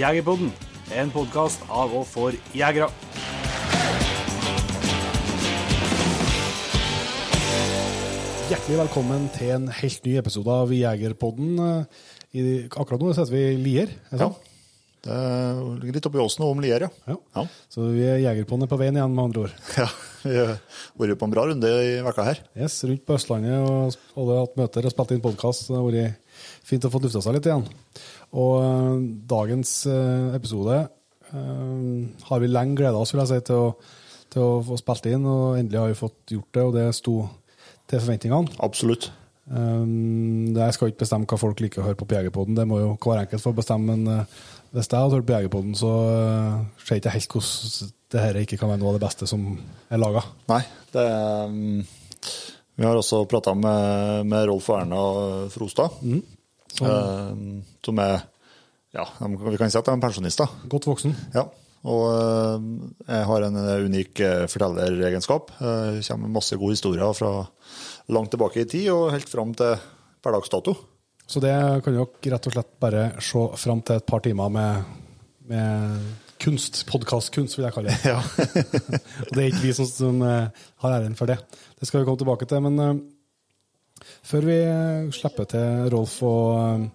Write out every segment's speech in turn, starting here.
Jegerpodden, en podkast av og for jegere. Hjertelig velkommen til en helt ny episode av Jegerpodden. I, akkurat nå sitter vi i Lier. er Ja. Det ligger litt oppi åsen og om Lier, ja. Ja. Ja. Så vi er Jegerpodden er på veien igjen, med andre ord. ja. Vi har vært på en bra runde i vekka her. Yes, rundt på Østlandet og alle har hatt møter og spilt inn podkast. Det har vært fint å få lufta seg litt igjen. Og øh, dagens øh, episode øh, har vi lenge gleda oss vil jeg si, til å, til å få spilt inn, og endelig har vi fått gjort det, og det sto til forventningene. Absolutt. Um, jeg skal ikke bestemme hva folk liker å høre på på Jegerpodden, det må jo hver enkelt få bestemme. Men uh, hvis jeg hadde hørt på Jegerpodden, så uh, ser jeg ikke helt hvordan det her ikke kan være noe av det beste som er laga. Nei, det um, Vi har også prata med, med Rolf og Erna Frostad, mm. som er Ja, vi kan si at de er pensjonister. Godt voksen. Ja. Og uh, jeg har en unik uh, fortelleregenskap. Det kommer masse gode historier fra langt tilbake i tid og helt fram til per dags dato. Så det kan dere rett og slett bare se fram til et par timer med, med kunst. Podkastkunst, vil jeg kalle det. Ja. Og det er ikke vi som, som uh, har æren for det. Det skal vi komme tilbake til. Men uh, før vi uh, slipper til Rolf og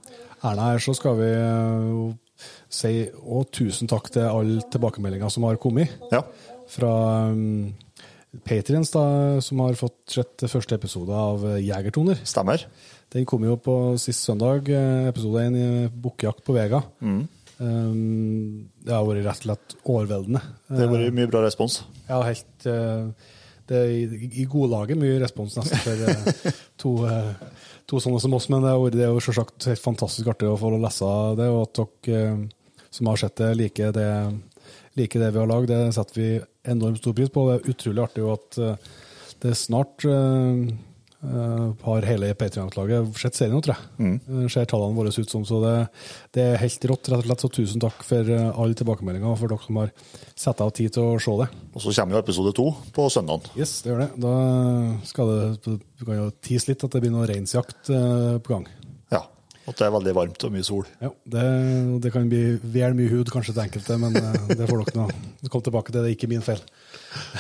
Erna her, så skal vi uh, si og tusen takk til alle tilbakemeldinger som har kommet. ja. Fra um, Patriens, som har fått sett første episode av Jegertoner. Stemmer. Den kom jo på sist søndag, eh, episode 1 i Bukkejakt på Vega. Um, det har vært rett og slett overveldende. Det har vært mye bra respons. Ja, helt uh, Det er i, i godlaget mye respons nesten for eh, to, eh, to sånne som oss, men det, vært- det er jo selvsagt helt fantastisk artig å få lese det, og at dere som har sett det, liker det, like det vi har lagd. Det setter vi enormt stor pris på. Det er utrolig artig at det snart har hele Patrion-laget sett serien nå, tror jeg. Eh, Ser tallene våre ut som, så det, det er helt rått, rett og slett. Så tusen takk for eh, alle tilbakemeldinger, og for dere som har satt av tid til å se det. Og så kommer jo episode to på søndagen. Yes, det gjør det. Da skal det Du kan jo tease litt at det blir noe reinsjakt eh, på gang. Ja. At det er veldig varmt og mye sol. Ja, det, det kan bli vel mye hud kanskje til enkelte, men eh, det får dere nå komme tilbake til. Det er ikke min feil.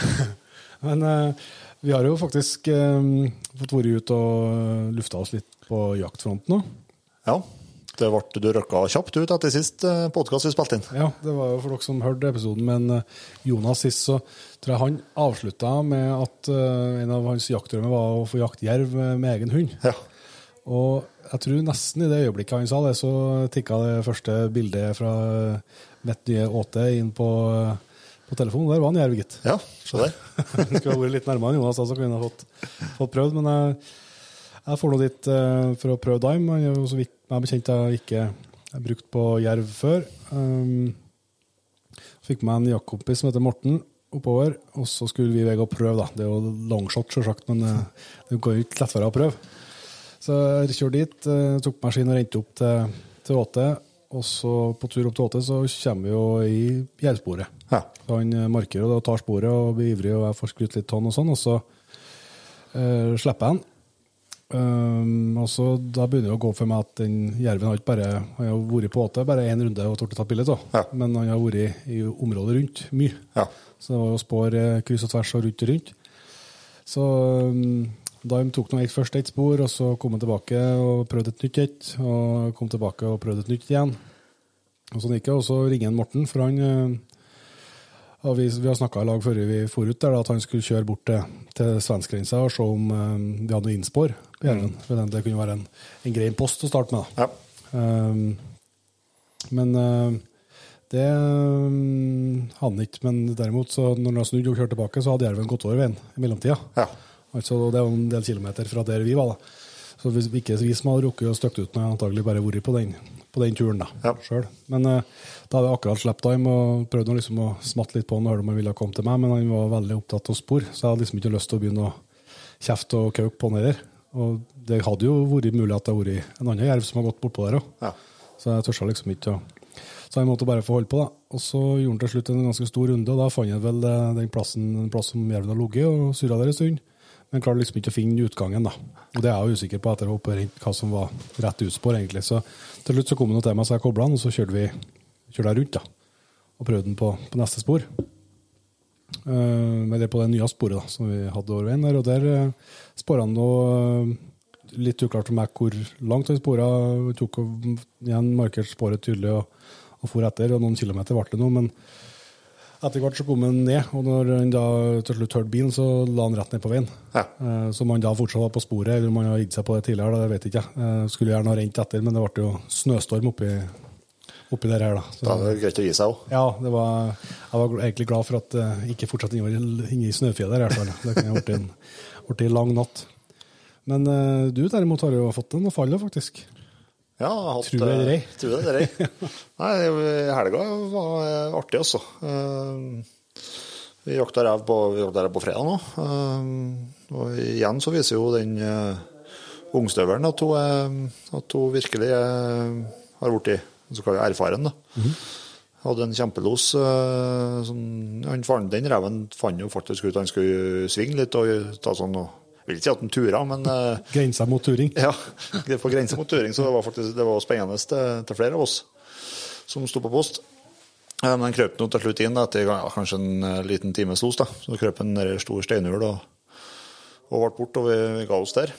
men eh, vi har jo faktisk eh, fått vært ute og lufta oss litt på jaktfronten nå. Ja. Det ble, du røkka kjapt ut etter sist podkast vi spilte inn. Ja, det var jo for dere som hørte episoden, men eh, Jonas sist, så tror jeg han avslutta med at eh, en av hans jaktdrømmer var å få jakte jerv med, med egen hund. Ja. Og jeg tror nesten i det øyeblikket han sa det, så tikka det første bildet fra mitt nye åte inn på, på telefonen. Der var han jerv, gitt. ja, se der. Skulle vært litt nærmere Jonas, så kunne han fått, fått prøvd. Men jeg, jeg får nå dit uh, for å prøve dime. Han er jo så vidt meg bekjent jeg ikke har brukt på jerv før. Um, fikk med en jaktkompis som heter Morten oppover, og så skulle vi vei og prøve. da. Det er jo longshot, selvsagt, men eh, det går jo ikke lettere å prøve. Så jeg kjørte dit, eh, tok maskin og rente opp til, til Åte. Og så på tur opp til Åte så kommer vi jo i jervsporet. Ja. Han eh, markerer og tar sporet og blir ivrig, og jeg får skrytt litt tonn og sånn, og så uh, slipper jeg han. Um, og så Da begynner det å gå for meg at den jerven har ikke bare Han har vært på åte bare én runde og tort å ta bilde av, Ja. men han har vært i området rundt mye. Ja. Så det var jo spår eh, kryss og tvers og rundt og rundt. Så um, Dime tok noe først ett spor, og så kom han tilbake og prøvde et nytt et. Og kom tilbake og prøvde et nytt igjen. Og sånn gikk det. Og så ringer han Morten, for han eh, og vi, vi har snakka i lag før vi for ut der, at han skulle kjøre bort til, til svenskegrensa og se om eh, vi hadde noe innspår på jerven. For Det kunne være en, en grei post å starte med. ja. Um, men uh, det um, han ikke. Men derimot, så når han har snudd og kjørt tilbake, så hadde jerven gått over veien i mellomtida. Ja. Altså, det er jo en del kilometer fra der vi var. da. Så hvis ikke vi som hadde rukket å støkke ut, hadde antagelig bare vært på den, på den turen da, Ja. selv. Men uh, da hadde jeg akkurat sluppet time og prøvde liksom å smatte litt på han og høre om han ville komme til meg, men han var veldig opptatt av spor, så jeg hadde liksom ikke lyst til å begynne å kjefte og kauke på han heller. Og det hadde jo vært mulig at det hadde vært en annen jerv som hadde gått bortpå der òg. Ja. Så jeg tørsa liksom ikke å Så jeg måtte bare få holde på, da. Og så gjorde han til slutt en ganske stor runde, og da fant han vel eh, den plassen, den plass som jerven hadde ligget, og surra der en stund. Men klarer liksom ikke å finne utgangen, da. Og det er jeg usikker på etter å operert hva som var rett utspor, egentlig. Så til slutt så kom han til meg, så jeg kobla den, og så kjørte vi, kjørte jeg rundt da, og prøvde den på, på neste spor. Uh, eller på det nye sporet da, som vi hadde over veien der. Og der uh, spora han noe litt uklart for meg hvor langt han spora. Tok igjen markert sporet tydelig og, og for etter. Og noen kilometer ble det nå, men etter hvert så kom han ned, og når han da til slutt hørte bilen, så la han rett ned på veien. Ja. Så om han da fortsatt var på sporet, eller om han har gitt seg på det tidligere, det vet jeg ikke. Eh, Skulle gjerne ha rent etter, men det ble jo snøstorm oppi, oppi der her, da. Så, Da er det greit å gi seg òg. ja, det var, jeg var egentlig glad for at jeg ikke fortsatte inne i snøfjellet i hvert fall. Det kunne blitt en, en lang natt. Men eh, du derimot har jo fått noe fall, faktisk. Ja, jeg har hatt, Tror det eller ei. eh, Tror det er ei. Nei, helga var eh, artig, altså. Eh, Vi jakta rev på, på fredag nå. Og igjen så viser jo den ungstøvelen at hun, at hun virkelig har blitt så kalt jeg erfaren. da. Hadde en kjempelos. Sånn, han den reven fant jo faktisk ut han skulle svinge litt og ta sånn og, Vil ikke si at han tura, men eh, Grensa mot turing. ja, det på grensa mot turing, så det var faktisk det var spennende til, til flere av oss som sto på post. Eh, Men den krøp nå til slutt inn etter ja, kanskje en eh, liten times los. da. Så krøp en ned i stor steinhul og, og ble borte, og vi, ga oss der.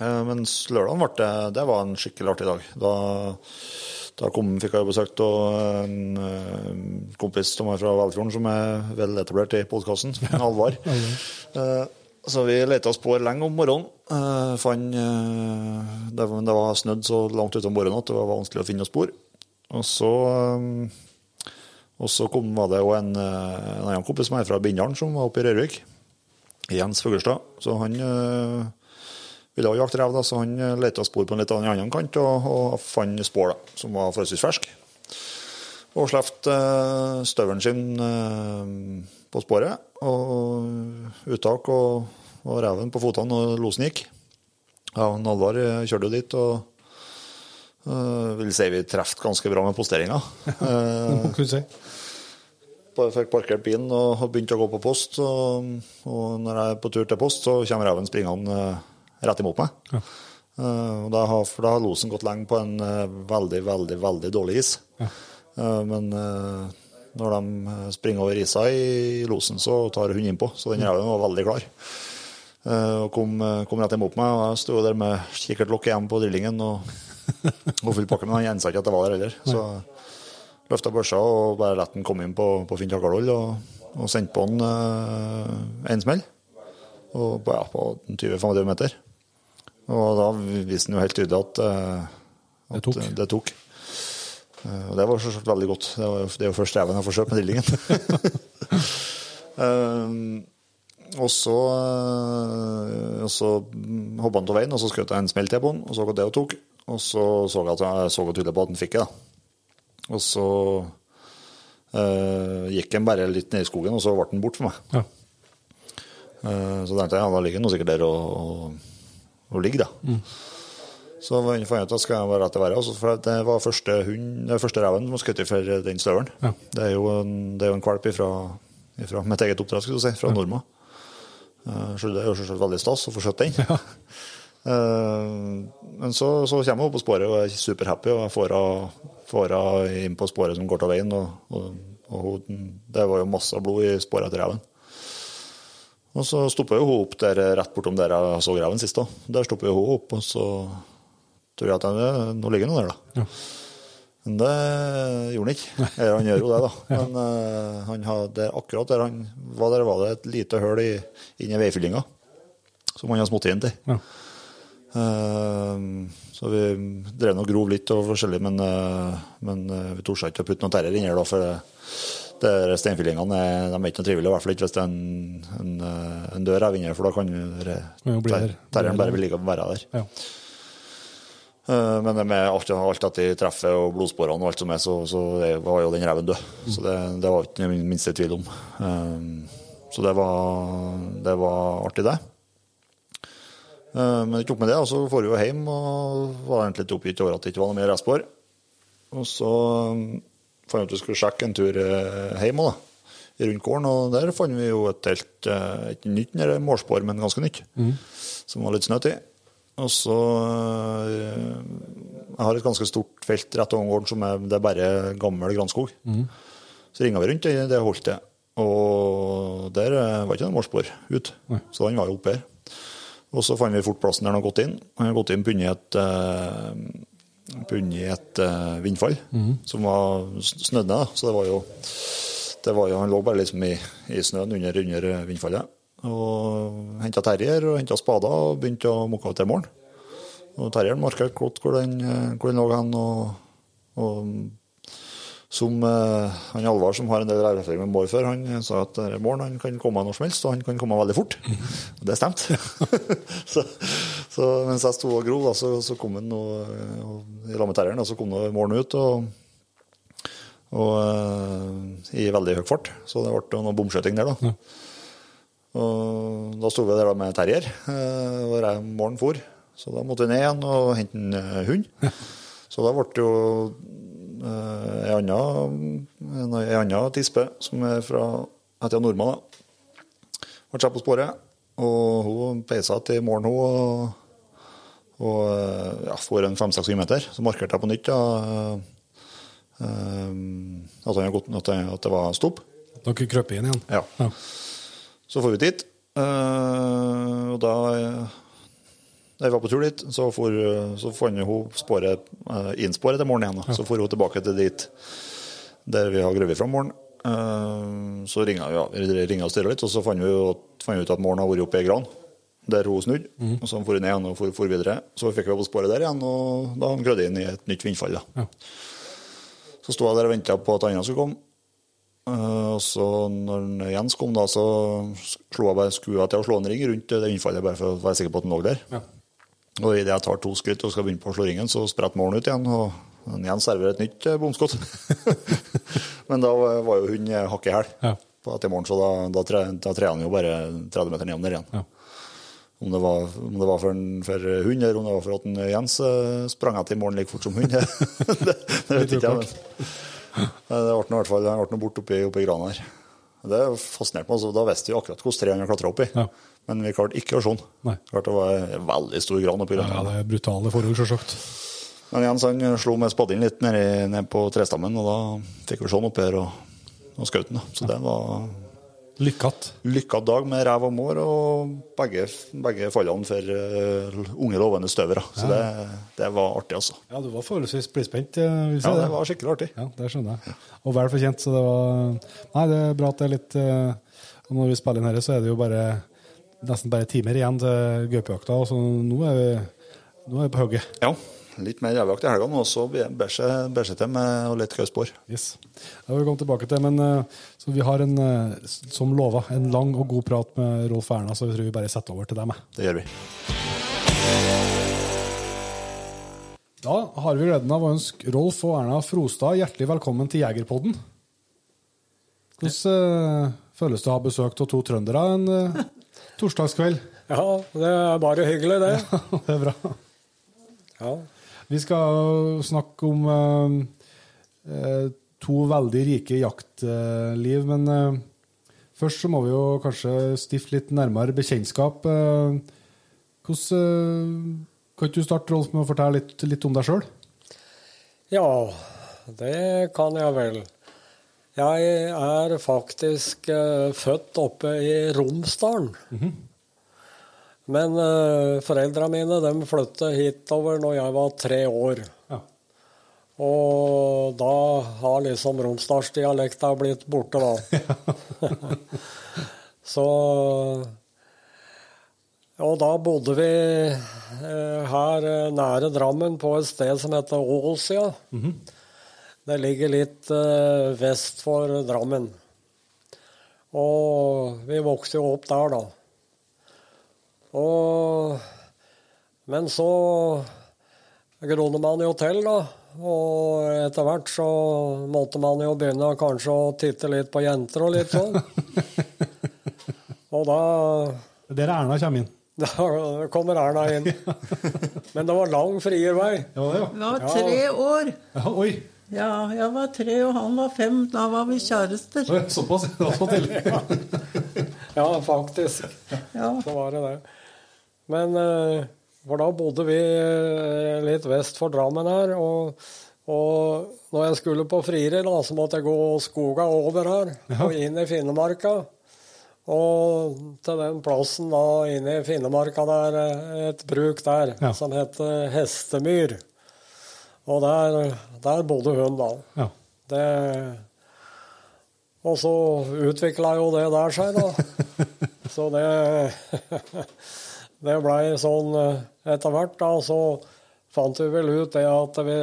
Men Mens lørdagen ble det, det var en skikkelig artig dag. Da, da kom, fikk jeg besøk av en kompis som er fra Velfjorden som er vel etablert i podkasten, Alvar. Eh, Så vi leta spor lenge om morgenen. Uh, fant, uh, det, var- det var snødd så langt utom morgenen at det var vanskelig å finne spor. Og så, um, og så kom, var det en, eh, en annen kompis som er fra Bindalen, som var oppe i Rørvik. Jens Fuglestad. Så han uh, ville også jakte rev, så han eh, leta spor på en litt annen kant og, og fant spor da, som var forholdsvis ferske. Og slapp uh, støvelen sin eh, på sporet, og uttak og, og reven på fotene, og losen gikk. Ja, og Alvar eh, kjørte jo dit, og Uh, vil si vi traff ganske bra med posteringa. Eh, du si. bare fikk parkert bilen og begynte å gå på post. Og, og når jeg er på tur til post, så kommer reven springende eh, rett imot meg. Ja. Uh, og da har, for da har losen gått lenge på en eh, veldig, veldig veldig dårlig is. Ja. Eh, men eh, når de eh, springer over isa i losen, så tar hun innpå. Så den reven var veldig klar. Eh, og kom, eh, kom rett imot meg. og Jeg sto der med kikkertlokk igjen på drillingen og, og full pakke, men han gjensa ikke at jeg var der heller. Så løfta børsa og bare lot den komme inn på, på fint Takardol og, og sendte på den eh, en smell. Og på, ja, på 20-25 meter. Og da viste den jo helt tydelig at, at Det tok. Det tok. Eh, Og det var selvsagt veldig godt. Det, var, det er jo først reven jeg får kjøpt med drillingen. Eh, og så, eh, og så hoppa han av veien, og så skjøt jeg en smell til på han, og så hva det tok. Og så så jeg at jeg så tydelig på at han fikk det. Og så uh, gikk han bare litt ned i skogen, og så ble han bort for meg. Ja. Uh, Så tenkte jeg ja, da ligger han sikkert der og, og, og ligger, da. Så fant jeg ut at skal jeg være rett til været. altså, For det var første hund, første reven som var skutt for den støvelen. Ja. Det, er jo en, det er jo en kvalp ifra, ifra mitt eget oppdrag, skal du si, fra Norma. Eh, Så det er jo selvsagt veldig stas å få skjøtt den. Ja. Men så, så kommer hun på sporet og er superhappy, og jeg får henne inn på sporet som går til veien. Og, og, og det var jo masse blod i sporet etter reven. Og så stoppa jo hun opp der rett bortom der jeg så reven sist. da. Der stoppa hun opp, og så tror jeg at jeg, nå ligger han der, da. Ja. Men det gjorde han ikke. Eller han gjør jo det, da. Men uh, han hadde akkurat der han var, der var det et lite hull i, inni veifyllinga som han har smått inn til. Ja. Uh, så vi drev og grov litt og forskjellig, men, uh, men vi torde ikke å putte noe terror inni her, da, for det, det steinfyllingene er, de er ikke noe trivelige, i hvert fall ikke hvis det er en, en, en dør her inni for da kan jo re- Kan jo bli ter- terrieren bare vil ligge og være der. Ja. Eh, Men det med alt, alt de treffet og blodsporene og alt som er, så, så var jo den reven død. Så det, det var ikke den minste tvil om. Eh, Så det var, det var artig, det. Eh, Men ikke tok med det, og så får vi jo hjem og var egentlig litt oppgitt over at det ikke var noe mer restspor. Og så fant vi ut at vi skulle sjekke en tur hjem òg, rundt gården, og der fant vi jo et helt ikke nytt målspor, men ganske nytt, som var litt snøtt i. Og så øh, jeg har et ganske stort felt rett over gården som er, det er bare gammel granskog. Så ringa vi rundt det, det holtet, og der eh, var ikke noe målspor ut. Så han var jo oppe her. Og så fant vi fort plassen der han hadde gått inn. Han hadde gått inn bundet i et, eh, eh, vindfall som var snødd ned. Så det var jo, det var jo Han lå bare liksom i, i snøen under, under vindfallet. Og henta terrier og henta spader og begynte å mukke av til morgen. Og terrieren markerte godt hvor den, eh, hvor den lå hen. Og, og som eh, han Alvar, som har en del erfaring med mår før, han sa at morgen han kan komme når som helst, og han kan komme veldig fort. Og det stemte. så, så mens jeg sto og grov, da, så, så kom han og, og, i lag med terrieren, og så kom morgenen ut. og og uh, i veldig høy fart, så det ble noe bomskjøting der, da. Og da sto vi der med terrier, hvor og jeg morgenen for. Så da måtte vi ned igjen og hente en eh, hund. Så da ble det jo eh, ei anna, en ei tispe som er fra heter Nordmann. da. Ble satt på sporet, og hun peisa til morgen, hun. Og, og eh, ja, for en fem-seks kilometer Så markerte jeg på nytt da, eh, eh, at, han hadde gått, at det var stopp. Dere krøp inn igjen? Ja. Ja. Så får vi dit, eh, og da eh, da vi var på tur dit, så, for, så fant hun sporet, eh, innsporet til moren igjen. Så for hun tilbake til dit der vi har grøvet fra morgenen. Eh, Så ringa vi, ja, og styra litt, og så fant vi, fant vi ut at moren har vært oppe i gran. Der hun snudde. Og så for hun ned igjen og for, for videre. Så fikk vi på sporet der igjen, og da grødde han glødd inn i et nytt vindfall. Ja. Så sto jeg der og venta på at andre skulle komme. Eh, og så når Jens kom, da, så slo jeg bare skua til å slå en ring rundt det innfallet, bare for å være sikker på at den lå der. Ja. Og idet jeg tar to skritt og skal begynne på å slå ringen, så spretter målen ut igjen. Og Jens serverer et nytt bomskudd. Men da var jo hun hakket hakk i hæl Ja. etter morgen, så da, da, tre, da trer han jo bare 30 meter ned ned igjen. Ja. Om det var, om det var for, en, for hund, eller om det var for at en Jens eh, sprang etter i morgen like fort som hund, det, det, det vet ikke jeg. Det ble i hvert fall det ble nå borte oppi, oppi grana her. Det fascinerte meg. Da visste vi akkurat hvilket tre han klatra opp i. Ja. Men vi klarte ikke å se den. Nei. Klarte det var en veldig stor gran oppi Ja, det er brutale forhold, sjølsagt. Men Jens han slo med spadden litt ned, i- ned på trestammen, og da fikk vi se den oppi her og, og skjøt den. Så det var Lykkete. Lykkat dag med rev og mår, og begge, begge fallene for uh, unge, lovende støvere. Så det, det var artig, altså. Ja, du var forholdsvis blidspent. eh, Ja, det. det var skikkelig artig. Ja, det skjønner jeg. Og vel fortjent, så det var Nei, det er bra at det er litt uh, Når vi spiller inn dette, så er det jo bare nesten bare timer igjen til gaupejakta, så nå er vi nå er vi på hugget. Ja, litt mer revjakt i helgene, og så bærer seg til med å lete gauspor. Yes. Det vil vi komme tilbake til, men eh, så vi har en, eh, som lova, en lang og god prat med Rolf Erna, så vi tror vi bare setter over til dem. Det gjør vi. Da har vi gleden av å ønske Rolf og Erna Frostad hjertelig velkommen til Jegerpodden. Hvordan eh, føles det å ha besøk av to trøndere en torsdagskveld? Ja, det er bare hyggelig, det. det er bra. Ja. Vi skal snakke om eh, eh, to veldig rike jaktliv, men eh, først så må vi jo kanskje stifte litt nærmere bekjentskap. Eh, hvordan eh, Kan ikke du starte, Rolf, med å fortelle litt, litt om deg sjøl? ja, det kan jeg vel. Jeg er faktisk født oppe i Romsdalen. Men uh, foreldra mine de flyttet hitover når jeg var tre år. Ja. Og da har liksom romsdalsdialekta blitt borte, da. Så Og da bodde vi uh, her eh, nære Drammen på et sted som heter Åsia. Det ligger litt uh, vest for Drammen. Og vi vokste jo opp der, da. Og Men så grodde man jo til, da. Og etter hvert så måtte man jo begynne kanskje å titte litt på jenter og litt sånn. og da Der Erna kommer inn. da kommer Erna inn. Men det var lang friervei. Ja, ja. Det var tre år. ja. Oi! Ja, jeg var tre, og han var fem. Da var vi kjærester. Såpass. Ja, faktisk. Ja. Så var det det. Men eh, For da bodde vi eh, litt vest for Drammen her. Og, og når jeg skulle på frieri, da, så måtte jeg gå skoga over her og inn i Finnemarka. Og til den plassen da inne i Finnemarka der, eh, et bruk der Ja. som heter Hestemyr. Og der, der bodde hun da. Ja. Det, og så utvikla jo det der seg, da. Så det Det blei sånn eh, etter hvert, da. Så fant vi vel ut det at vi,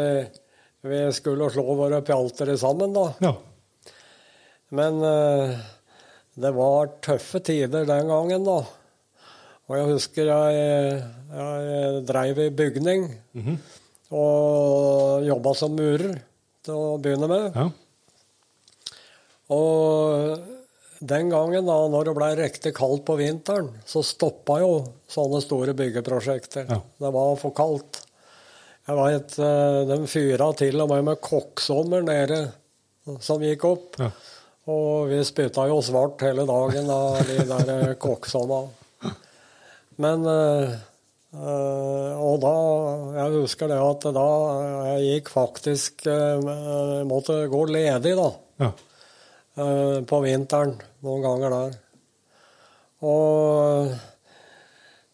vi skulle slå våre pjalter sammen, da. ja. Men eh, det var tøffe tider den gangen, da. Og jeg husker jeg, jeg dreiv i bygning og jobba som murer til å begynne med. ja. Og den gangen, da når det ble riktig kaldt på vinteren, så stoppa jo sånne store byggeprosjekter. Ja. Det var for kaldt. Jeg veit de fyra til og med med kokksommer nede som gikk opp. Ja. Og vi spytta jo svart hele dagen av de der kokksomma. Men eh, eh, Og da Jeg husker det at da jeg gikk faktisk Måtte gå ledig, da ja. Eh, på vinteren noen ganger der. Og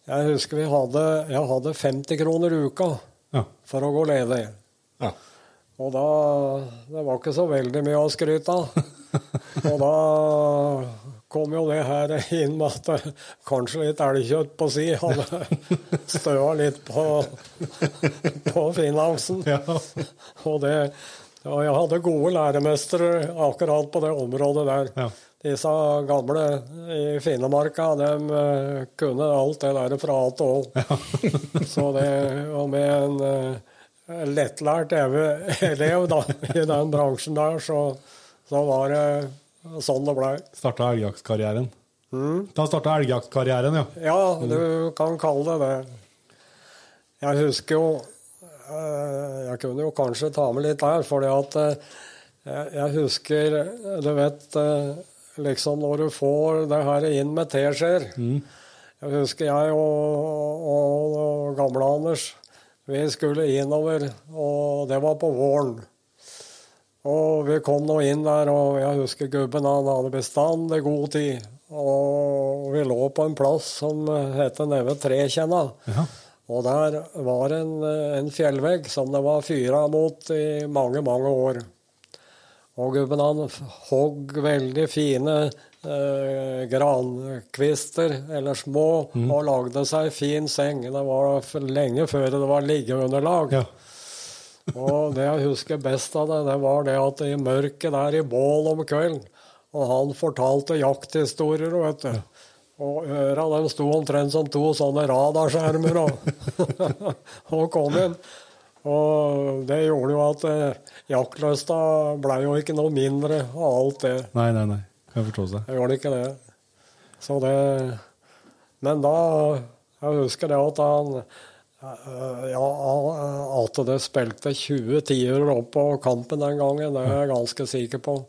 jeg husker vi hadde, jeg hadde 50 kroner uka ja. for å gå ledig. Ja. Og da Det var ikke så veldig mye å skryte av. Og da kom jo det her inn med at kanskje litt elgkjøtt på si hadde støa litt på, på finansen. Ja. Og det og jeg hadde gode læremestere akkurat på det området der. Ja. Disse gamle i Finnemarka, de eh, kunne alt det der fra A til Å. Så det, og med en eh, lettlært elev da, i den bransjen der, så, så var det sånn det blei. Starta elgjaktkarrieren. Da starta elgjaktkarrieren, ja. Ja, du kan kalle det det. Jeg husker jo Jeg kunne jo kanskje ta med litt der, fordi at eh, jeg, husker Du vet eh, liksom når du får det her inn med teskjeer Jeg husker jeg og, og, og gamle Anders vi skulle innover, og det var på våren. Og vi kom nå inn der, og jeg husker gubben han hadde bestandig god tid. Og vi lå på en plass som heter nede ved Trekjenna. Ja. Og der var en, en fjellvegg som det var fyra mot i mange, mange år. Og gubben han hogg veldig fine eh, grankvister, eller små, og lagde seg fin seng. Det var lenge før det var liggeunderlag. ja. Og det jeg husker best av det, det var det at i mørket der i bål om kvelden, og han fortalte jakthistorier, vet du. Og øra den sto omtrent som to sånne radarskjermer og, og kom inn. Og det gjorde jo at eh, jaktlysta blei jo ikke noe mindre av alt det. Nei, nei, nei. Kan jeg forstå seg. Jeg gjorde ikke det. Så det Men da Jeg husker det at han eh, Ja, at det spilte 20 tiere opp på kampen den gangen, det er jeg ganske sikker på.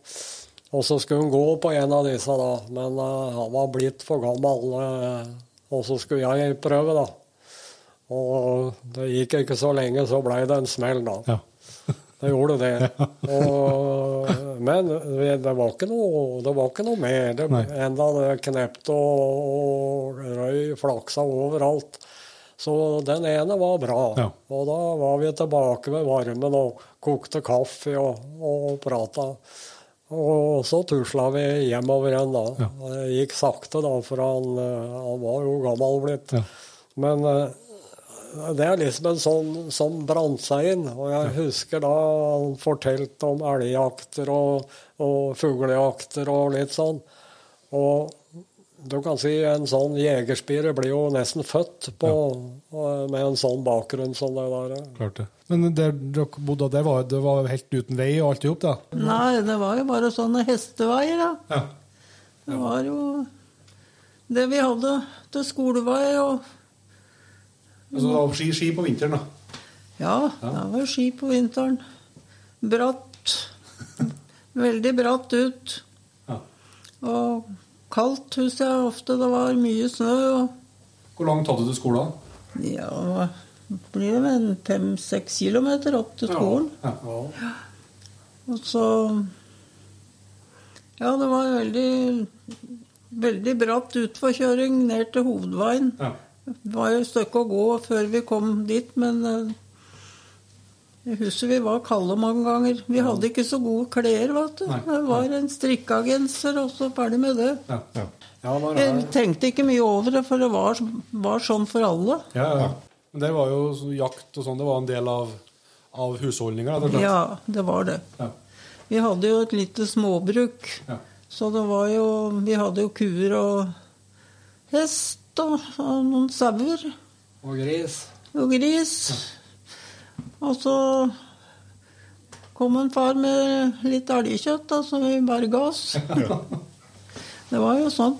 Og så skulle hun gå på en av disse, da, men uh, han var blitt for gammel. Uh, og så skulle jeg prøve, da. Og det gikk ikke så lenge, så blei det en smell, da. Ja. Det gjorde det. Og, men det var ikke noe, det var ikke noe mer. Det, enda det knepte og, og røy flaksa overalt. Så den ene var bra. Ja. Og da var vi tilbake ved varmen og kokte kaffe og, og prata. Og så tusla vi hjemover igjen, da. Det gikk sakte, da, for han, eh, han var jo gammel blitt. Ja. Men eh, det er liksom en sånn som brant seg inn. Og jeg husker da han fortalte om elgjakter og, og fuglejakter og litt sånn. Og du kan si en sånn jegerspire blir jo nesten født på, med en sånn bakgrunn som det der. Klart det. Men der dere bodde, det var, det var helt uten vei og alt i hop, da? Nei, det var jo bare sånne hesteveier, da. Ja. Det var jo det vi hadde til skolevei og Altså, det var ski, ski på vinteren, da? Ja, det var ski på vinteren. Bratt. Veldig bratt ut. Ja. Og kaldt, husker jeg ofte. Det var mye snø. og Hvor langt hadde du til skolen? Ja, hva blir det vel fem-seks kilometer opp til skolen. Ja. Og så Ja, det var veldig Veldig bratt utforkjøring ned til hovedveien. Ja. Det var jo et stykke å gå før vi kom dit, men eh, husker vi var kalde mange ganger. Vi hadde ikke så gode klær, vet du. Det var en strikka genser, og så ferdig med det. Ja, ja. Ja, det var... Jeg tenkte ikke mye over det, for det var, var sånn for alle. ja, ja. Men det var jo så jakt og sånn, det var en del av, av husholdninga. Ja, det var det. Ja. Vi hadde jo et lite småbruk. Ja. Så det var jo Vi hadde jo kuer og hest og, og noen sauer og gris. og gris. Og så kom en far med litt elgkjøtt, da, så vi ga oss. Det var jo sånn.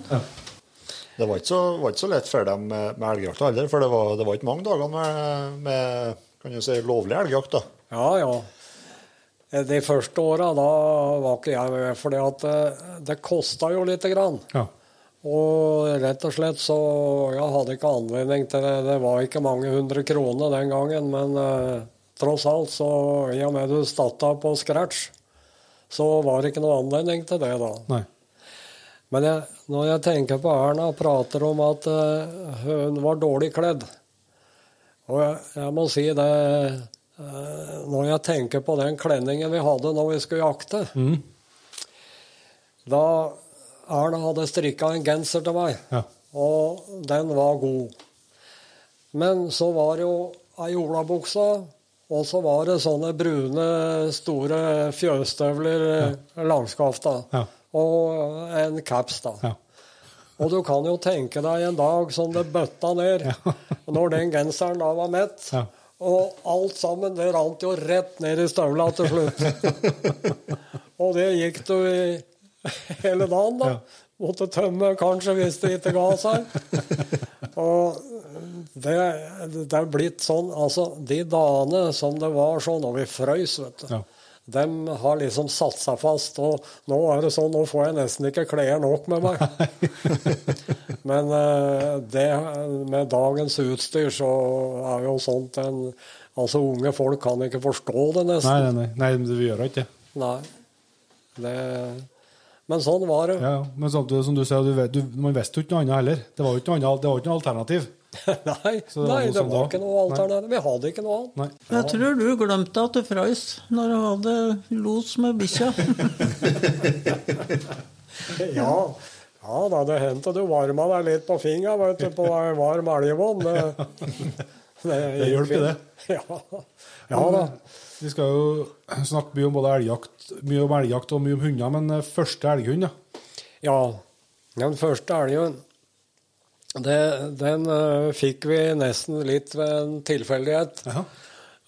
Det var ikke så, var ikke så lett for dem med, med elgjakt heller, for det var, det var ikke mange dager med, med kan du si, lovlig elgjakt. da. Ja, ja. De første åra da var ikke jeg med, fordi at det, det kosta jo lite grann. Ja. Og rett og slett så Jeg hadde ikke anledning til det. Det var ikke mange hundre kroner den gangen, men eh, tross alt, så i og med du starta på scratch, så var det ikke noe anledning til det da. Nei. Men jeg, når jeg tenker på Erna, prater om at uh, hun var dårlig kledd. Og jeg, jeg må si det uh, Når jeg tenker på den kledningen vi hadde når vi skulle jakte Da Erna hadde strikka en genser til meg, Ja. og den var god. Men så var det jo ei olabukse, og så var det sånne brune, store fjøsstøvler, ja. langskafta, Ja. og en caps, da. Ja. Og du kan jo tenke deg en dag som det bøtta ned, når den genseren da var mett. Og alt sammen, det rant jo rett ned i støvla til slutt. og det gikk du i hele dagen, da. Måtte tømme kanskje hvis det ikke ga seg. Og det, det er blitt sånn Altså, de dagene som det var sånn og vi frøys, vet du. Ja. De har liksom satt seg fast, og nå er det sånn, nå får jeg nesten ikke klær nok med meg. Men eh, det, med dagens utstyr så er jo sånt en Altså, unge folk kan ikke forstå det, nesten. Nei, nei, nei, nei, vi gjør ikke det. Nei. Det Men sånn var det. Ja. Men samtidig som du sier, du, vet- du, man visste jo ikke noe annet heller. Det var jo ikke noe, annet, det var jo ikke noe alternativ. Nei, det var nei, noe det var da- ikke noe alternativ. Vi hadde ikke noe annet. Nei. Jeg tror du glemte at du frøys når du hadde los med bikkja. Ja, ja da, det hendte du varma deg litt på fingra vet du, på ei varm elgvann. Det, det, Det hjelper, det. Ja. ja da. Vi skal jo snakke mye om både elgjakt, mye om elgjakt og mye om hunder, men eh, første elghund, ja. Ja, den første elgen, det, den eh, fikk vi nesten litt ved en tilfeldighet. Jaha.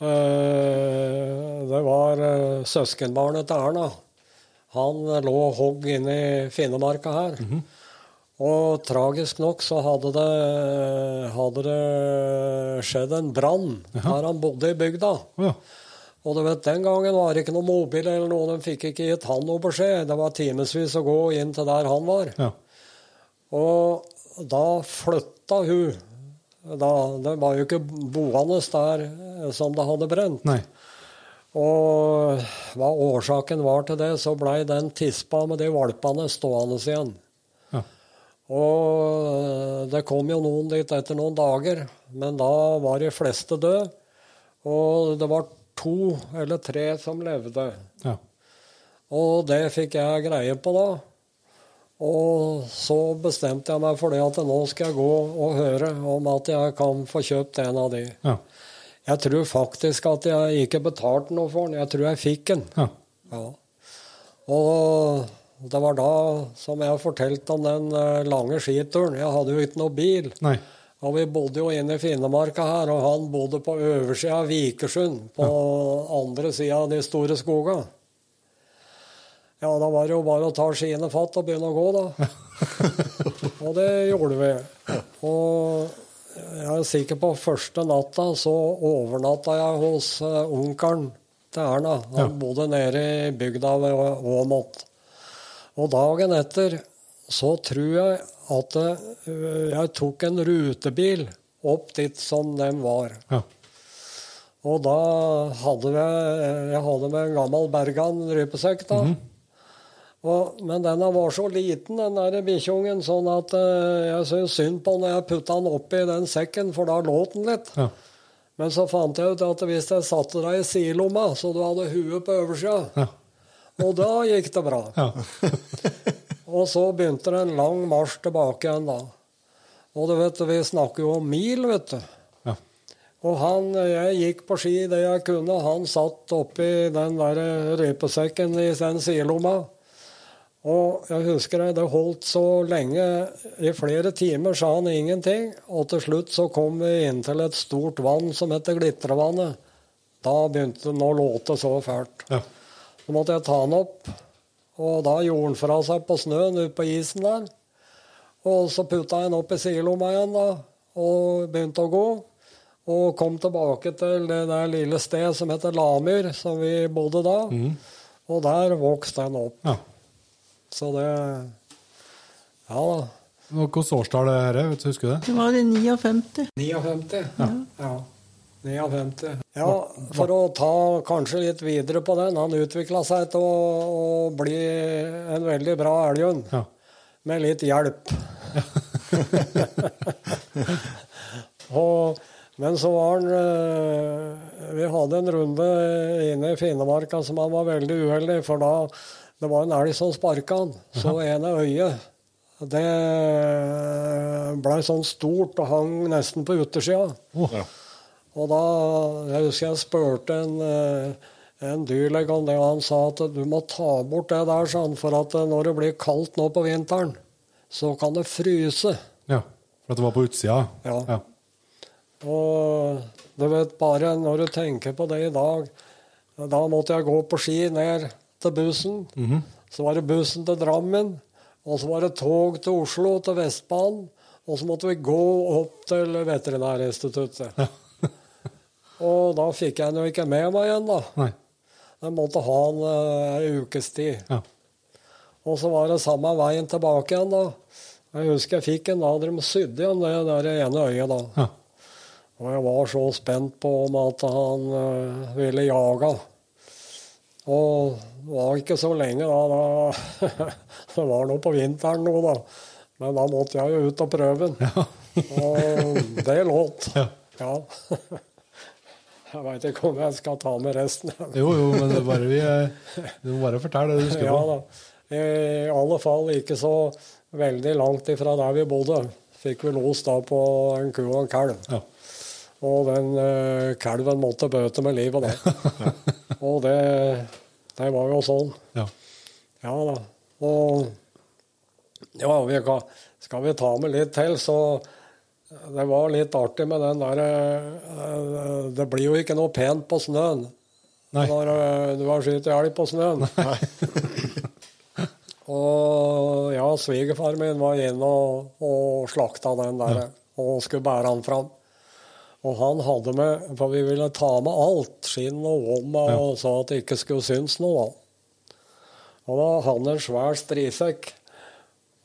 Eh, det var søskenbarnet til Erna. Han lå og hogg inne i Finnemarka her. Og tragisk nok så hadde det, hadde det skjedd en brann der han bodde i bygda. Ja. Og du vet, Den gangen var det ikke noe mobil eller noe, de fikk ikke gitt han noe beskjed. Det var timevis å gå inn til der han var. ja. Og da flytta hun. Da, det var jo ikke boende der eh, som det hadde brent. Nei. Og hva årsaken var til det, så blei den tispa med de valpene stående igjen. Ja. Og eh, det kom jo noen dit etter noen dager, men da var de fleste døde. Og det var to eller tre som levde. Ja. Og det fikk jeg greie på da. Og så bestemte jeg meg for det at nå skal jeg gå og høre om at jeg kan få kjøpt en av de. Ja. Jeg tror faktisk at jeg ikke betalte noe for den. Jeg tror jeg fikk den. Ja. Ja. Og det var da som jeg fortalte om den eh, lange skituren. Jeg hadde jo ikke noe bil. Nei. Og vi bodde jo inne i Finnemarka her, og han bodde på øversida av Vikersund, på andre sida av de store skoga. Ja, da var det jo bare å ta skiene fatt og begynne å gå, da. og det gjorde vi. Og jeg er sikker på første natta så overnatta jeg hos uh, onkelen til Erna. Han bodde nede i bygda ved Åmot. Og dagen etter så tror jeg at øh, jeg tok en rutebil opp dit som den var. Ja. Og da hadde vi Jeg hadde med en gammel Bergan rypesekk, da. og, men den var så liten, den der bikkjungen, sånn at eh, jeg syntes synd på når jeg putta den oppi den sekken, for da låt den litt. Ja. Men så fant jeg ut at hvis jeg satte deg i sidelomma, så du hadde huet på oversida, Ja. og da gikk det bra. Ja. Og så begynte det en lang marsj tilbake igjen, da. Og du vet, vi snakker jo om mil, vet du. Ja. Og han, jeg gikk på ski det jeg kunne, han satt oppi den der rypesekken i den sidelomma. Og jeg husker det, det holdt så lenge, i flere timer sa han ingenting. Og til slutt så kom vi inn til et stort vann som heter Glitrevannet. Da begynte den å låte så fælt. Ja. Så måtte jeg ta den opp, og da gjorde den fra seg på snøen ute på isen der. Og så putta han opp i sidelomma igjen, da, og begynte å gå. Og kom tilbake til det der lille stedet som heter Lamyr, som vi bodde da. Og der vokste den opp. ja. Så det Ja da. Hvilket årstall er det? Vet du, Husker du det? Det var i 59. 59. ja. Ja. 59. Ja, for å ta kanskje litt videre på den. Han utvikla seg til å, å bli en veldig bra elghund. Ja. Med litt hjelp. og, men så var han eh, Vi hadde en runde inne i Finnmarka som han var veldig uheldig, for da det var en elg som sparka han. Så ene øyet det blei sånn stort og hang nesten på utersida. Ja. Og da Jeg husker jeg spurte en, eh, en dyrlege om det, og han sa at du må ta bort det der, han, for at eh, når det blir kaldt nå på vinteren, så kan det fryse. Ja. For at det var på utsida? Ja. ja. Og du vet bare når du tenker på det i dag Da måtte jeg gå på ski ned til bussen. Så var det bussen til Drammen. Og så var det tog til Oslo, til Vestbanen. Og så måtte vi gå opp til Veterinærinstituttet. Og da fikk jeg den jo ikke med meg igjen, da. Nei. Jeg måtte ha den ei uh, ukes tid. Ja. Og så var det samme veien tilbake igjen, da. Jeg husker jeg fikk en da de sydde igjen det der ene øyet, da. Ja. Og jeg var så spent på om at han uh, ville jage. Og det var ikke så lenge da. da det var nå på vinteren nå, da. Men da måtte jeg jo ut og prøve den. Og det låt. Ja. Ja. Jeg veit ikke om jeg skal ta med resten. Jo, jo, men det bare vi eh, Du må bare fortelle det du husker Ja da. I alle fall ikke så veldig langt ifra der vi bodde. Fikk vi los da på en ku og en kalv. Ja. Og den uh, kalven måtte bøte med livet, da. og det, det var jo sånn. Ja. Ja da. Og ja, vi kan, skal vi ta med litt til, så det var litt artig med den der eh, Det blir jo ikke noe pent på snøen Nei. når du har skutt elg på snøen. og ja, svigerfar min var inne og, og slakta den der og skulle bære den fram. Og han hadde med For vi ville ta med alt. Skinn og vom og så at det ikke skulle synes noe. Og da hadde han en svær strisekk.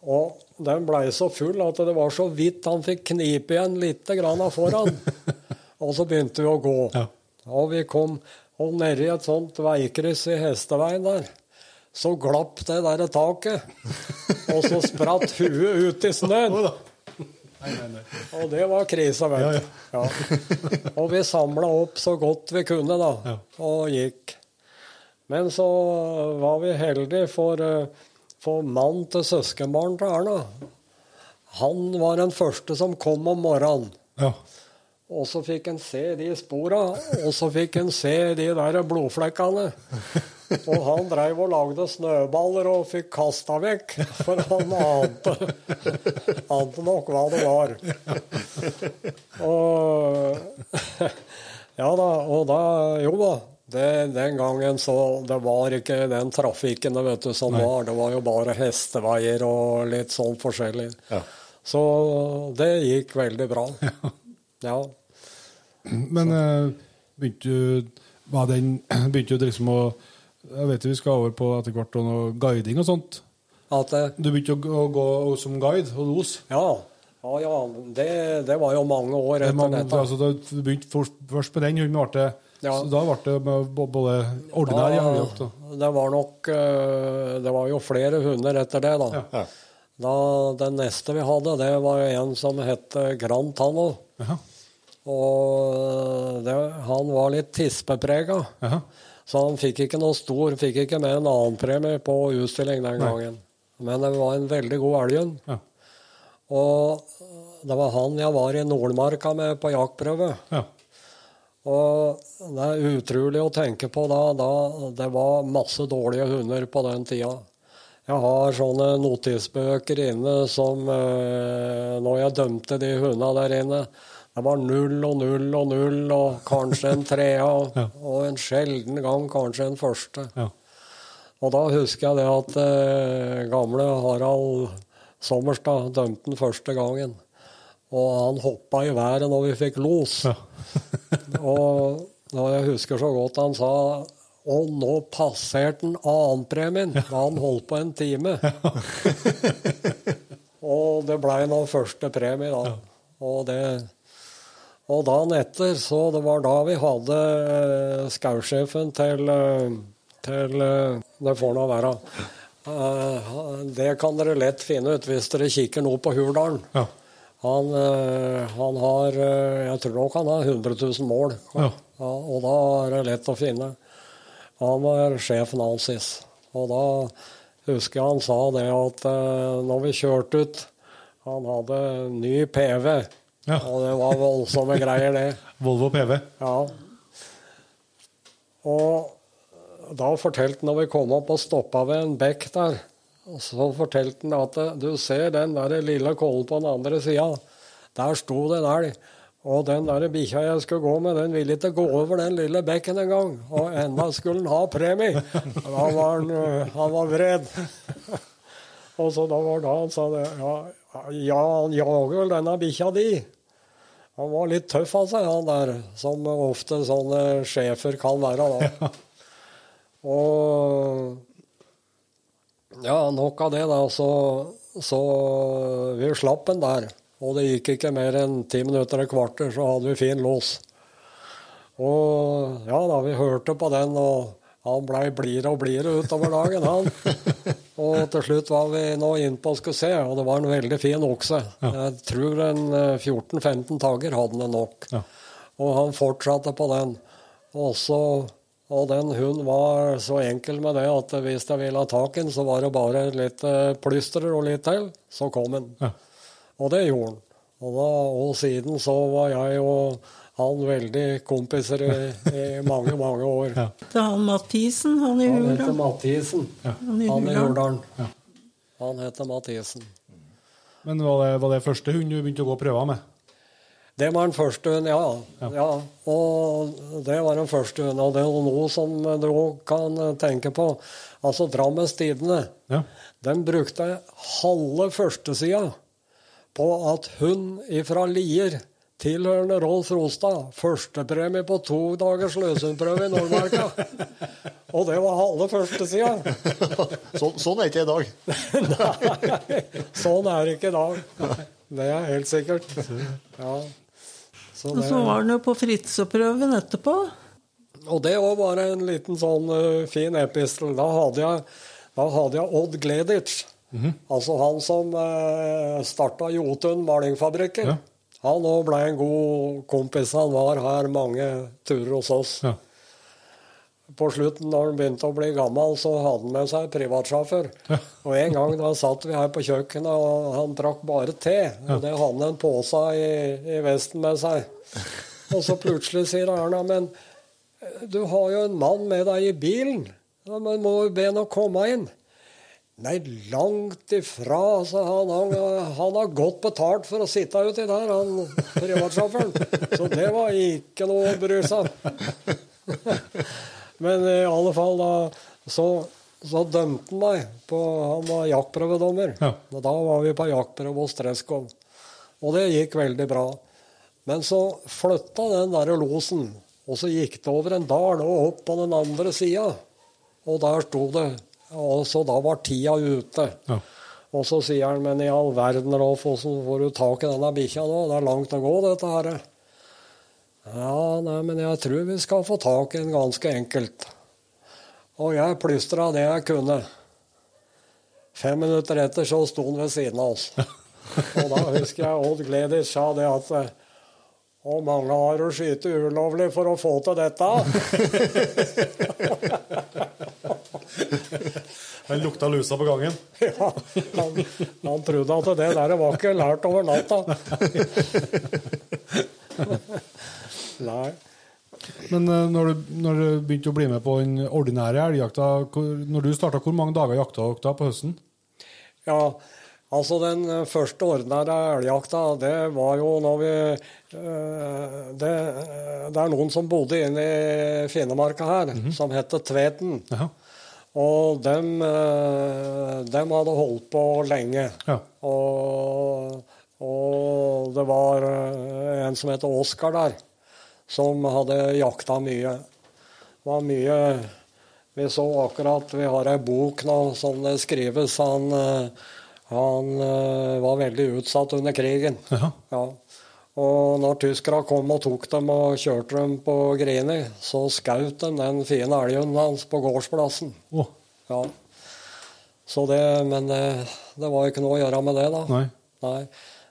Og den blei så full at det var så vidt han fikk knipe igjen litt grann foran. og så begynte vi å gå. Ja. Og vi kom og nedi et sånt veikryss i hesteveien der. Så glapp det der taket. Og så spratt huet ut i snøen. Og det var krise, vet du. Ja. Og vi samla opp så godt vi kunne, da, og gikk. Men så var vi heldige, for, for mannen til søskenbarn til Erna, han var den første som kom om morgenen. Ja. Og så fikk en se de spora, og så fikk en se de der blodflekkene. Og han dreiv og lagde snøballer og fikk kasta vekk, for han ante, ante nok hva det var. Og Ja da, og da Jo da. Det, den gangen så Det var ikke den trafikken vet du, som var. Det var jo bare hesteveier og litt sånn forskjellig. Ja. Så det gikk veldig bra. Ja. Men eh, begynte du var den, Begynte du liksom å Jeg vet vi skal over på etter hvert og noe guiding og sånt. At det, Du begynte å gå, som guide og los. ja. Ja, ja. Det, det var jo mange år Det er etter mange, dette. altså, du begynte først, først med den hunden, det Ja. så da ble det med både ordinær og Det var nok eh, Det var jo flere hunder etter det, da. Ja. da den neste vi hadde, det var en som het Grand Tanno. Jaha. Og det, han var litt tispeprega. Ja. Så han fikk ikke noe stor, fikk ikke med en annen premie på utstilling den Nei. gangen. Men det var en veldig god elghund. Ja. Og det var han jeg var i Nordmarka med på jaktprøve. Ja. Og det er utrolig å tenke på da, da det var masse dårlige hunder på den tida. Jeg har sånne notisbøker inne som eh, Når jeg dømte de hundene der inne Det var null og null og null, og kanskje en trea, Ja. og en sjelden gang kanskje en første. Ja. Og da husker jeg det at eh, gamle Harald Sommerstad dømte den første gangen. Og han hoppa i været når vi fikk los. Ja. og og jeg husker så godt han sa og nå passerte han annenpremien da han holdt på en time. og det blei nå første premie, da. Og, det, og dagen etter, så det var da vi hadde eh, skausjefen til, eh, til eh, Det får nå være. Eh, det kan dere lett finne ut hvis dere kikker nå på Hurdalen. Ja. Han, eh, han har eh, Jeg tror nok han har 100 000 mål. Ja. og da er det lett å finne. Han var sjef Nazis. Og da husker jeg han sa det at eh, når vi kjørte ut Han hadde ny PV. Ja. Og det var voldsomme greier, det. Volvo PV. Ja. Og da fortalte han når vi kom opp og stoppa ved en bekk der, og så fortalte han at du ser den der lille kollen på den andre sida. Der sto det en elg. Og den der bikkja jeg skulle gå med, den ville ikke gå over den lille bekken engang. Og enda skulle den ha premie. Da var han, øh, han var vred. Og så da var det han sa det. Ja, ja han jager vel denne bikkja di. Han var litt tøff av seg, han der, som ofte sånne sjefer kan være. da. Og ja, nok av det, da. Så, så vi slapp den der. Og det gikk ikke mer enn ti minutter og kvarter, så hadde vi fin lås. Og ja da, vi hørte på den, og han blei blidere og blidere utover dagen, han. Og til slutt var vi nå innpå og skulle se, og det var en veldig fin okse. Jeg tror en eh, 14-15 tager hadde den nok. Ja. Og han fortsatte på den. Og, så, og den hunden var så enkel med det at hvis jeg ville ha tak i den, så var det bare litt eh, plystrer og litt til, så kom den. Ja. Og det gjorde han. Og, da, og siden så var jeg og han veldig kompiser i, i mange, mange år. Ja. Det er han Mathisen, han i Han heter Mathisen. I Han i Hurdal. Han heter Mathisen. Men var det, var det første hund du begynte å gå prøver med? Det var den første hunden, ja. ja. Og det var den første hunden. Og det er noe som du òg kan tenke på. Altså Drammens Tidende. Ja. Den brukte halve førstesida på at hun ifra Lier, tilhørende Rolf Rostad, førstepremie på to dagers løshundprøve i Nordmarka. Og det var halve førstesida. Så, sånn er ikke i dag. Nei, sånn er det ikke i dag. Det er helt sikkert. Ja. Så Og så var han jo på Fritzeprøven etterpå. og det òg var en liten sånn uh, fin epistel. Da hadde jeg, da hadde jeg Odd Gleditsch. Altså han som uh, starta Jotun malingfabrikker. Ja. Han òg ble en god kompis. Han var her mange turer hos oss. Ja. På slutten, når han begynte å bli gammel, så hadde han med seg privatsjåfør. Og en gang da satt vi her på kjøkkenet, og han drakk bare te. Og det hadde han en pose i, i vesten med seg. Og så plutselig sier Erna, men eh, du har jo en mann med deg i bilen. Ja, men må jo be ham å komme inn. Nei, langt ifra, sa han. Han, han har godt betalt for å sitte uti der, han privatsjåføren. Så det var ikke noe å bry seg om. Men i alle fall, da, så, så dømte han meg. På, han var jaktprøvedommer. Ja. Og da var vi på jaktprøve hos Treskov. Og det gikk veldig bra. Men så flytta den der losen, og så gikk det over en dal og opp på den andre sida. Og der sto det og så da var tida ute. Ja. Og så sier han, men i all verden, Rolf, hvordan får du tak i denne bikkja nå? Det er langt å gå, dette her. Ja, nei, men jeg tror vi skal få tak i den ganske enkelt. Og jeg plystra det jeg kunne. Fem minutter etter så sto han ved siden av oss. Og da husker jeg Odd Gleditsch sa det at Og mange har å skyte ulovlig for å få til dette. Han lukta lusa på gangen. Ja, han, han trodde at det der var ikke lært over natta. Nei. Men eh, når du, når du begynte å bli med på den ordinære elgjakta, når du starta, hvor mange dager jakta dere da på høsten? Ja, altså den eh, første ordinære elgjakta, det var jo når vi eh, det, det er noen som bodde inne i Finnmarka her, som heter Tveten. Jaha. Og dem, dem hadde holdt på lenge. Ja. Og, og det var en som heter Oskar der, som hadde jakta mye. Det var mye Vi så akkurat Vi har ei bok nå som det skrives. Han, eh, han eh, var veldig utsatt under krigen. Ja. Ja. Og når tyskerne kom og tok dem og kjørte dem på Grini, så skjøt de den fine elgen hans på gårdsplassen. Oh. Ja. Så det, men det, det var ikke noe å gjøre med det, da. nei. Nei.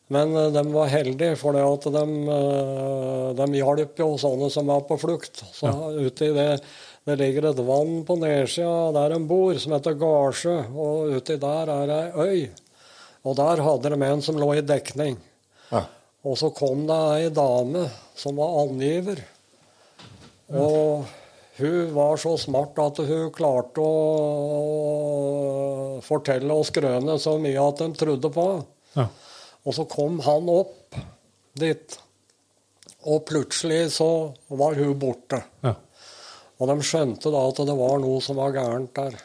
Men eh, de var heldige, for det at de, eh, de hjalp jo sånne som var på flukt. Så ute i det, det ligger et vann på nedsida der de bor, som heter Garsjø. Og uti der er ei øy. Og der hadde de en som lå i dekning. Ja. Og så kom det ei dame som var angiver. Og hun var så smart at hun klarte å fortelle og skrøne så mye at de trodde på henne. Ja. Og så kom han opp dit, og plutselig så var hun borte. Ja. Og de skjønte da at det var noe som var gærent der.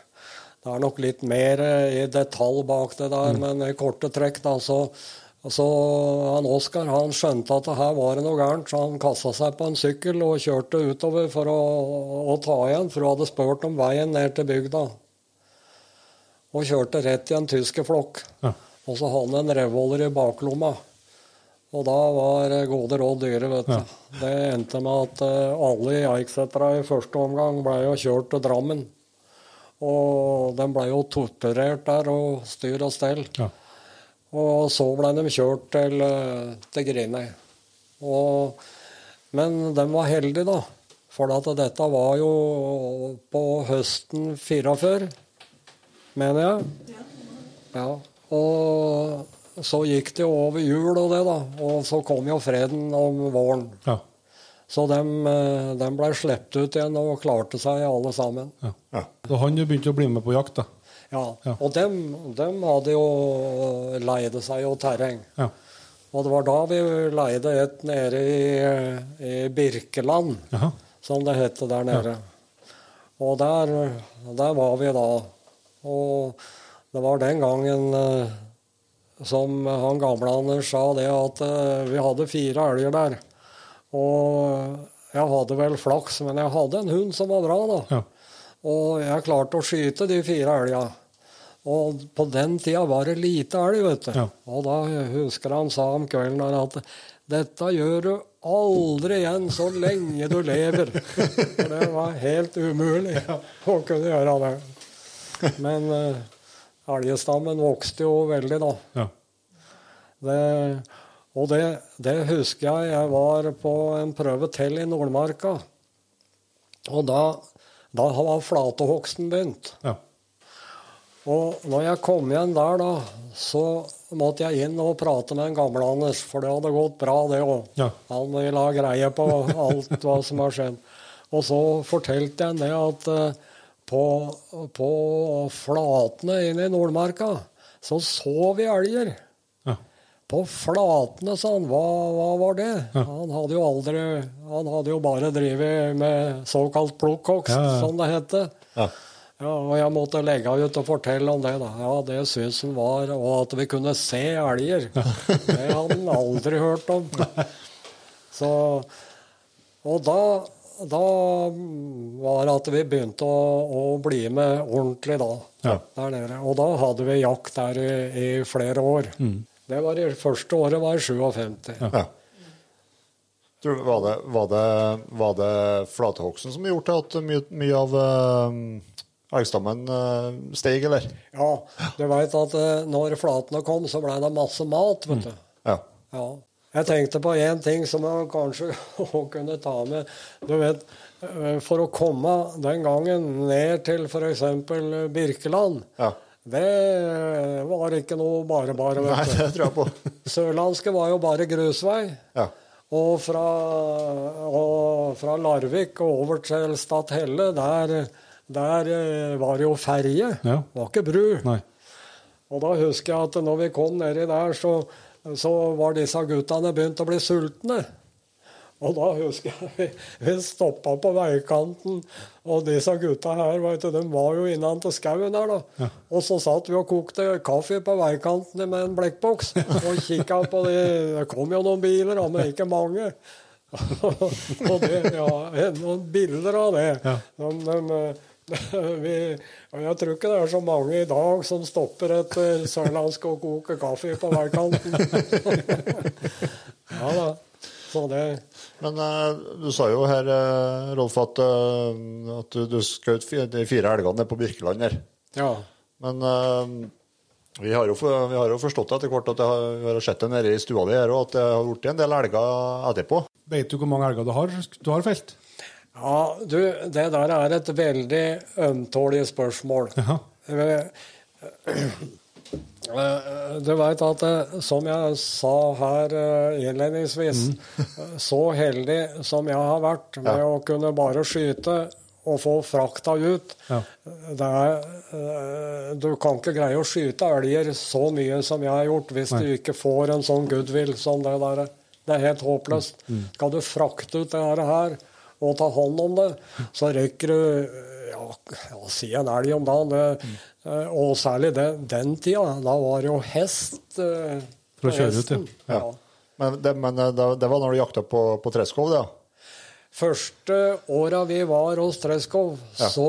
Det er nok litt mer eh, i detalj bak det der, men i korte trekk, da, så, så han Oskar han skjønte at det her var det noe gærent, så han kasta seg på en sykkel og kjørte utover for å, å ta igjen, for hun hadde spurt om veien ned til bygda. Og kjørte rett i en tyskerflokk. Ja. Og så hadde han en revolver i baklomma. Og da var gode råd dyre, vet du. Ja. Det endte med at eh, alle i Eiksetra i første omgang ble jo kjørt til Drammen. Og de ble jo torturert der og styr og stell. Ja. Og så ble de kjørt til, eh, til Grini. Og, men de var heldige, da. For at dette var jo på høsten 44, mener jeg. Ja. Og så gikk det jo over jul og det, da. Og så kom jo freden om våren. Ja. Så de, ble sluppet ut igjen og klarte seg alle sammen. ja. Ja. Så han begynte å bli med på jakt, da. Ja. Ja. Og dem, dem hadde jo leide seg jo terreng. Ja. Og det var da vi leide et nede i, i Birkeland, Jaha. som det het der nede. Og der, der var vi da. Og det var den gangen eh, som han gamle Anders sa det at eh, vi hadde fire elger der. Og jeg hadde vel flaks, men jeg hadde en hund som var bra, da. Ja. Og jeg klarte å skyte de fire elga. Og på den tida var det lite elg, vet du. Ja. Og da husker han sa om kvelden der at dette gjør du aldri igjen så lenge du lever. For det var helt umulig å kunne gjøre det. Men elgstammen vokste jo veldig, da. Ja. Det, og det, det husker jeg. Jeg var på en prøve til i Nordmarka. Og da, da var flatehogsten begynt. Ja. Og når jeg kom igjen der, da, så måtte jeg inn og prate med en gamle Anders, for det hadde gått bra, det òg. Ja. Han ville ha greie på alt hva som har skjedd. Og så fortalte jeg det at eh, på, på flatene inne i Nordmarka så så vi elger. Ja. På flatene, sa han. Hva, hva var det? Han hadde jo aldri Han hadde jo bare drevet med såkalt plukkhogst, Ja, ja. som det het. Ja. Ja, og jeg måtte legge ut og fortelle om det. da. Ja, det syns han var. Og at vi kunne se elger. Det hadde han aldri hørt om. Så, og da, da var det at vi begynte å, å bli med ordentlig da. Ja. Der nede. Og da hadde vi jakt der i, i flere år. Det var i første året var i 57. Ja. Tror du, var, det, var, det, var det flathogsten som gjorde at mye, mye av uh, elgstammen uh, steg, eller? Ja, du veit at uh, når flatene kom, så blei det masse mat, vet du. Ja. Ja. Jeg tenkte på én ting som jeg kanskje kunne ta med. Du vet, eh, For å komme den gangen ned til f.eks. Birkeland, ja. det var ikke noe bare-bare. Nei, det tror jeg på. Sørlandske var jo bare grusvei. Ja. Og fra, og fra Larvik og over til Stathelle, der, der eh, var det jo ferje. Ja. Det var ikke bru. Nei. Og da husker jeg at når vi kom nedi der, så, så var disse guttene begynt å bli sultne. Og da husker jeg vi, vi stoppa på veikanten, og disse gutta her vet du, de var jo innentil skauen her. da. Og så satt vi og kokte kaffe på veikanten med en blekkboks og kikka på de Det kom jo noen biler, men ikke mange. og det, ja, noen bilder av det. De, de, vi, og jeg tror ikke det er så mange i dag som stopper etter sørlandsk og koker kaffe på veikanten. ja da. Så det Men eh, du sa jo her, eh, Rolf, at, eh, at du, du skjøt de fire elgene nede på Birkeland her. Ja. Men eh, vi, har jo, vi har jo forstått etter hvert at det har, vi har sett det nede i stua di her, og at det har blitt en del elger etterpå. Vet du hvor mange elger du har, du har felt? Ja, du, det der er et veldig ømtålig spørsmål. Jaha. Eh, Du veit at, eh, som jeg sa her eh, innledningsvis, mm. så heldig som jeg har vært med å kunne bare skyte og få frakta ut Ja. er, Du kan ikke greie å skyte elger så mye som jeg har gjort, hvis du ikke får en sånn goodwill som det der. Det er helt håpløst. Skal du frakte ut det her og ta hånd om det, så røyker du ja, ja, si en elg om dagen. Det, eh, Og særlig det, den tida. Da var det jo hest eh, For å kjøre ut, ja. Ja. Men, det, men eh, det, det var når du jakta på, på Treskov, det? ja? Første åra vi var hos Treskov, så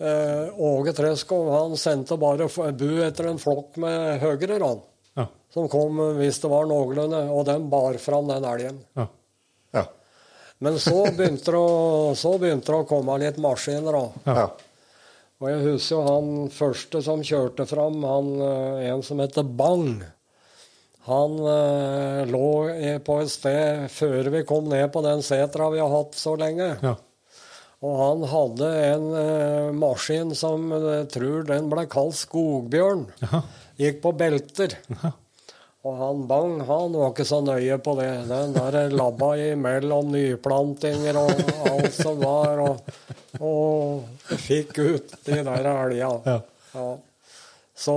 eh, Åge Treskov han sendte bare bu etter en flokk med høyre, han. Ja. Som kom hvis det var noenlunde, og den bar fram den elgen. ja. Ja. Men så begynte det å, så begynte det å komme litt maskiner, da. ja. Og jeg husker jo han første som kjørte fram, han, eh, en som heter Bang. Han eh, lå på et sted før vi kom ned på den setra vi har hatt så lenge. ja. Og han hadde en eh, maskin som jeg tror den ble kalt Skogbjørn. Jaha. Gikk på belter. Og han Bang han var ikke så nøye på det. Den der labba imellom nyplantinger og alt som var, og, og fikk ut de der elga. Ja. Ja. Så,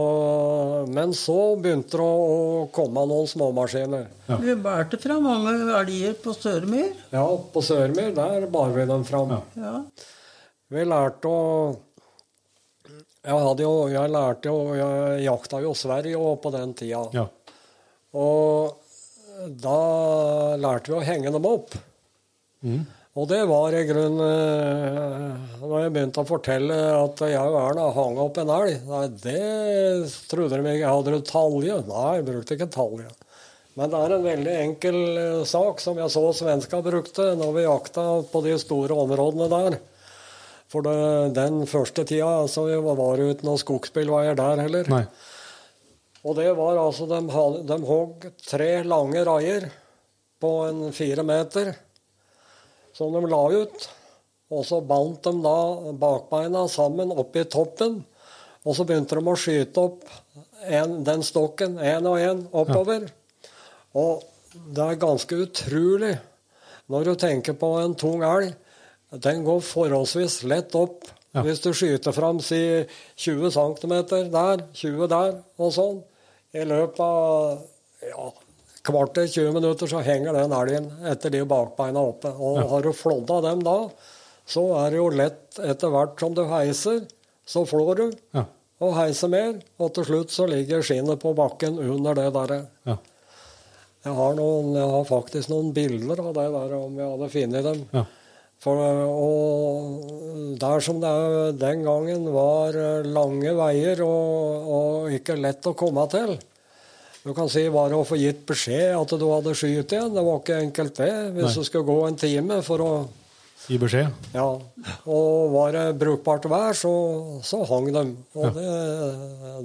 men så begynte det å komme noen småmaskiner. Vi bærte fra mange elger på Sørmyr. Ja, på Sørmyr, der bar vi dem fram. Ja. Vi lærte å Jeg hadde jo Jeg lærte jo Jeg jakta jo Sverige òg på den tida. ja. Og da lærte vi å henge dem opp. Og det var i grunnen eh, Når jeg begynte å fortelle at jeg og Erna hang opp en elg Nei, det trodde de ikke. Hadde du talje? Nei, jeg brukte ikke talje. Men det er en veldig enkel eh, sak som jeg så svenska brukte når vi jakta på de store områdene der. For det, den første tida så var det ikke noen skogsbilveier der heller. Nei. Og det var altså De, de hogg tre lange raier på en fire meter som de la ut. Og så bandt de da bakbeina sammen oppi toppen. Og så begynte de å skyte opp en, den stokken én og én oppover. Og det er ganske utrolig når du tenker på en tung elg. Den går forholdsvis lett opp. Ja. Hvis du skyter fram si 20 cm der, 20 der og sånn. I løpet av ja, kvarter, 20 minutter så henger den elgen etter de bakbeina oppe. Og har du flådda dem da, så er det jo lett etter hvert som du heiser, så flår du. Ja. Og heiser mer, og til slutt så ligger skinnet på bakken under det derre. Ja. Jeg jeg har faktisk noen bilder av det der, om jeg hadde funnet dem. Ja. For, og der som det den gangen var eh, lange veier og, og ikke lett å komme til. Du kan si bare å få gitt beskjed at du hadde skutt igjen. Det var ikke enkelt, det. Hvis Nei. du skulle gå en time for å Gi beskjed. Ja. Og var det brukbart vær, så, så hang de. Og det,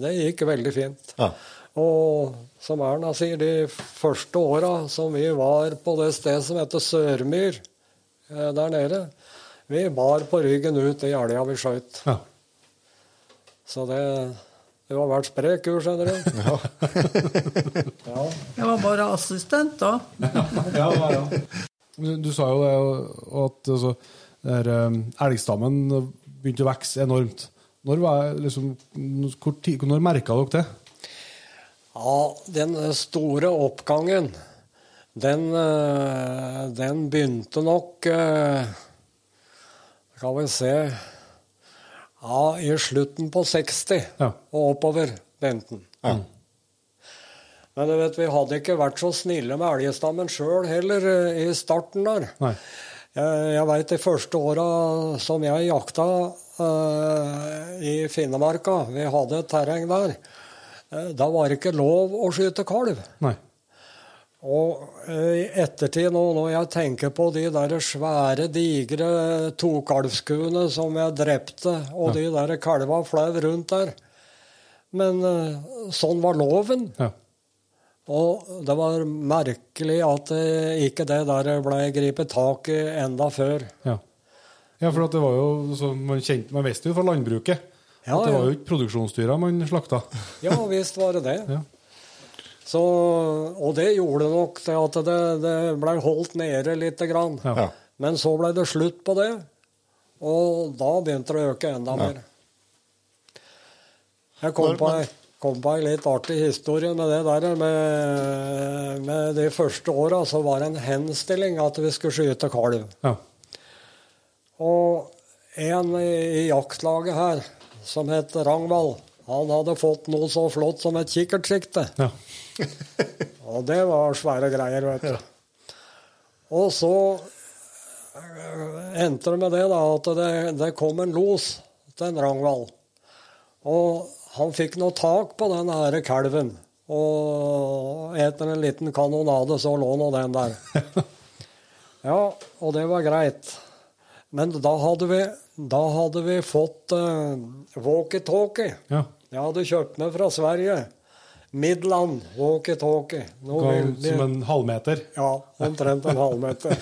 det gikk veldig fint. Ja. Og som Erna sier, de første åra som vi var på det stedet som heter Sørmyr eh, der nede, vi bar på ryggen ut de elga vi skjøt. Ja. Så det, det var vært sprek skjønner du. Ja. Jeg var bare assistent da. Ja, ja, ja. Du, du sa jo det, at altså, der, um, elgstammen begynte å vokse enormt. Når, var, liksom, hvor, tid- når merka dere det? Ja, den store oppgangen, den, eh, den begynte nok eh, Skal vi se Ja, i slutten på 60 Ja. og oppover begynte den. Ja. Men vet, vi hadde ikke vært så snille med elgstammen sjøl heller eh, i starten der. Nei. Jeg, jeg veit de første åra som jeg jakta uh, i Finnemarka, vi hadde et terreng der, uh, da var det ikke lov å skyte kalv. Nei. Og eh, i ettertid nå, når jeg tenker på de der svære, digre tokalvskuene som jeg drepte, og de der kalva fløy rundt der Men eh, sånn var loven. Ja. Og det var merkelig at eh, ikke det der ble gripet tak i enda før. Ja. ja, for at det var jo så man, kjente, man visste jo fra landbruket Ja, at det ja. var jo ikke produksjonsdyra man slakta. Ja visst var det det. Ja. Så, og det gjorde nok det at det, det ble holdt nede lite grann. Ja. Men så ble det slutt på det, og da begynte det å øke enda mer. Jeg kom på, ei- kom på ei litt artig historie med det der. Med, med de første åra så var det en henstilling at vi skulle skyte kalv. Ja. Og en i, i jaktlaget her, som het Rangvald, han hadde fått noe så flott som et kikkertsikte. Ja. Og det var svære greier, vet du. Og så øh, endte det med det da, at det, det kom en los til en Rangvald. Og han fikk noe tak på den her kalven. Og etter en liten kanonade så lå nå den der. Ja, og det var greit. Men da hadde vi, da hadde vi fått uh, walkietalkie. ja. Jeg hadde kjøpt med fra Sverige. Midland walkietalkie. Som en halvmeter. ja, omtrent en halvmeter.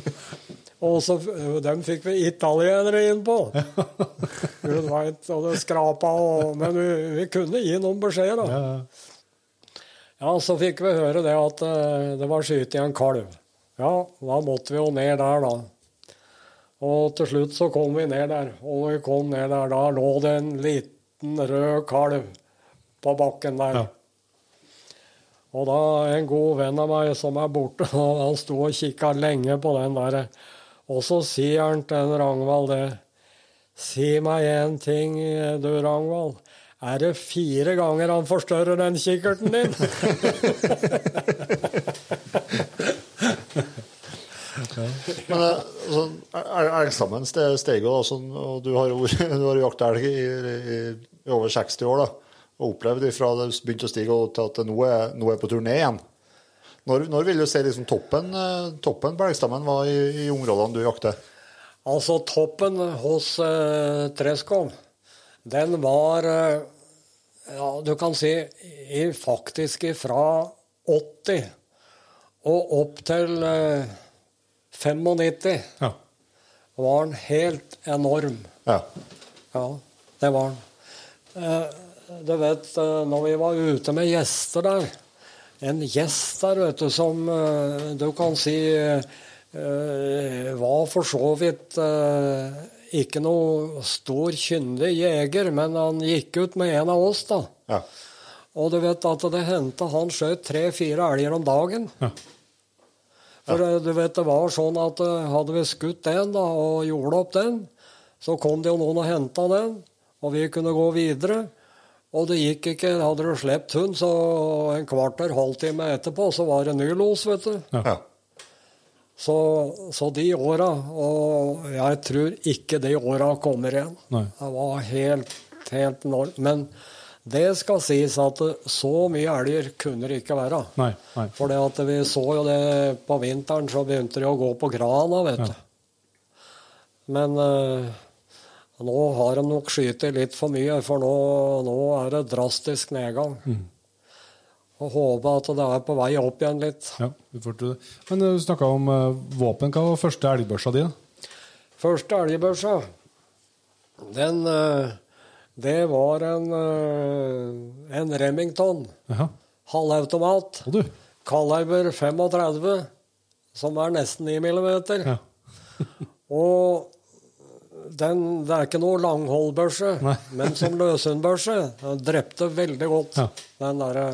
og så, dem fikk vi italienere inn på. Gud veit, og det skrapa og Men vi, vi kunne gi noen beskjeder, da. Ja, ja. Ja, så fikk vi høre det at eh, det var skutt i en kalv. Ja, da måtte vi jo ned der, da. Og til slutt så kom vi ned der. Og vi kom ned der, da lå det en liten rød kalv på bakken der. Ja. Og da en god venn av meg som er borte, og han sto og kikka lenge på den der. Og så sier han til en Rangvald det. Si meg en ting, du Rangvald. Er det fire ganger han forstørrer den kikkerten din? Men eh, altså, el- elgstammen steg jo, sånn, og du har jo du har jo jakta elg i, i, i over 60 år, da, og opplevd fra det begynte å stige til at nå er, nå er på turné igjen. Når, når vil du se liksom toppen, eh, toppen på var i, i områdene du jakter? Altså, toppen hos eh, Treskov, den var eh, Ja, du kan si i, faktisk fra 80 og opp til eh, 95 Ja. var den helt enorm. Ja. Ja, det var den. Eh, du vet, eh, når vi var ute med gjester der En gjest der, vet du, som eh, du kan si eh, var for så vidt ikke noe stor, kyndig jeger, men han gikk ut med en av oss, da. ja. Og du vet at det hendte han skjøt tre-fire elger om dagen. Ja. For ja. du vet, det var sånn at hadde vi skutt den da, og gjorde opp den, så kom det jo noen og henta den, og vi kunne gå videre. Og det gikk ikke. Hadde du sluppet hund, så en kvarter, halvtime etterpå, så var det ny los, vet du. ja. Så, så de åra, og jeg tror ikke de åra kommer igjen. Nei. Det var helt, helt enormt. Men det skal sies at så mye elger kunne det ikke være. Nei. nei. For vi så jo det på vinteren, så begynte de å gå på grana, vet Ja. du. Men eh, nå har de nok skutt litt for mye, for nå, nå er det drastisk nedgang. Mm. Og håper at det er på vei opp igjen litt. Ja, vi får til det. Men eh, du snakka om eh, våpen. Hva var første elgbørsa di? da? Første elgbørsa, den eh, Det var en, en Remington. Jaha. Halvautomat. Og du? Kaliber 35, som er nesten 9 millimeter. Ja. Og den, det er ikke noe langholdbørse, men som løshundbørse. Den drepte veldig godt, Ja. den derre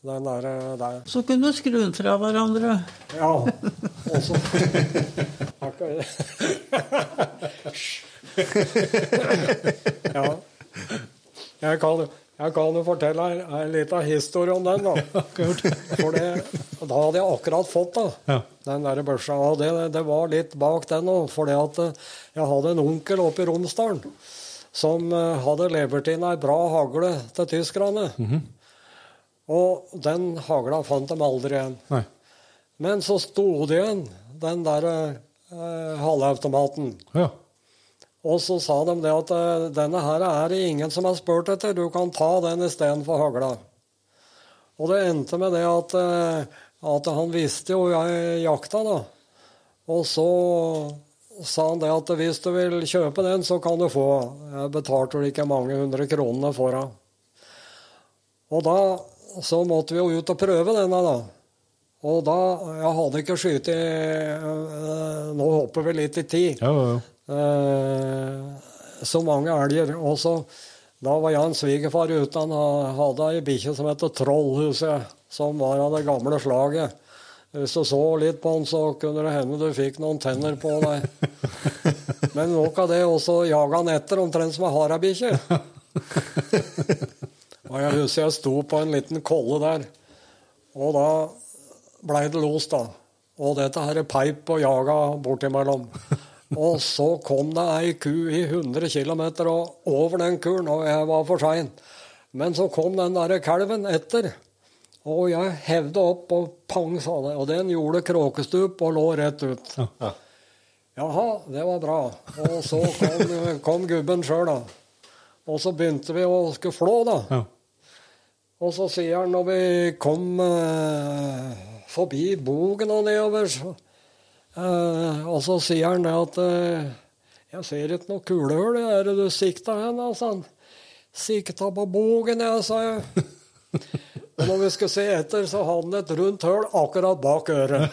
den der, der. Så kunne du skru den fra hverandre. Ja. Og så Akkurat. ja. Jeg kan, jeg kan jo fortelle en, en liten historie om den, da. For det, da hadde jeg akkurat fått da, Ja. den der børsa. Og det, det var litt bak den òg, for jeg hadde en onkel oppe i Romsdalen som eh, hadde levert inn ei bra hagle til tyskerne. Og den hagla fant de aldri igjen. Nei. Men så sto det igjen, den der eh, halvautomaten. Ja. Og så sa de det at eh, denne her er det ingen som har spurt etter, du kan ta den istedenfor hagla. Og det endte med det at, eh, at han visste jo jeg jakta, da. Og så sa han det at hvis du vil kjøpe den, så kan du få. Jeg betalte vel ikke mange hundre kronene for den. Og da så måtte vi jo ut og prøve denne, da. Og da Jeg hadde ikke skutt i øh, Nå hopper vi litt i tid. Ja, ja, ja. Eh, så mange elger. Og så Da var jeg en svigerfar ute. Han hadde ei bikkje som het Trollhuset, som var av det gamle slaget. Hvis du så litt på den, så kunne det hende du fikk noen tenner på deg. Men nok av det, også jaga han etter, omtrent som ei harabikkje. Og jeg husker jeg sto på en liten kolle der, og da blei det los, da. Og dette her er peip og jaga bortimellom. Og så kom det ei ku i 100 km og over den kuren, og jeg var for sein. Men så kom den derre kalven etter, og jeg hevde opp, og pang, sa det. Og den gjorde kråkestup og lå rett ut. Ja. Jaha, det var bra. Og så kom, kom gubben sjøl, da. Og så begynte vi å skulle flå, da. Ja. Og så sier han når vi kom eh, forbi bogen og nedover, så, eh, og så sier han det at eh, Jeg ser ikke noe kulehull. Er det du sikta hen? Altså, han. Sikta på bogen, jeg, sa jeg. Og når vi skulle se etter, så hadde han et rundt hull akkurat bak øret.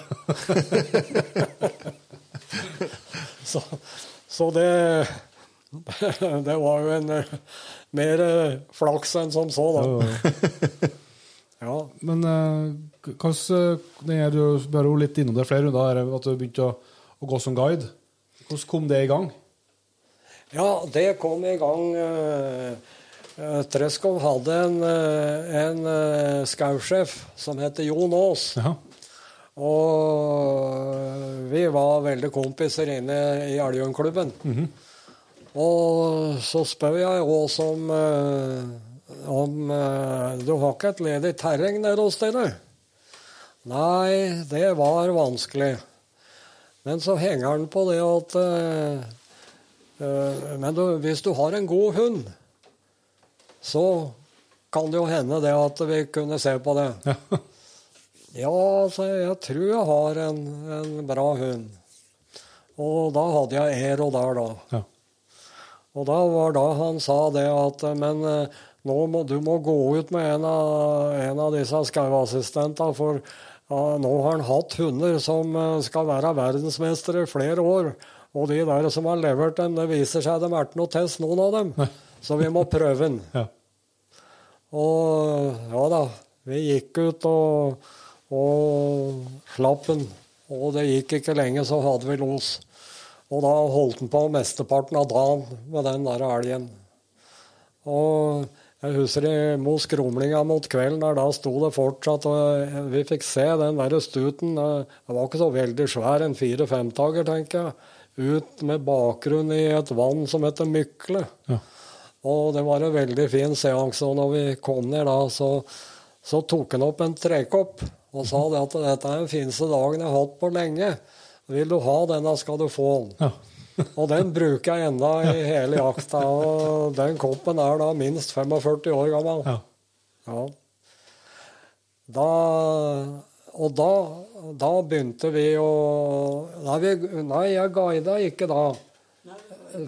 så, så det Det var jo en eh, mer eh, flaks enn som så, da. Ja. Men eh, hvordan Du bare jo litt innom det flere runder, at du begynte å, å gå som guide. Hvordan kom det i gang? Ja, det kom i gang eh, eh, Treskov hadde en, eh, en uh, skausjef som heter Jon Aas. Ja. Og vi var veldig kompiser inne i Elgjønklubben. Og så spør jeg Aas om, eh, om eh, Du har ikke et ledig terreng nede hos dere? Nei, det var vanskelig. Men så henger han på det at uh, uh, Men du, hvis du har en god hund, så kan det jo hende det at vi kunne se på det. Ja. Ja, altså, jeg tror jeg har en, en bra hund. Og da hadde jeg Ero der, da. Ja. Og da var da han sa det at Men eh, nå må, du må gå ut med en av, en av disse skauassistentene, for ja, nå har han hatt hunder som eh, skal være verdensmestere i flere år. Og de der som har levert dem, det viser seg de er ikke noe test, noen av dem. Så vi må prøve den. Ja. Og ja da, vi gikk ut og, og slapp den. Og det gikk ikke lenge, så hadde vi los. Og da holdt den på mesteparten av dagen med den der elgen. Og Jeg husker i skrumlinga mot kvelden, der da sto det fortsatt og Vi fikk se den der stuten. eh, Den var ikke så veldig svær, en fire-femtager, tenker jeg. Ut med bakgrunn i et vann som heter Mykle. Ja. Og det var en veldig fin seanse. Og når vi kom ned da, så, så tok han opp en trekopp og sa det at dette er den fineste dagen jeg har hatt på lenge. Vil du ha denne, skal du få den. Ja. Og den bruker jeg enda i hele jakta. Og den koppen er da minst 45 år gammel. Ja. Ja. Da, og da, da begynte vi å Nei, vi, nei jeg guida ikke da.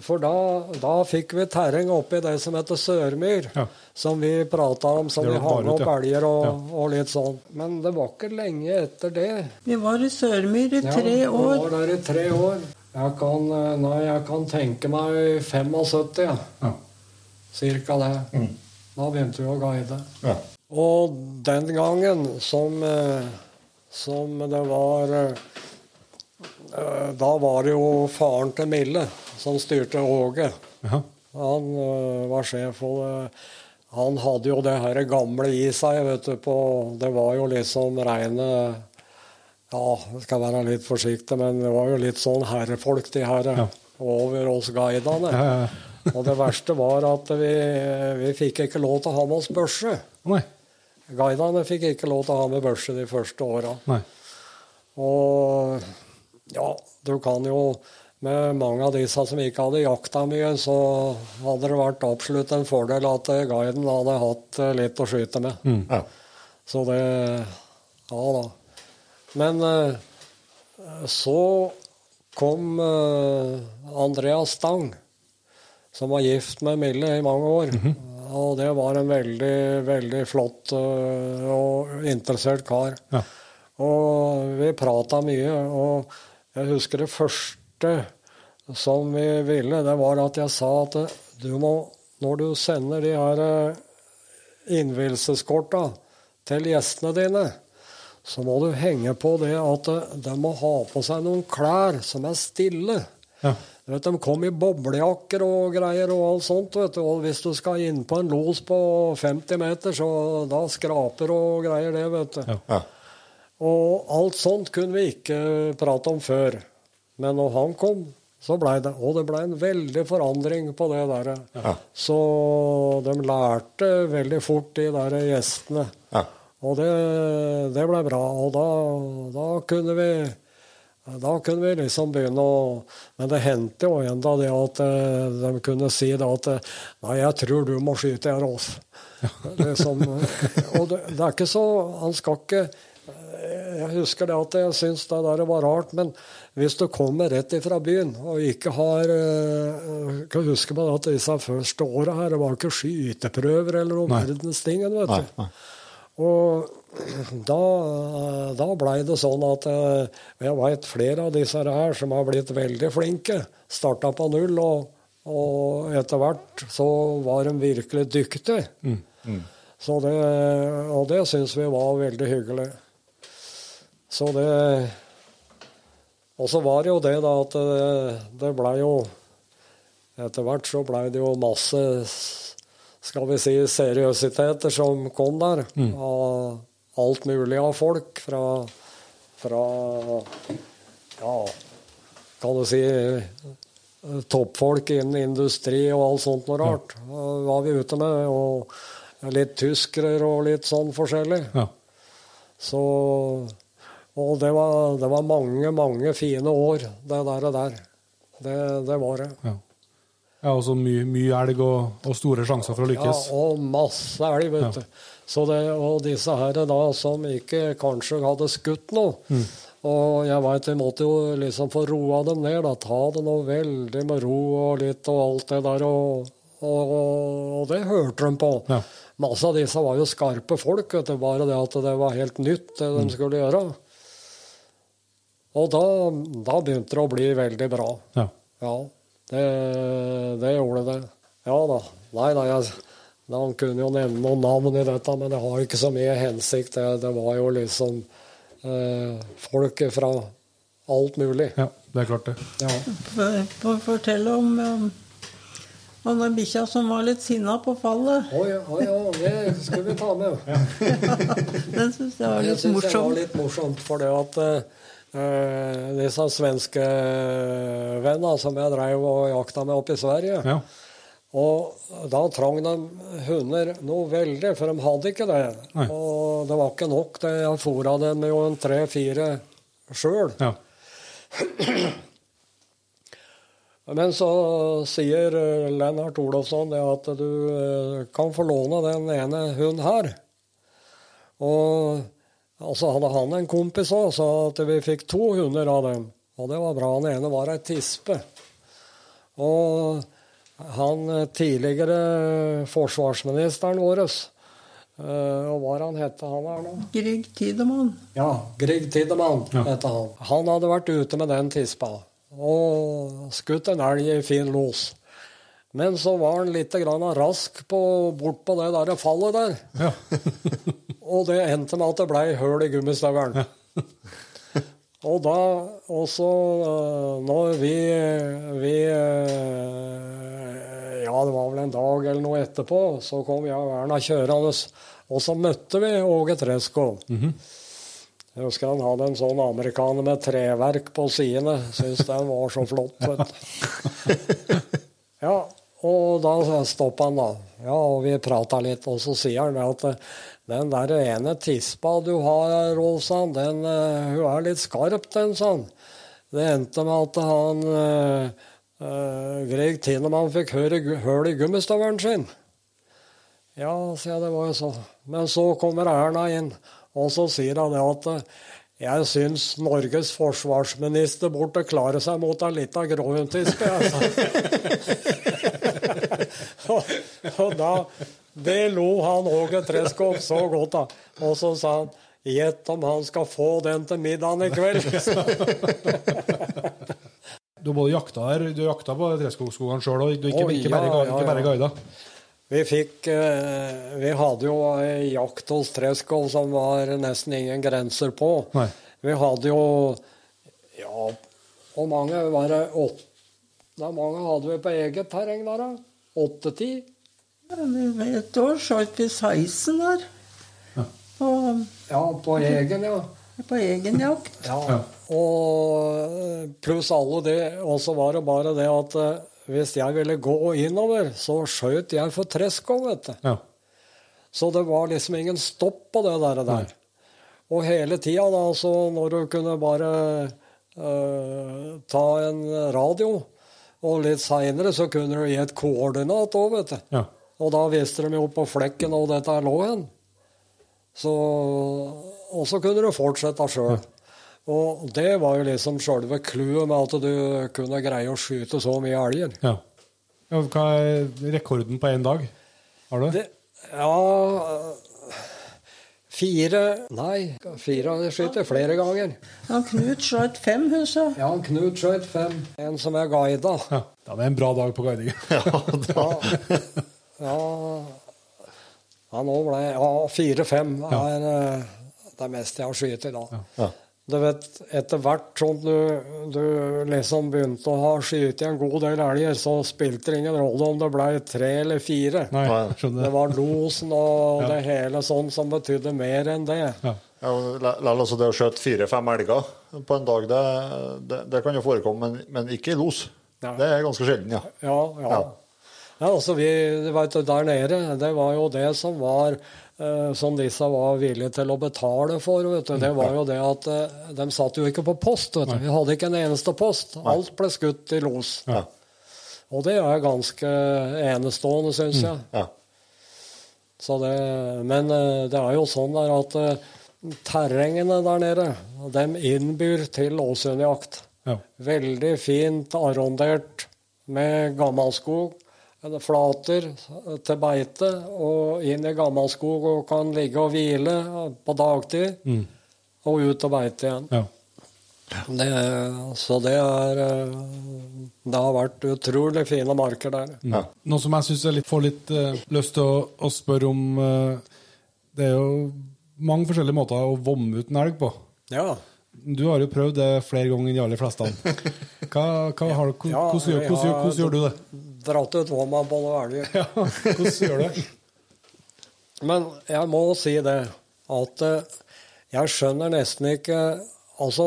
For da, da fikk vi terreng oppi det som heter Sørmyr, Ja. som vi prata om, som vi hang opp ja. elger og, Ja. og litt sånn. Men det var ikke lenge etter det. Vi var i Sørmyr i tre år. Ja, vi var der i tre år. Jeg kan, eh, nei, jeg kan tenke meg 75, ja. Ja. Cirka det. Da begynte vi å guide. Ja. Og den gangen som, eh, som det var eh, Da var det jo faren til Mille som styrte Åge. Ja. Han var sjef, for han hadde jo det her gamle i seg, vet du, på Det var jo liksom reine Ja, jeg skal være litt forsiktig, men det var jo litt sånn herrefolk, de her Ja. over oss guidene. Ja, ja, ja. og det verste var at vi, vi fikk ikke lov til å ha med oss børse. Nei. Guidene fikk ikke lov til å ha med børse de første åra. Og ja, du kan jo med mange av disse som ikke hadde jakta mye, så hadde det vært absolutt en fordel at guiden hadde hatt litt å skyte med. Ja. Så det Ja da. Men eh, så kom eh, Andreas Stang, som var gift med Mille i mange år. Og det var en veldig, veldig flott eh, og interessert kar. Ja. Og vi prata mye, og jeg husker det første som vi ville, det var at jeg sa at du må, når du sender de her innvielseskorta til gjestene dine, så må du henge på det at eh, de må ha på seg noen klær som er stille. Ja. Du vet, De kom i boblejakker og greier og alt sånt. vet du, og Hvis du skal inn på en los på 50 meter, så da skraper og greier det. vet du. Ja. Ja. Og alt sånt kunne vi ikke prate om før. Men når han kom, så blei det Og det blei en veldig forandring på det der. Ja. Så de lærte veldig fort, de der gjestene. Og det, det ble bra. Og da, da kunne vi da kunne vi liksom begynne å Men det hendte jo enda det at eh, de kunne si det at eh, Nei, jeg tror du må skyte her også. Liksom, og det, det er ikke så Han skal ikke eh, Jeg husker det at jeg syns det der var rart, men hvis du kommer rett ifra byen og ikke har eh, Kan huske på det at disse første åra her, det var ikke skyteprøver eller noe Nei. verdens ting. Vet Nei, du. nei. Og da, da blei det sånn at eh, jeg veit flere av disse her som har blitt veldig flinke. Starta på null, og, og etter hvert så var de virkelig dyktige. Så det, og det syns vi var veldig hyggelig. Så det Og så var det jo det, da, at det, det blei jo Etter hvert så blei det jo masse skal vi si, seriøsiteter som kom der. Av alt mulig av folk. Fra, fra ja, kan du si toppfolk innen industri og alt sånt noe rart. Ja. var vi ute med. Og litt tyskere og litt sånn forskjellig. Ja. Så Og det var, det var mange, mange fine år, det der. og der. Det, det var det. Ja. Ja og så mye, mye elg og, og store sjanser for å lykkes. Ja, og masse elg, vet Ja. du. Så det, og disse her da, som ikke kanskje hadde skutt noe. Mm. Og jeg veit vi måtte jo liksom få roa dem ned, da. Ta det nå veldig med ro og litt og alt det der. Og, og, og det hørte de på. Ja. Masse av disse var jo skarpe folk, vet du. Bare det at det var helt nytt, det Mm. de skulle gjøre. Og da, da begynte det å bli veldig bra. Ja. Ja, det, det gjorde det. Ja da. Nei nei, jeg, han kunne jo nevne noen navn i dette, men det har ikke så mye hensikt. Det, det var jo liksom eh, folk fra alt mulig. ja, det er klart det. Ja. For, for å fortelle om um, Og den bikkja som var litt sinna på fallet, Å ja, oh, ja, det skulle vi ta med. den syns jeg var litt syns det var litt morsomt, for det at eh, disse svenske vennene som jeg drev og jakta med oppe i Sverige Ja. Og da trang de hunder noe veldig, for de hadde ikke det. Nei. Og det var ikke nok. det. Jeg fôra dem jo en tre-fire sjøl. ja. Men så sier eh, Lennart Olofsson det at du eh, kan få låne den ene hunden her. Og og så hadde han en kompis òg, så at vi fikk to hunder av dem. Og det var bra. Den ene var ei tispe. Og han eh, tidligere forsvarsministeren vår eh, Og hva han hette han her nå? Grieg Tidemann. Ja, Grieg Tidemann het han. Han hadde vært ute med den tispa og skutt en elg i fin los. Men så var han litt grann rask på, bort på det der fallet der. ja. Og det endte med at det blei høl i gummistøvelen. Og da også øh, når vi, vi øh, Ja, det var vel en dag eller noe etterpå, så kom jeg og Erna kjørende. Og så møtte vi Åge Treskov. Jeg husker han hadde en sånn amerikaner med treverk på sidene. Syns den var så flott. Ja, og da stoppa han, da. Ja, og vi prata litt, og så sier han at eh, den der ene tispa du har, Rolfsson, den eh, hun er litt skarp, den, sånn. Det endte med at han uh, Greg Tinemann fikk høl i gummistøvelen sin. Ja, sier jeg, det var jo så. Men så kommer Erna inn, og så sier hun det at eh, jeg syns Norges forsvarsminister burde klare seg mot ei lita gråhundtispe. og, og da Det lo han Åge Treskov så godt av. Og så sa han Gjett om han skal få den til middagen i kveld. Du både jakta her, du jakta på Treskogskogene sjøl òg, ikke, ikke, bare, ja, ja, ikke bare guida? Vi fikk eh, Vi hadde jo ei jakt hos Treskov som var nesten ingen grenser på. Nei. Vi hadde jo Ja, hvor mange var det? Åtte? Hvor mange hadde vi på eget terreng der, da? Åtte-ti? Et år skjøt vi 16 der. På, Ja, på egen, ja. på egen jakt. ja. Og eh, pluss alle det. Og så var det bare det at eh, hvis jeg ville gå innover, så skjøt jeg for Treskov, vet du. Ja. Så det var liksom ingen stopp på det der. der. Og hele tida, da, så når du kunne bare uh, ta en radio, og litt seinere så kunne du gi et koordinat òg, vet du. Ja. Og da viste de jo på flekken hvor dette lå hen. Så, og så kunne du fortsette sjøl. Og det var jo liksom sjølve clouet med at du kunne greie å skyte så mye elger. ja. ja hva er rekorden på én dag? Har du det? Ja Fire Nei, fire har jeg skutt flere ganger. Han Knut skjøt fem, husker jeg. Ja, Knut skjøt fem. En som er guida. Ja. ja, det er en bra dag på guidingen. Ja, ja, ja nå ble Ja, fire-fem er eh, det meste jeg har skutt i dag. Ja. Du vet, etter hvert som du, du liksom begynte å ha skutt i en god del elger, så spilte det ingen rolle om det ble tre eller fire. Nei. Det det. var losen og det hele sånn som betydde mer enn det. Ja. Ja, la- la- altså det å skjøte fire-fem elger på en dag, det, det, det kan jo forekomme, men, men ikke i los. Ja. Det er ganske sjelden, ja. Ja, ja. Ja. altså vi, vet, Der nede, det var jo det som var eh, Som disse var villige til å betale for. Vet du. Det var jo det at eh, de satt jo ikke på post. Vet du. Vi hadde ikke en eneste post. Alt ble skutt i los. Ja. Og det er ganske enestående, syns jeg. ja. Så det, men eh, det er jo sånn at terrengene der nede, de innbyr til åsundjakt. Ja. Veldig fint arrondert med gammelskog. Eller Flater til beite og inn i gammelskog og kan ligge og hvile på dagtid. Og ut og beite igjen. Ja. Det, så det er eh, Det har vært utrolig fine marker der. Ja. Noe som jeg syns jeg får litt uh, lyst til å, å spørre om uh, Det er jo mange forskjellige måter å vomme ut en elg på. Ja. Du har jo prøvd det flere ganger enn de aller fleste. Hva, hva har hvordan, hvordan, hvordan, hvordan gjør du det? Dratt ut hva på noen elger. Ja, hvordan gjør du det? Men jeg må si det at eh, jeg skjønner nesten ikke Altså,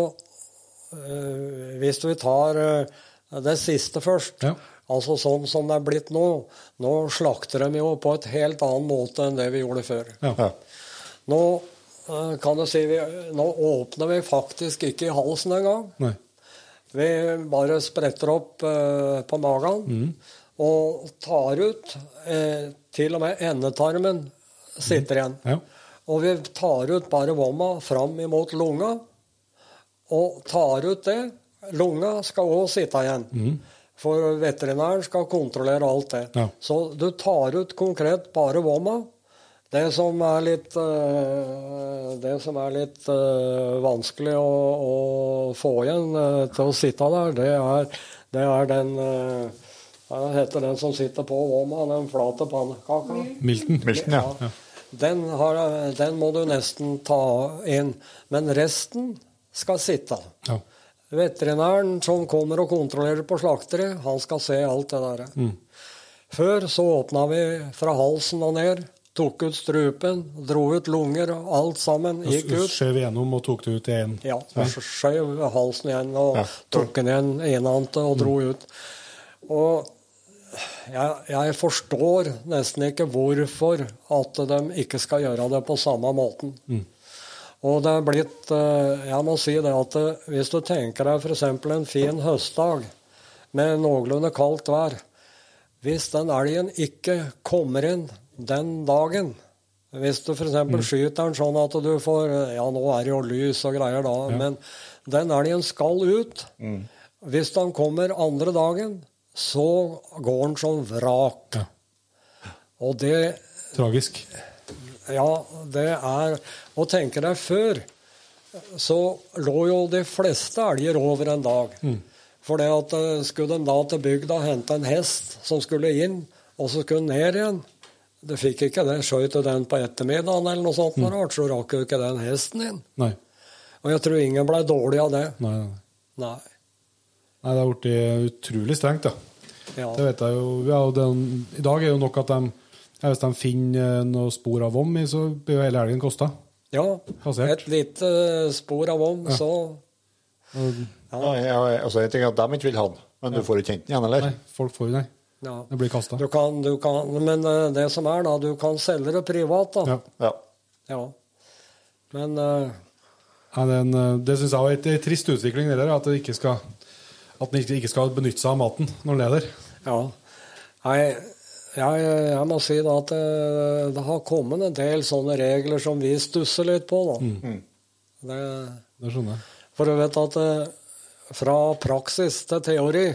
eh, hvis vi tar eh, det siste først Ja. Altså sånn som det er blitt nå. Nå slakter de jo på et helt annen måte enn det vi gjorde før. Ja. Nå kan du si vi, Nå åpner vi faktisk ikke i halsen engang. Vi bare spretter opp uh, på magen og tar ut eh, Til og med endetarmen sitter igjen. Ja. Og vi tar ut bare vomma fram imot lunga, og tar ut det. Lunga skal òg sitte igjen. For veterinæren skal kontrollere alt det. Ja. Så du tar ut konkret bare vomma. Det som er litt, eh, det som er litt eh, vanskelig å, å få igjen eh, til å sitte der, det er, det er den Hva heter den som sitter på vomma? Den flate pannekaka? Milten. Milten ja. Den, har, den må du nesten ta inn. Men resten skal sitte. Ja. Veterinæren som kommer og kontrollerer på slakteri, han skal se alt det der. Før så åpna vi fra halsen og ned, tok ut strupen, dro ut lunger og alt sammen. Gikk Så ut. skjøv gjennom og tok det ut i én. Ja, så skjøv halsen igjen og Ja. tok den igjen innante og dro ut. Og jeg, jeg forstår nesten ikke hvorfor at de ikke skal gjøre det på samme måten. Og det er blitt eh, Jeg må si det at eh, hvis du tenker deg f.eks. en fin høstdag med noenlunde kaldt vær Hvis den elgen ikke kommer inn den dagen Hvis du f.eks. eksempel skyter den sånn at du får Ja, nå er det jo lys og greier da, men den elgen skal ut. Hvis den kommer andre dagen, så går den som vrak. Og det Tragisk. ja, det er Å tenke deg før, så lå jo de fleste elger over en dag. For det at eh, skulle en da til bygda hente en hest som skulle inn, og så skulle den ned igjen Du fikk ikke det, skjøt den på ettermiddagen eller noe sånt, mm. så rakk jo ikke den hesten inn. Nei. Og jeg tror ingen ble dårlig av det. Nei, nei. Nei. Nei, det har blitt utrolig strengt, ja. Ja. Det vet jeg jo. Ja, og den, I dag er jo nok at de ja, Hvis de finner eh, noe spor av vom i, så blir jo hele elgen kosta. ja. Basert. Et lite spor av vom, så Ja, ja, altså, jeg ting er at de ikke vil ha den, men du får ikke kjent den igjen, eller? Nei, folk får den, nei. ja. Det blir kasta. Du kan, du kan, men eh, det som er, da, du kan selge det privat, da. Ja. Ja. Ja. Men uh, Ja, det en, eh, det syns jeg er en trist utvikling, det der, at det ikke skal at den ikke skal benytte seg av maten når den er der. ja. Nei, jeg, jeg må si da at det, det har kommet en del sånne regler som vi stusser litt på, da. Det, Det skjønner jeg. for du vet at eh, fra praksis til teori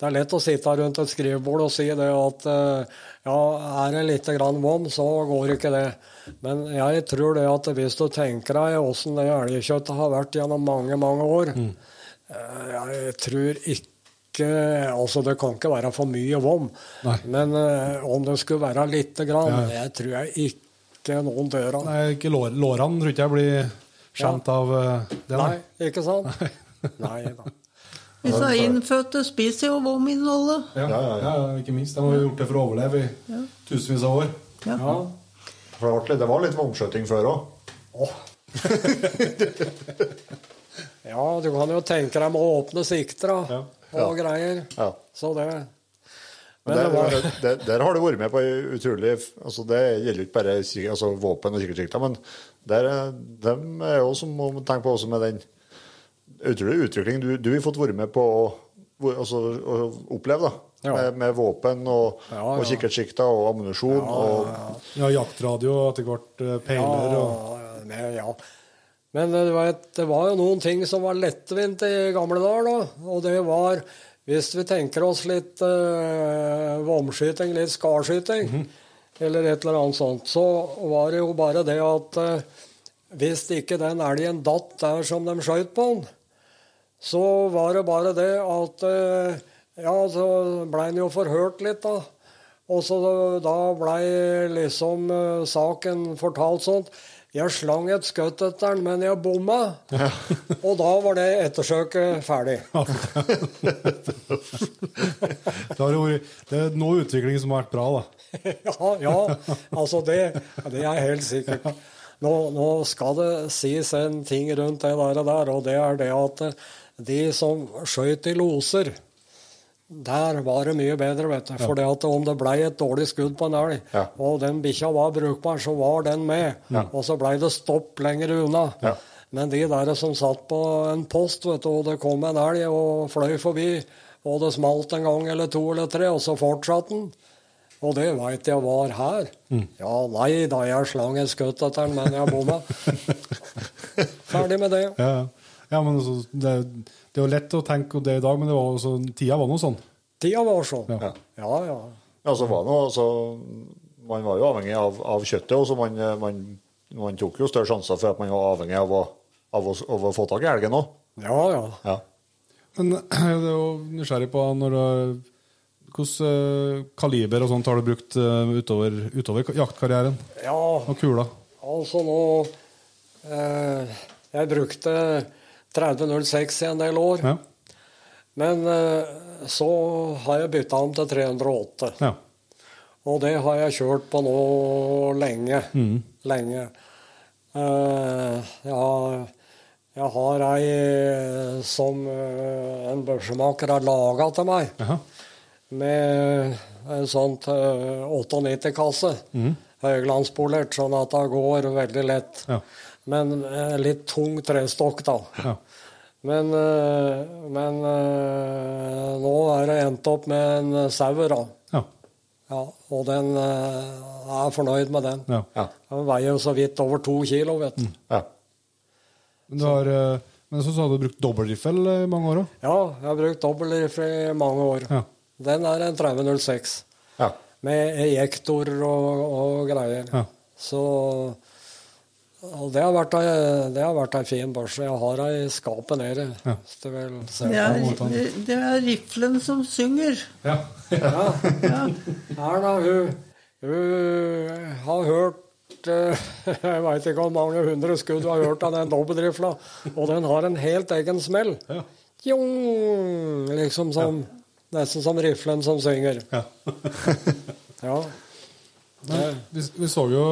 Det er lett å sitte rundt et skrivebord og si det at eh, ja, er det litt grann vom, så går ikke det. Men jeg tror det at hvis du tenker deg åssen det elgkjøttet har vært gjennom mange, mange år eh, Jeg tror ikke Altså, det kan ikke være for mye vom. Nei. Men eh, om det skulle være lite grann, Ja. det tror jeg ikke noen dør av. Nei, ikke lår, lårene tror ikke jeg blir skjemt av eh, det. Nei, ikke sant? Nei da. Disse innfødte spiser jo vominnholdet. Ja, ja, ja, ikke minst. De har jo gjort det for å overleve i tusenvis av år. Ja. Ja. Det var litt- vomskjøting før òg. ja, du kan jo tenke deg med åpne sikter da, Ja. og greier. Ja. Så det Men Men der, det var der, der har du vært med på utrolig altså Det gjelder ikke bare altså våpen og kikkertsikter, men der, er- dem er jo som må tenke på også med den utrolig utviklingen du, du har fått være med på å, altså, å oppleve, da. Ja. Med, med våpen og, Ja, og ja. kikkertsikter og ammunisjon. og Ja, jaktradio og etter hvert eh, peiler og ja, men, eh, du vet, det var jo noen ting som var lettvint i gamle dager, da. Og det var Hvis vi tenker oss litt eh, vomskyting, litt skarskyting, eller et eller annet sånt, så var det jo bare det at eh, hvis ikke den elgen datt der som de skjøt på den, så var det bare det at eh, Ja, så blei han jo forhørt litt, da. Og så da blei liksom eh, saken fortalt sånn Jeg slang et skudd etter den, men jeg bomma. Og da var det ettersøket ferdig. Det, har vært, det er noe utvikling som har vært bra, da. ja, ja, altså det, det er helt sikkert. Nå, nå skal det sies en ting rundt det der, og det er det at de som skøyt i loser der var det mye bedre, vet du. For om det ble et dårlig skudd på en elg, Ja. og den bikkja var brukbar, så var den med. Og så ble det stopp lenger unna. Ja. Men de der som satt på en post, vet du, og det kom en elg og fløy forbi, og det smalt en gang eller to eller tre, og så fortsatte den. Og det veit jeg var her. Ja, nei da, jeg slang et skudd etter den, men jeg bomma. Ferdig med det. Ja, ja. ja men så, det, det er jo lett å tenke det i dag, men det var også, tida var noe sånn. Tida var sånn. Ja. Ja, ja. Ja, så var det noe, altså, man var jo avhengig av, av kjøttet, og så man, man, man tok jo større sjanser for at man var avhengig av å, av å, av å få tak i elgen òg. Ja, ja. Ja. Men jeg er jo nysgjerrig på når du Hvilken kaliber og sånt har du brukt eh, utover, utover jaktkarrieren? Ja, Og kula? altså nå eh, Jeg brukte 3006 i en del år. Ja. Men eh, så har jeg bytta om til 308. ja. Og det har jeg kjørt på nå lenge. Lenge. Jeg har, jeg har ei eh, som eh, en børsemaker har laga til meg, Aha. med en sånn eh, 98-kasse. Høyglanspolert, sånn at det går veldig lett. Ja. Men eh, litt tung trestokk, da. Ja. Men, eh, men eh, nå er det endt opp med en sauer, da. Ja. Ja, og den eh, er fornøyd med den. ja. Ja. Den veier jo så vidt over to kilo, vet du. ja. Men, du har, eh, men så har du brukt dobbeltriffel i mange år òg? Ja, jeg har brukt dobbeltrifle i mange år. Ja. Den er en 3006 ja. med ejektor og, og greier. Ja. Så og det har vært ei, det har vært ei fin børse. Jeg har ei i skapet nede. Ja. Det, vil se. Det er, det er riflen som synger. Ja. Ja. Ja. Erna, hun, hun har hørt eh, Jeg veit ikke hvor mange hundre skudd hun har hørt av den dobbeltrifla, og den har en helt egen smell. Ja. Jung, liksom som Nesten som riflen som synger. ja. Ja. Det, Vi, vi så jo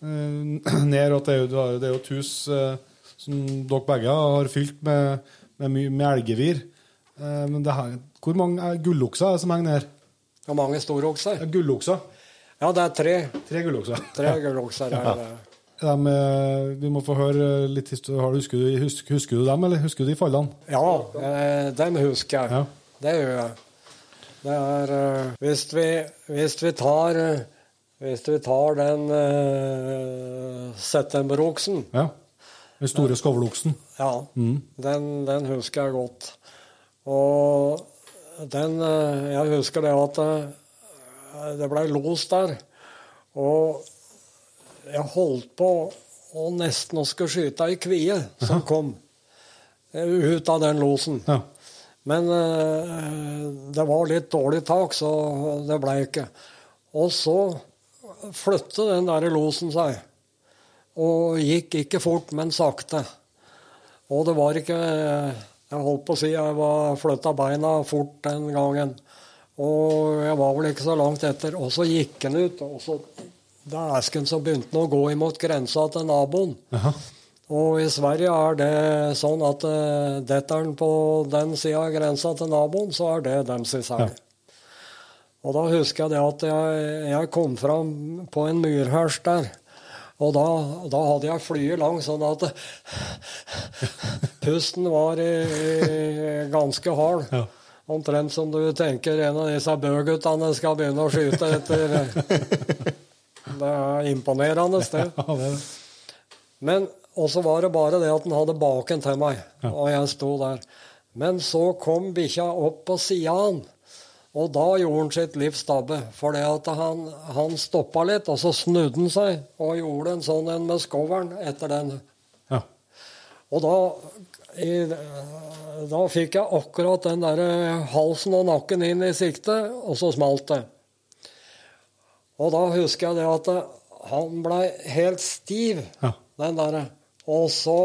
ned at det er jo, det er jo et hus eh, som dere begge har fylt med, med, med elgevir. Eh, men det her, hvor mange er gullokser er det som henger ned? Hvor mange storokser. Ja, gullokser. Ja, det er tre. Tre gullokser. Tre gullokser her. Ja. de, eh, vi må få høre litt. Husker du, husker, husker du dem, eller husker du de fallene? Ja, eh, dem husker jeg. Ja. Det gjør jeg. Det er eh, hvis, vi, hvis vi tar eh, Hvis vi tar den uh, septemberoksen Ja. Den store skovloksen. Ja, den, den husker jeg godt. Og den uh, Jeg husker det at uh, det blei los der. Og jeg holdt på å nesten å skulle skyte ei kvie som kom ut av den losen. Ja. Men det var litt dårlig tak, så det blei ikke. Og så flyttet den der losen seg. Og gikk ikke fort, men sakte. Og det var ikke Jeg holdt på å si jeg var flytta beina fort den gangen. Og jeg var vel ikke så langt etter. Og så gikk han ut, og så Dæsken, så begynte han å gå imot grensa til naboen. Aha. Og i Sverige er det sånn at uh, detter han på den sida av grensa til naboen, så er det deres i seg. Og da husker jeg det at jeg, jeg kom fram på en myrhers der. Og da, da hadde jeg flyet langt, sånn at pusten var i, i ganske hard. Ja. Omtrent som du tenker en av disse bøguttene skal begynne å skyte etter Det er imponerende, sted. Men Og så var det bare det at den hadde baken til meg, og jeg sto der. Men så kom bikkja opp på sida av han, og da gjorde han sitt livs tabbe. For han, han stoppa litt, og så snudde han seg og gjorde en sånn en med skoveren etter den. Ja. Og da, i, da fikk jeg akkurat den der halsen og nakken inn i sikte, og så smalt det. Og da husker jeg det at han blei helt stiv, Ja. den derre. Og så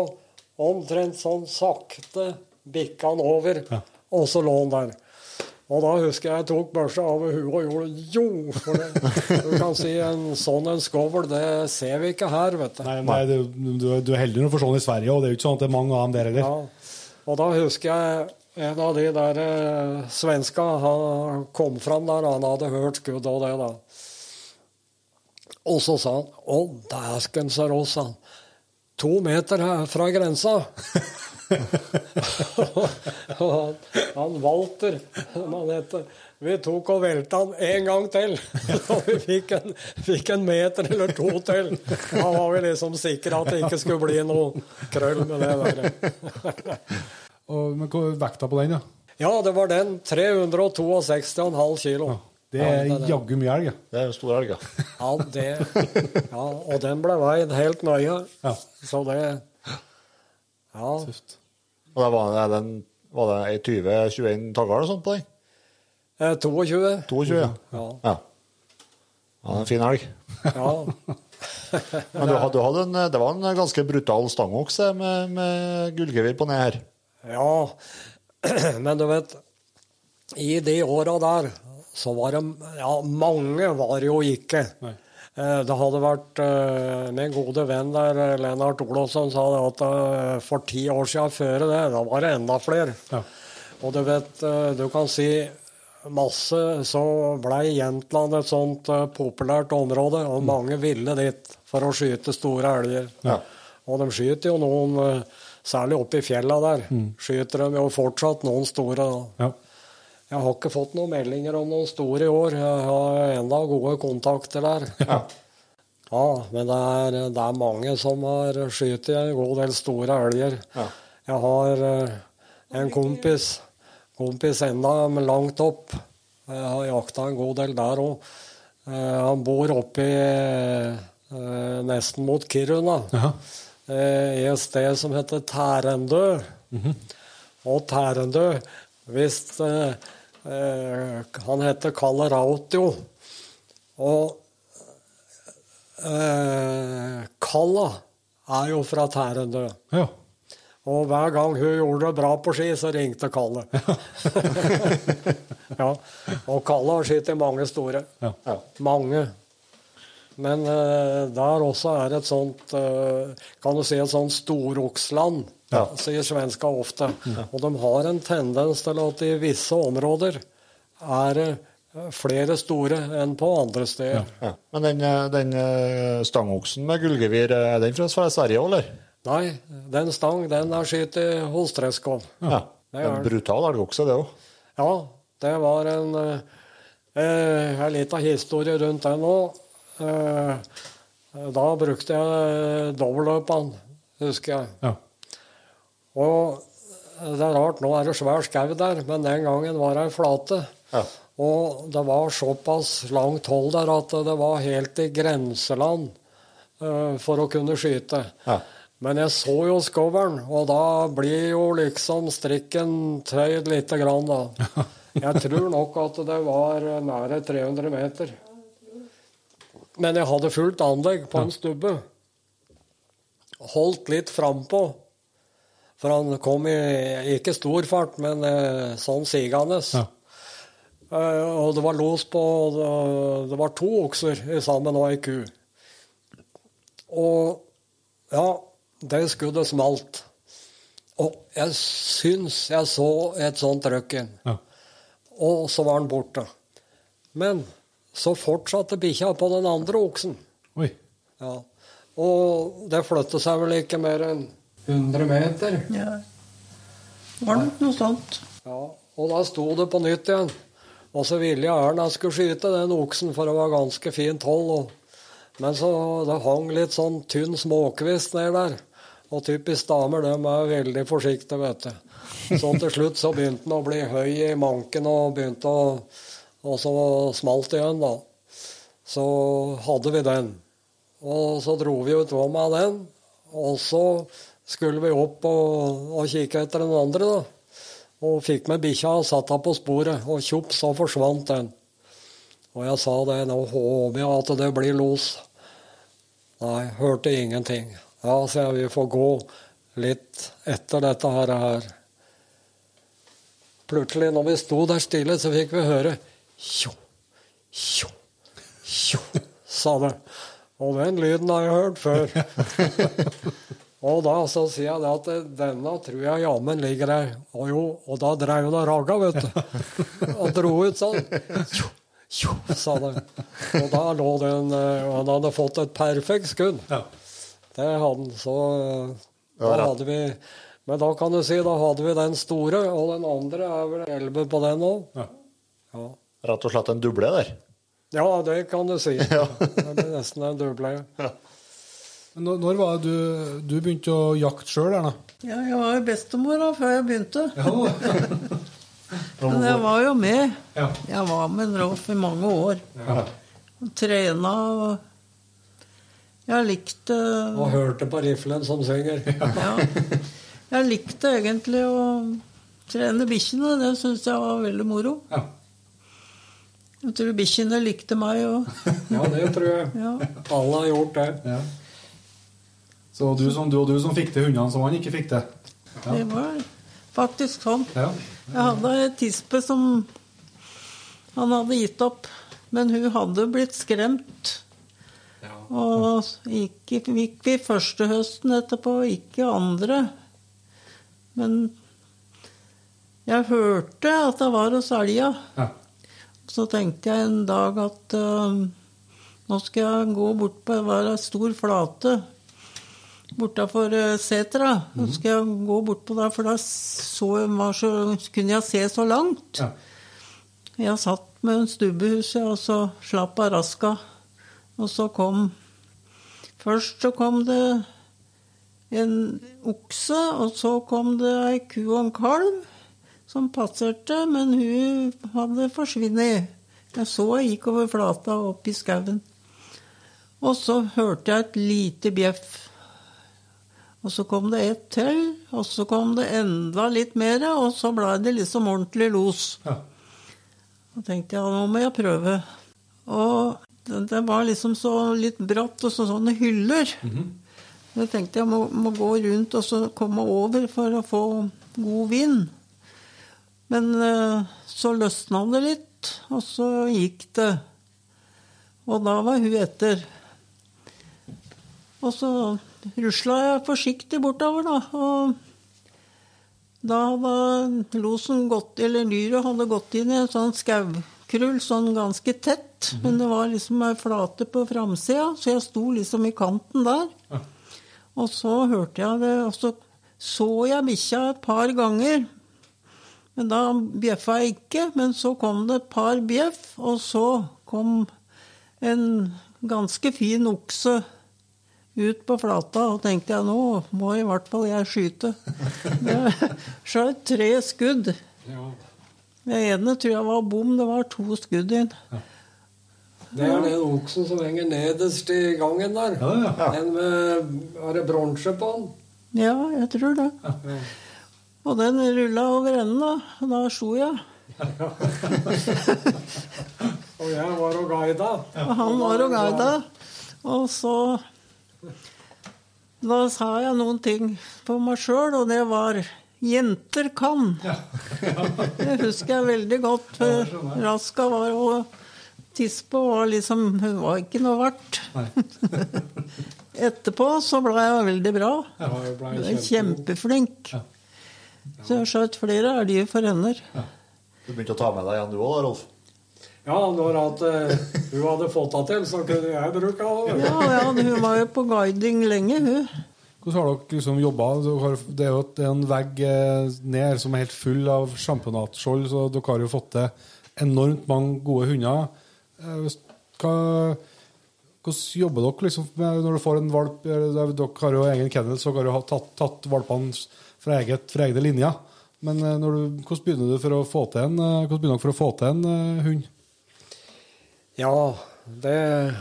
omtrent sånn sakte bikka han over, Ja. og så lå han der. Og da husker jeg jeg tok børsa over huet og gjorde jo! For det, du kan si en sånn en skovl, det ser vi ikke her, vet du. Nei, nei du, du, du er heldig når du får sånn i Sverige, og det er jo ikke sånn at det er mange av dem der heller. Ja. Og da husker jeg en av de der eh, svenska han kom fram der, han hadde hørt skudd og det, da. Og så sa han Å, dæsken, sa Ross, han. To meter her fra grensa. han, han Walter, som han heter, vi tok og velta han en gang til. Og vi fikk en, fikk en meter eller to til. Da var vi liksom sikre at det ikke skulle bli noe krøll med det der. Og, men hva er vekta på den, da? Ja, det var den. 362,5 kilo. Det er jaggu mye elg. Det er en stor elg, ja. Ja, det, ja, og den ble veid helt nøye. Ja. Så det Ja. Tøft. Og det var, den, var det ei 20-21 tagger eller sånt på den? Eh, 22. 22, ja. Ja. Ja, ja det en fin elg. ja. Men du, hadde- du hadde en, det var en ganske brutal stangokse med, med gullgevir på ned her. Ja, men du vet I de åra der så var det Ja, mange var jo ikke. Nei. Eh, Det hadde vært eh, Min gode venn der, eh, Lennart Olofsson, sa det at for ti år siden før det, da var det enda flere. Ja. Og du vet, du kan si masse, så blei Jämtland et sånt populært område, og mange ville dit for å skyte store elger. Ja. Og de skyter jo noen, særlig oppe i fjella der, skyter de jo fortsatt noen store. da. Ja. Jeg har ikke fått noen meldinger om noen store i år. Jeg har enda gode kontakter der. Ja. Ja, men det er, det er mange som har skutt en god del store elger. Ja. Jeg har eh, en kompis, kompis enda men langt opp. Jeg har jakta en god del der òg. Han bor oppi eh, nesten mot Kiruna, eh, i et sted som heter Tærendø. Og Tærendø Hvis eh, eh, Han heter Kalle Rautio. Og eh, Kalla er jo fra Tærendø. ja. Og hver gang hun gjorde det bra på ski, så ringte Kalle. ja. Og Kalle har skutt i mange store. Ja. Ja. Mange. Men eh, der også er et sånt eh, Kan du si et sånt storoksland, Ja. sier svenska ofte. Og de har en tendens til at i visse områder er det eh, flere store enn på andre steder. Ja. Men den, eh, den eh, stangoksen med gullgevir, er den fra Sverige òg, eller? Nei, den stang, den er skutt hos Treskov. Ja. Det En brutal elgokse, det òg. Ja, det var en eh, eh, En liten historie rundt den òg. Eh, da brukte jeg dobbeltløpene, husker jeg. Ja. Og det er rart, nå er det svær skau der, men den gangen var det ei flate. Ja. Og det var såpass langt hold der at det var helt i grenseland uh, for å kunne skyte. Ja. Men jeg så jo skoveren, og da blir jo liksom strikken tøyd lite grann, da. Jeg tror nok at det var nære 300 meter. Men jeg hadde fullt anlegg på en stubbe. Holdt litt frampå. For han kom i ikke stor fart, men eh, sånn sigende. Ja. Eh, og det var los på det- var to okser sammen og ei ku. Og ja, det skuddet smalt. Og jeg syns jeg så et sånt røkken. Ja. Og så var han borte. Men så fortsatte bikkja på den andre oksen. Oi. Ja. Og det flyttet seg vel ikke mer enn 100 meter. Ja. Var nok noe sånt. Ja, og da sto det på nytt igjen. Og så ville jeg Erna skulle skyte den oksen, for det var ganske fint hold. Men så det hang litt sånn tynn småkvist ned der. Og typisk damer, de er veldig forsiktige, vet du. Så til slutt så begynte den å bli høy i manken og begynte å Og så smalt det igjen, da. Så hadde vi den. Og så dro vi ut av den. Og så skulle vi opp og, og kikke etter den andre, da. Og fikk med bikkja og satt henne på sporet, og tjopp, så forsvant den. Og jeg sa det, nå håper jeg at det blir los. Nei, hørte ingenting. Ja, så jeg, vi får gå litt etter dette her. Plutselig, når vi sto der stille, så fikk vi høre tjo, tjo, tjo, sa det. Og den lyden har jeg hørt før. og da så sier jeg det at denne tror jeg jammen ligger der. Og jo, og da dreiv hun og ragga, vet du. Og dro ut sånn. Tjo, tjo, sa det. Og da lå den eh, Og han hadde fått et perfekt skudd. Ja. Det hadde han. Så eh, da Ja, hadde vi Men da kan du si, da hadde vi den store, og den andre er vel elleve på den òg. Ja. Ja. Rett og slett en duble der. ja, det kan du si. Ja. Det ble nesten en duble. Men når, når var det du, du begynte å jakte sjøl? Ja, jeg var jo bestemor da, før jeg begynte. Ja. Men jeg var jo med. Ja. Jeg var med Rolf i mange år. Ja. Og trena og Jeg likte Og hørte på riflen som synger. ja. Jeg likte egentlig å trene bikkjene. Det syns jeg var veldig moro. Ja. Jeg tror bikkjene likte meg òg. Ja, det tror jeg. Ja. Alle har gjort det. Ja. Så du som, du og du som fikk til hundene som han ikke fikk til? Det var faktisk sånn. Ja. Jeg hadde ei tispe som han hadde gitt opp. Men hun hadde blitt skremt. Og gikk, gikk vi første høsten etterpå, ikke andre. Men jeg hørte at det var hos elga. Ja. Så tenkte jeg en dag at uh, nå skal jeg gå bort på Det var ei stor flate bortafor uh, setra. Nå skal jeg gå bort på der, for da så, var så, kunne jeg se så langt. Ja. Jeg satt med en stubbehuset, og så slapp av raska. Og så kom Først så kom det en okse, og så kom det ei ku og en kalv som passerte, men hun hadde forsvunnet. Jeg så jeg gikk over flata og opp i skauen. Og så hørte jeg et lite bjeff. Og så kom det ett til, og så kom det enda litt mer, og så blei det liksom ordentlig los. Ja. Da tenkte jeg nå må jeg prøve. Og det, det var liksom så litt bratt og så, sånne hyller. Jeg tenkte jeg må, må gå rundt og så komme over for å få god vind. Men eh, så løsna det litt, og så gikk det. Og da var hun etter. Og så rusla jeg forsiktig bortover, da. Og da hadde losen gått, eller dyret hadde gått inn i en sånn skaukrull, sånn ganske tett. Men det var liksom ei flate på framsida, så jeg sto liksom i kanten der. Og så hørte jeg det, og så så jeg bikkja et par ganger. Men da bjeffa jeg ikke. Men så kom det et par bjeff, og så kom en ganske fin okse ut på flata, og tenkte jeg nå må i hvert fall jeg skyte. Skjøt tre skudd. Det ene tror jeg var bom, det var to skudd inn. Det er den oksen som henger nederst i gangen der. Ja, ja. Den med Har det bronse på den? Ja, jeg tror det. Og den rulla over enden, da. Og da slo jeg. Og jeg var og guida. Og han var og guida. Og så Da sa jeg noen ting på meg sjøl, og det var Jenter kan. Det husker jeg veldig godt. For Raska var og Tispe var liksom Hun var ikke noe verdt. Etterpå så ble jeg veldig bra. Ja, jeg ble ble Ja. kjempeflink. Så jeg skjøt flere elger for hender. Du begynte å ta med deg igjen du òg, Rolf? Ja, når at uh, hun hadde fått det til, så kunne jeg bruke det. Ja, ja, hun var jo på guiding lenge, hun. Hvordan har dere liksom jobba? Det er jo en vegg eh, ned som er helt full av sjampinatskjold, så dere har jo fått til enormt mange gode hunder. Eh, Hva, hvordan jobber dere liksom med når du får en valp? Dere har jo egen kennel, så dere har tatt, tatt valpene fra, eget, fra egne linjer. Men når du, hvordan begynner du for å få til en, dere å få til en hund? Ja, det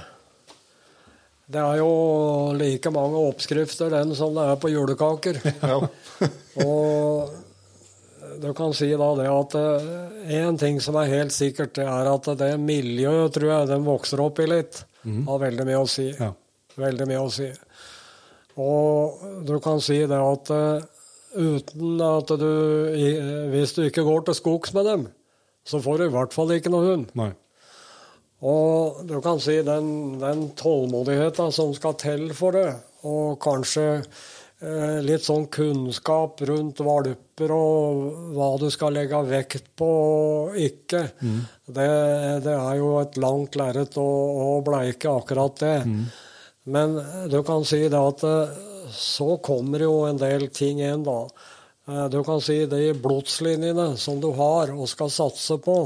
Det er jo like mange oppskrifter den som det er på julekaker. Og du kan si da det at én ting som er helt sikkert, det er at det miljøet tror jeg den vokser opp i litt, har veldig mye å si. Ja. veldig mye å si. Og du kan si det at eh, uten at du Hvis du ikke går til skogs med dem, så får du i hvert fall ikke noe hund. Nei. Og du kan si den, den tålmodigheten som skal til for det, og kanskje eh, litt sånn kunnskap rundt valper og hva du skal legge vekt på og ikke, det, det er jo et langt lerret å, å bleike akkurat det. Men du kan si det at eh, så kommer jo en del ting igjen, da. Eh, Du kan si de blodslinjene som du har og skal satse på,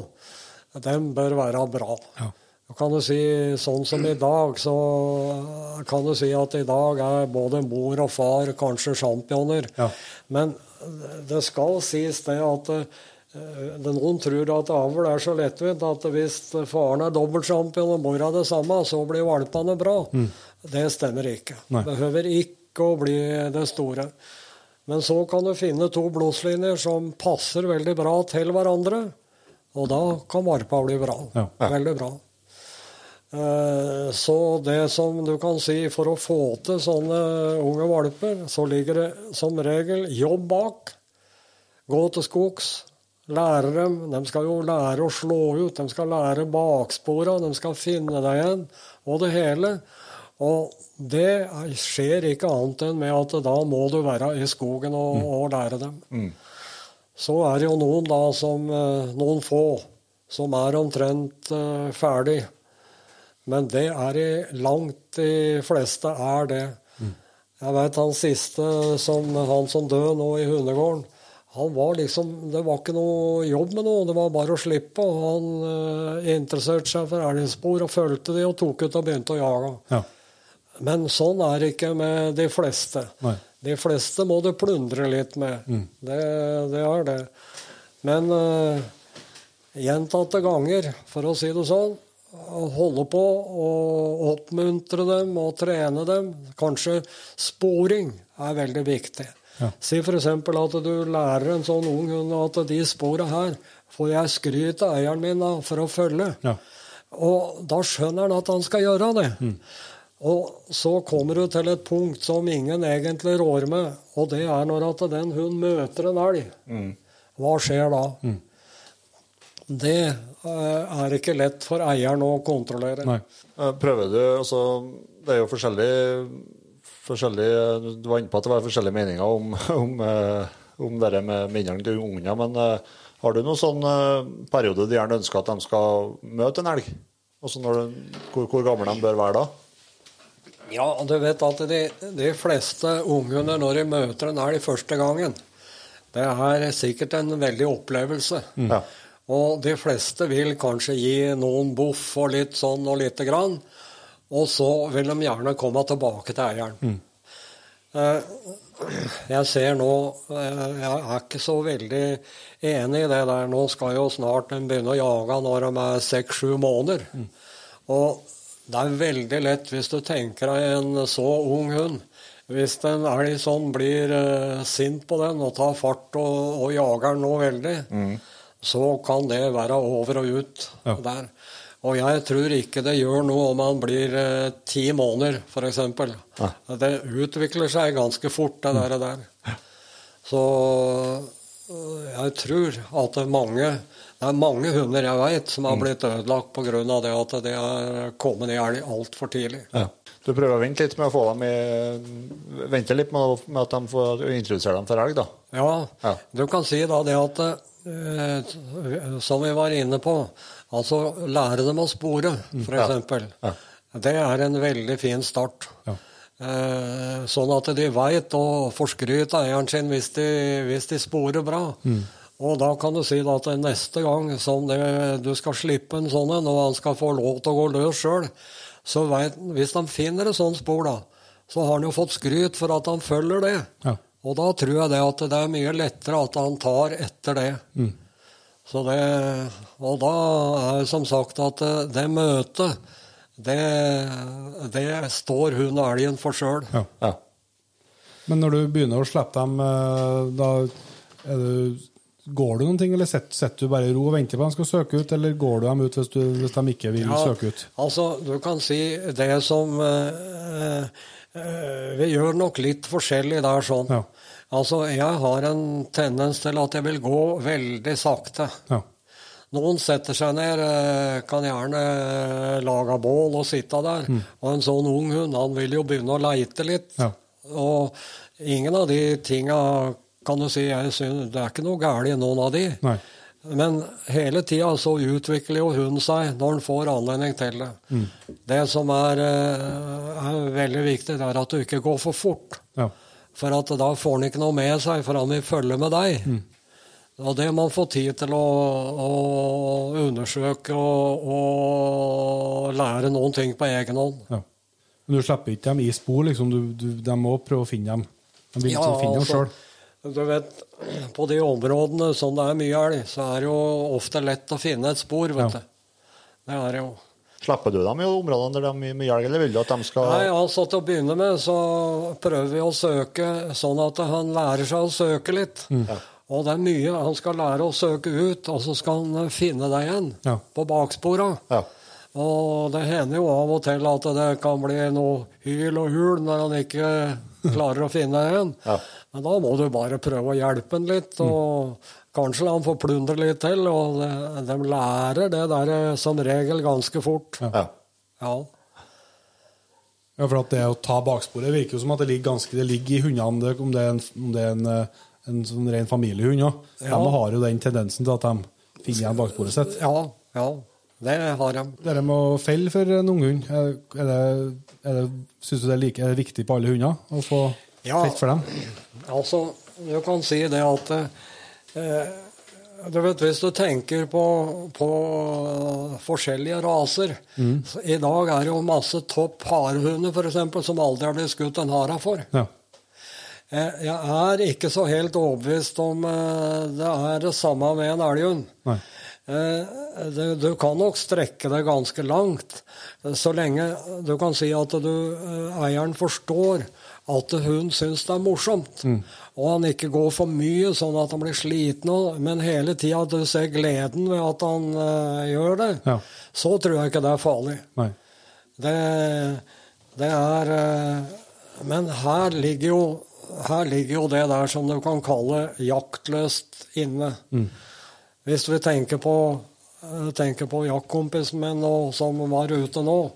dem bør være bra. Ja. Kan du si sånn som i dag, så kan du si at i dag er både mor og far kanskje championer. Ja. Men det skal sies det at eh, det noen tror at avl er så lettvint at hvis faren er dobbeltsjampion og mora det samme, så blir valpene bra. Det stemmer ikke. Nei. Behøver ikke å bli det store. Men så kan du finne to blodslinjer som passer veldig bra til hverandre, og da kan varpa bli bra. Ja. Veldig bra. Eh, Så det som du kan si for å få til sånne unge valper, så ligger det som regel jobb bak. Gå til skogs. Lære dem. De skal jo lære å slå ut. De skal lære bakspora. De skal finne deg igjen. Og det hele. Og det er- skjer ikke annet enn med at da må du være i skogen og, og lære dem. Så er det jo noen da som eh, Noen få som er omtrent eh, ferdig. Men det er i langt de fleste er det. Jeg vet han siste, som, han som døde nå i hundegården, han var liksom, Det var ikke noe jobb med noe, det var bare å slippe. og Han eh, interesserte seg for elgspor og fulgte de og tok ut og begynte å jage. Ja. Men sånn er det ikke med de fleste. Nei. De fleste må du plundre litt med. Det, det er det. Men uh, gjentatte ganger, for å si det sånn, holde på og oppmuntre dem og trene dem. Kanskje sporing er veldig viktig. Ja. Si f.eks. at du lærer en sånn ung hund at de spora her får jeg skryt av eieren min da, for å følge. Ja. Og da skjønner han at han skal gjøre det. Og så kommer du til et punkt som ingen egentlig rår med, og det er når at den hunden møter en elg. Hva skjer da? Det eh, er ikke lett for eieren å kontrollere. Nei. Eh, Prøver du altså, Det er jo forskjellig, forskjellig Du var inne på at det var forskjellige meninger om, om, eh, om det med minnene til ungene. Men eh, har du noen sånn eh, periode de gjerne ønsker at de skal møte en elg? Altså når, du- hvor, hvor gamle de bør være da? Ja, du vet at de, de fleste ungene når de møter en elg første gangen, det er sikkert en veldig opplevelse. Ja. Og de fleste vil kanskje gi noen boff og litt sånn og lite grann. Og så vil de gjerne komme tilbake til eieren. Mm. Jeg ser nå eh, Jeg er ikke så veldig enig i det der. Nå skal jo snart de begynne å jage når de er seks-sju måneder. Og det er veldig lett hvis du tenker deg en så ung hund. Hvis en elg sånn blir eh, sint på den og tar fart og, og jager den nå veldig, så kan det være over og ut Ja. der. Og jeg tror ikke det gjør noe om han blir eh, ti måneder, f.eks. Det utvikler seg ganske fort, det der. der. Så øh, jeg tror at det er mange det er mange hunder jeg vet som har blitt ødelagt pga. det at de er kommet i elg altfor tidlig. Du prøver å vente litt med å få dem i Vente litt med, med at de får introdusere dem for elg, da. Ja, Ja. du kan si da det at eh, Som vi var inne på, altså lære dem å spore, f.eks. Ja. Det er en veldig fin start. Ja. Eh, sånn at de veit å forskryte eieren sin hvis de, hvis de sporer bra. Og da kan du si at neste gang som det, du skal slippe en sånn en, og han skal få lov til å gå løs sjøl, så vet, hvis han finner et sånt spor, da, så har han jo fått skryt for at han følger det. Ja. Og da tror jeg det at det er mye lettere at han tar etter det. Så det og da er det som sagt at det, det møtet, det, det står hun og elgen for sjøl. Ja. Ja. Men når du begynner å slippe dem, eh, da er du Går du noen ting, eller sitter sitter du bare i ro og venter på at de skal søke ut, eller går du dem ut hvis, du, hvis de ikke vil søke ut? Altså, du kan si det som eh, eh, Vi gjør nok litt forskjellig der sånn. Ja. Altså, jeg har en tendens til at jeg vil gå veldig sakte. Ja. Noen setter seg ned, eh, kan gjerne eh, lage bål og sitte der. Og en sånn ung hund, han vil jo begynne å leite litt. Ja. Og ingen av de tinga kan du si jeg synes, Det er ikke noe galt i noen av de. Nei. Men hele tida så utvikler jo hun seg når hun får anledning til det. Det som er, eh, er veldig viktig, det er at du ikke går for fort. Ja. For at da får han ikke noe med seg, for han vil følge med deg. Og det må han få tid til å, å undersøke og, og lære noen ting på egen hånd. Ja. Men du slipper ikke dem i spor, liksom. Du, du, de må prøve å finne dem. De vil ja, finne dem altså, sjøl. Du vet, på de områdene som det er mye elg, så er det jo ofte lett å finne et spor, vet Ja. du. Det er det jo. Slipper du dem i områdene der de er mye elg, eller vil du at de skal Nei, altså Til å begynne med så prøver vi å søke sånn at han lærer seg å søke litt. Og det er mye han skal lære å søke ut, og så skal han finne deg igjen Ja. på bakspora. Ja. Og det hender jo av og til at det kan bli noe hyl og hul når han ikke klarer å finne en. Ja. Men da må du bare prøve å hjelpe han litt, og kanskje la han få plundre litt til. Og de, de lærer det der eh, som regel ganske fort. ja. Ja. Ja, for at det å ta baksporet virker jo som at det ligger ganske Det ligger i hundene, om det er en, om det er en, eh, en sånn ren familiehund òg. Ja. De har jo den tendensen til at de finner igjen baksporet sitt. ja, ja. Det har de. Det med å felle for en unghund, er, er er det, syns du det er, like, viktig på alle hunder å få Ja. felt for dem? Altså, du kan si det at eh, du vet, Hvis du tenker på, på forskjellige raser så I dag er det jo masse topp harehunder eksempel, som aldri har blitt skutt en hare for. Ja. Eh, Jeg er ikke så helt overbevist om eh, det er det samme med en elghund. Eh, Du, kan nok strekke det ganske langt, så lenge du kan si at du, eh, eieren forstår at hun syns det er morsomt. Og han ikke går for mye, sånn at han blir sliten, men hele tida du ser gleden ved at han uh, gjør det. Ja. Så tror jeg ikke det er farlig. Det, det er uh, Men her ligger, jo, her ligger jo det der som du kan kalle jaktløst inne. Hvis vi tenker på, eh, tenker på jaktkompisen min som var ute nå,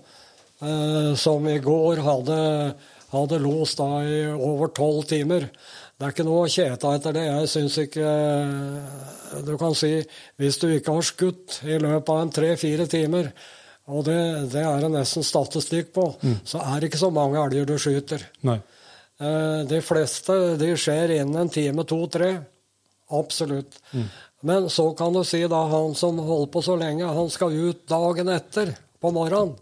eh, som i går hadde, hadde los da i over tolv timer. Det er ikke noe å kjete etter det. Jeg syns ikke eh, Du kan si hvis du ikke har skutt i løpet av en tre-fire timer, og det, det er det nesten statistikk på, så er det ikke så mange elger du skyter. Nei. De fleste de skjer innen en time, to, tre. Absolutt. Men så kan du si da han som holder på så lenge, han skal ut dagen etter på morgenen.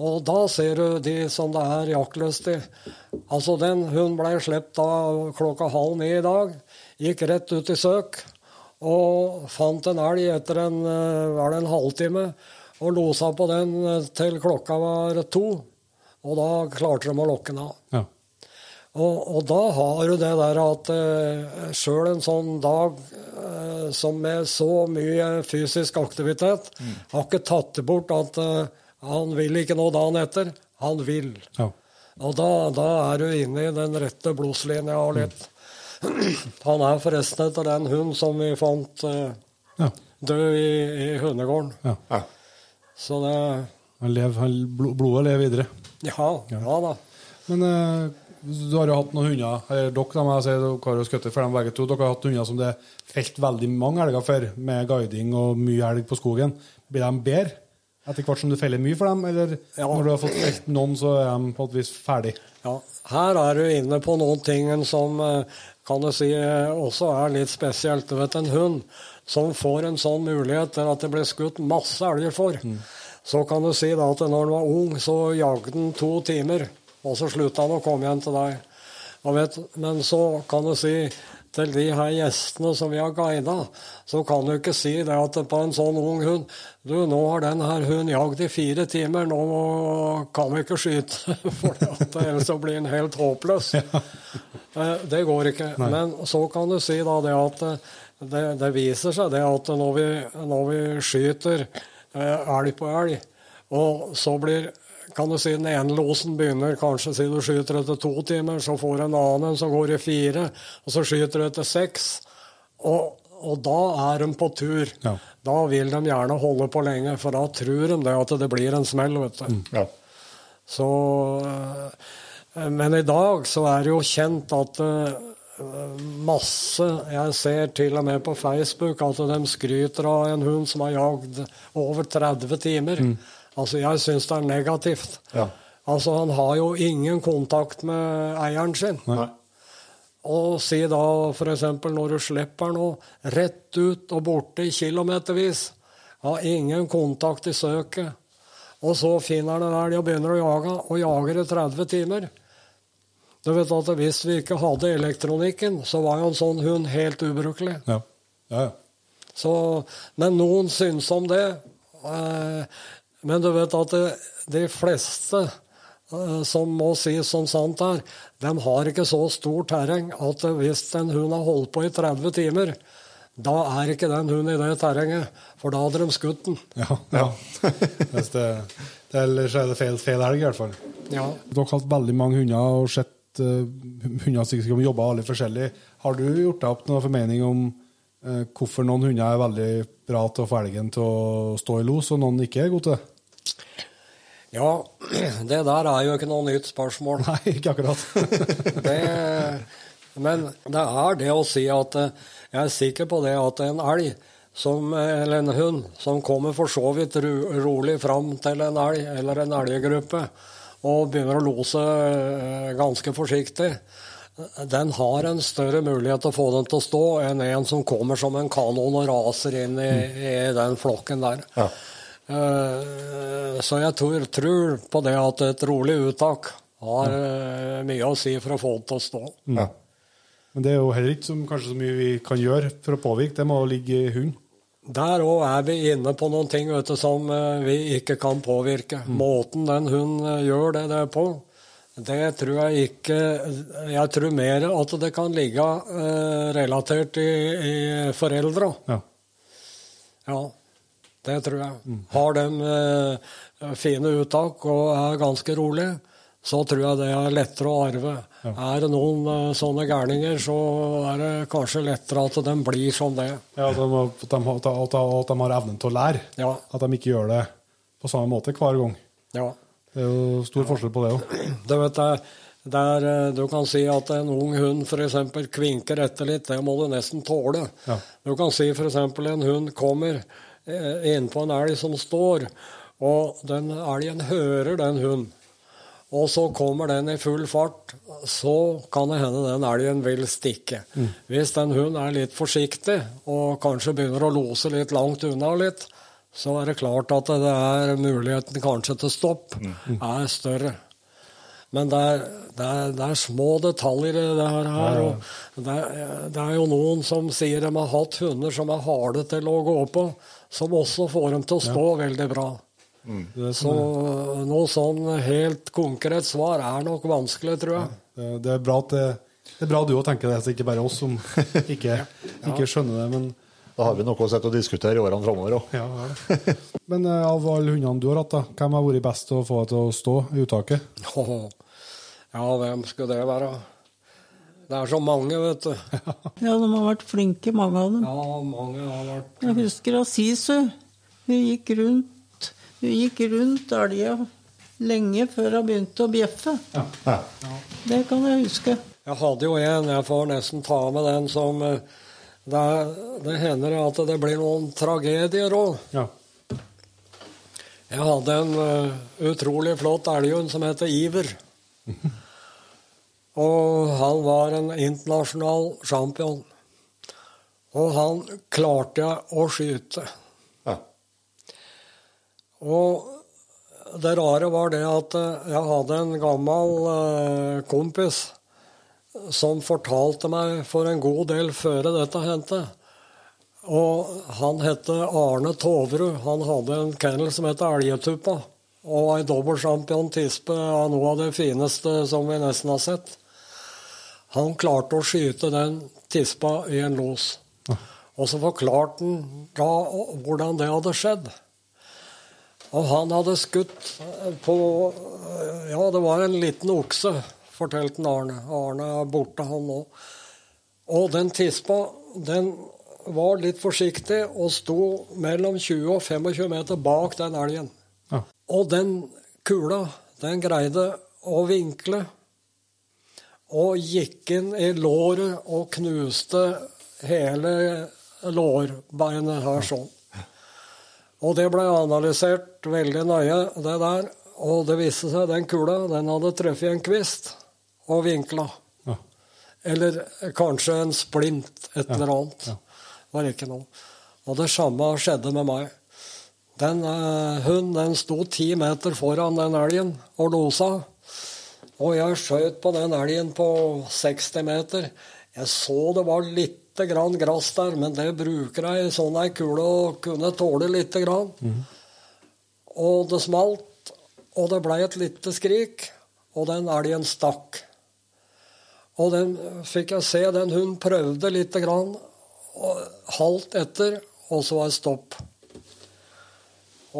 Og da ser du de som det er jaktlyst i. Altså den hun ble sluppet da klokka halv ni i dag, gikk rett ut i søk og fant en elg etter en, eh, det en halvtime og losa på den eh, til klokka var to. Og da klarte de å lokke den av. Ja. Og, og da har du det der at uh, sjøl en sånn dag uh, som med så mye fysisk aktivitet, har ikke tatt det bort at uh, han vil ikke noe dagen etter. Han vil. Ja. Og da, da er du inne i den rette blodslinja litt. litt. Han er forresten etter den hund som vi fant uh, ja. død i, i hundegården. ja. Ja. Så det Han lever, han, blodet lever videre. Ja, ja da. Men eh, du har jo hatt noen hunder, eller dere da må jeg si, dere har jo skutt for dem begge to. Dere har hatt hunder som det er felt veldig mange elger for, med guiding og mye elg på skogen. Blir de bedre etter hvert som du feller mye for dem, eller Ja. når du har fått felt noen, så er de på et vis ferdig? Ja, her er du inne på noen ting som eh, kan du si eh, også er litt spesielt. Du vet, en hund som får en sånn mulighet til at det blir skutt masse elger for, så kan du si da at når den var ung, så jagde den to timer, og så slutta han å komme igjen til deg. Og vet, men så kan du si til de her gjestene som vi har guida, så kan du ikke si det at på en sånn ung hund Du, nå har den her hunden jagd i fire timer, nå kan vi ikke skyte, for det ellers så blir den helt håpløs. Ja. Det går ikke. Men så kan du si da det at det, det viser seg det at når vi, når vi skyter eh, elg på elg, og så blir kan du si Den ene losen begynner kanskje si du skyter etter to timer, så får en annen en som går i fire, og så skyter du etter seks. Og, og da er de på tur. Ja. Da vil de gjerne holde på lenge, for da tror de det at det blir en smell. vet du. Ja. Så, eh, men i dag så er det jo kjent at eh, masse Jeg ser til og med på Facebook at de skryter av en hund som har jagd over 30 timer. Altså, jeg syns det er negativt. Ja. Altså, han har jo ingen kontakt med eieren sin. Nei. Og si da f.eks. når du slipper noe rett ut og borte i kilometervis. Har ingen kontakt i søket. Og så finner han en elg og begynner å jage, og jager i 30 timer. Du vet at Hvis vi ikke hadde elektronikken, så var jo en sånn hund helt ubrukelig. Ja. Ja, ja. Så, men noen syns om det. Eh, Men du vet at det, de fleste eh, som må sies som sant er, de har ikke så stort terreng at hvis en hund har holdt på i 30 timer, da er ikke den hunden i det terrenget, for da hadde de skutt den. ja, ja. Hvis det, det, ellers er det feil, feil helg, i hvert fall. Ja. Dere har hatt veldig mange hunder og sett uh, hunder som jobber alle forskjellig. Har du gjort deg opp noe formening om hvorfor noen hunder er veldig bra til å få elgen til å stå i los, og noen ikke er gode til det? ja, det der er jo ikke noe nytt spørsmål. Nei, ikke akkurat. Det, men det er det å si at eh, jeg er sikker på det at en elg, som, eller en hund, som kommer for så vidt ro, rolig fram til en elg eller en elggruppe og begynner å lose eh, ganske forsiktig, den har en større mulighet til å få den til å stå enn en som kommer som en kanon og raser inn i, i den flokken der. Ja. Uh, Så jeg tror, tror på det at et rolig uttak har uh, mye å si for å få det til å stå. Ja. Men det er jo heller ikke som, kanskje så mye vi kan gjøre for å påvirke. Det må ligge i hund. Der òg er vi inne på noen ting vet du, som eh, vi ikke kan påvirke. Måten den hunden gjør det, det på, det tror jeg ikke Jeg tror mer at det kan ligge eh, relatert i, i foreldra. Ja. Ja, det tror jeg. Har de eh, fine uttak og er ganske rolig, så tror jeg det er lettere å arve. Er det noen eh, sånne gærninger, så er det kanskje lettere at de blir som det. Ja, at, de, har- at, de, at, de, at de har evnen til å lære. Ja. At de ikke gjør det på samme måte hver gang. ja. Det er jo stor forskjell på det òg. Du vet det, der eh, du kan si at en ung hund f.eks. kvinker etter litt, det må du nesten tåle. Ja. Du kan si f.eks. en hund kommer eh, innpå en elg som står, og den elgen hører den hunden. Og så kommer den i full fart, så kan det hende den elgen vil stikke. Hvis den hunden er litt forsiktig og kanskje begynner å lose litt langt unna litt, så er det klart at det er muligheten kanskje til stopp er større. Men det er, det er, det er små detaljer i det her. her og det, er, det er jo noen som sier de har hatt hunder som er harde til å gå på, som også får dem til å stå veldig bra. Er Så noe sånn helt konkret svar er nok vanskelig, tror jeg. det, er bra at det, det er bra du òg tenker det, så ikke bare oss som ikke, ikke skjønner det. Men, Da har vi noe å sette og diskutere i årene framover òg. ja, ja. men eh, av alle hundene du har hatt, da, hvem har vært best til å få deg til å stå i uttaket? Ja, hvem skulle det være? Det er så mange, vet du. Ja, de har vært flinke, mange av dem. Ja, mange har vært Jeg husker Asisu. Hun gikk rundt Hun gikk rundt elga lenge før hun begynte å bjeffe. Ja. Det kan jeg huske. Jeg hadde jo en, jeg får nesten ta med den som eh, Det, det hender at det blir noen tragedier òg. Ja. Jeg hadde en uh, utrolig flott elghund som heter Iver. Og han var en internasjonal champion. Og han klarte jeg å skyte. Ja. Og det rare var det at eh, jeg hadde en gammel uh, kompis som fortalte meg for en god del før dette hendte. Og han het Arne Toverud. Han hadde en kennel som het Elgetuppa. Og ei dobbeltsjampion tispe av noe av det fineste som vi nesten har sett. Han klarte å skyte den tispa i en los. Og så forklarte han da hvordan det hadde skjedd. Og han hadde skutt på Ja, det var en liten okse, fortalte Arne. Arne er borte, han nå. Og den tispa, den var litt forsiktig og sto mellom 20 og 25 meter bak den elgen. Ja. Og den kula, den greide å vinkle og gikk inn i låret og knuste hele lårbeinet her sånn. Og det ble analysert veldig nøye, det der. Og det viste seg den kula den hadde truffet en kvist og vinkla. Ja. Eller kanskje en splint, et eller annet. Var ikke noe. Og det samme skjedde med meg. Den eh, hunden den sto ti meter foran den elgen og losa. Og jeg skjøt på den elgen på 60 meter. Jeg så det var lite grann gress der, men det bruker ei sånn ei kule å kunne tåle lite grann. Og det smalt, og det blei et lite skrik, og den elgen stakk. Og den fikk jeg se, den hunden prøvde lite grann, og halvt etter, og så var det stopp.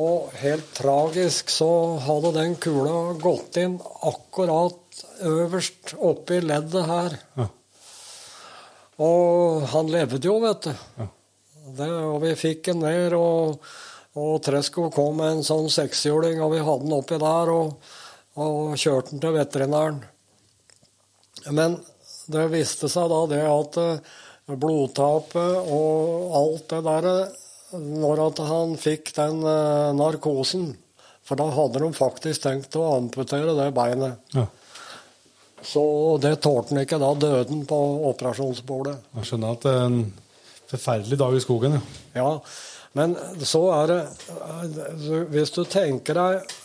Og helt tragisk så hadde den kula gått inn akkurat øverst oppe i leddet her. Ja. Og han levde jo, vet du. Det, og vi fikk den ned, og, og Tresko kom med en sånn sekshjuling, og vi hadde den oppi der og, og kjørte den til veterinæren. Men det viste seg da det at eh, blodtapet og alt det der Når at han fikk den eh, narkosen For da hadde de faktisk tenkt å amputere det beinet. Ja. Så det tålte han ikke. Da døden på operasjonsbordet. Jeg skjønner at det er en forferdelig dag i skogen. Ja. Ja, men så er det Hvis du tenker deg eh,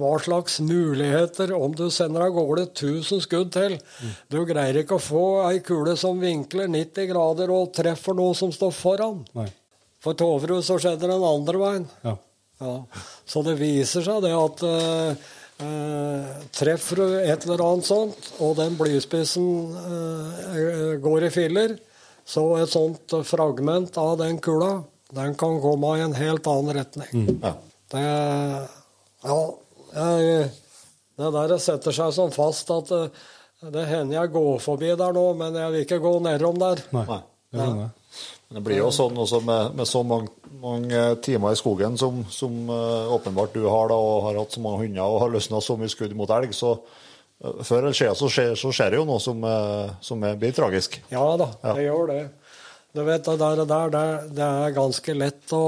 hva slags muligheter om du sender av gårde 1000 skudd til Du greier ikke å få ei kule som vinkler 90 grader og treffer noe som står foran. Nei. For Toverud så skjedde det den andre veien. Ja. Ja. Så det viser seg det at uh, uh, treffer du et eller annet sånt, og den blyspissen uh, går i filler, så et sånt fragment av den kula, den kan komme i en helt annen retning. Ja. Det Ja, jeg, det der setter seg sånn fast at eh, det hender jeg går forbi der nå, men jeg vil ikke gå nedom der. Nei. Det. Men det blir jo sånn også med, med så mange, mange timer i skogen som, som uh, åpenbart du har, da, og har hatt så mange hunder og har løsna så mye skudd mot elg, så uh, før eller siden så skjer, så skjer det jo noe som, uh, som er, blir tragisk. Ja da, det gjør det. Du vet, det der, der det, det er ganske lett å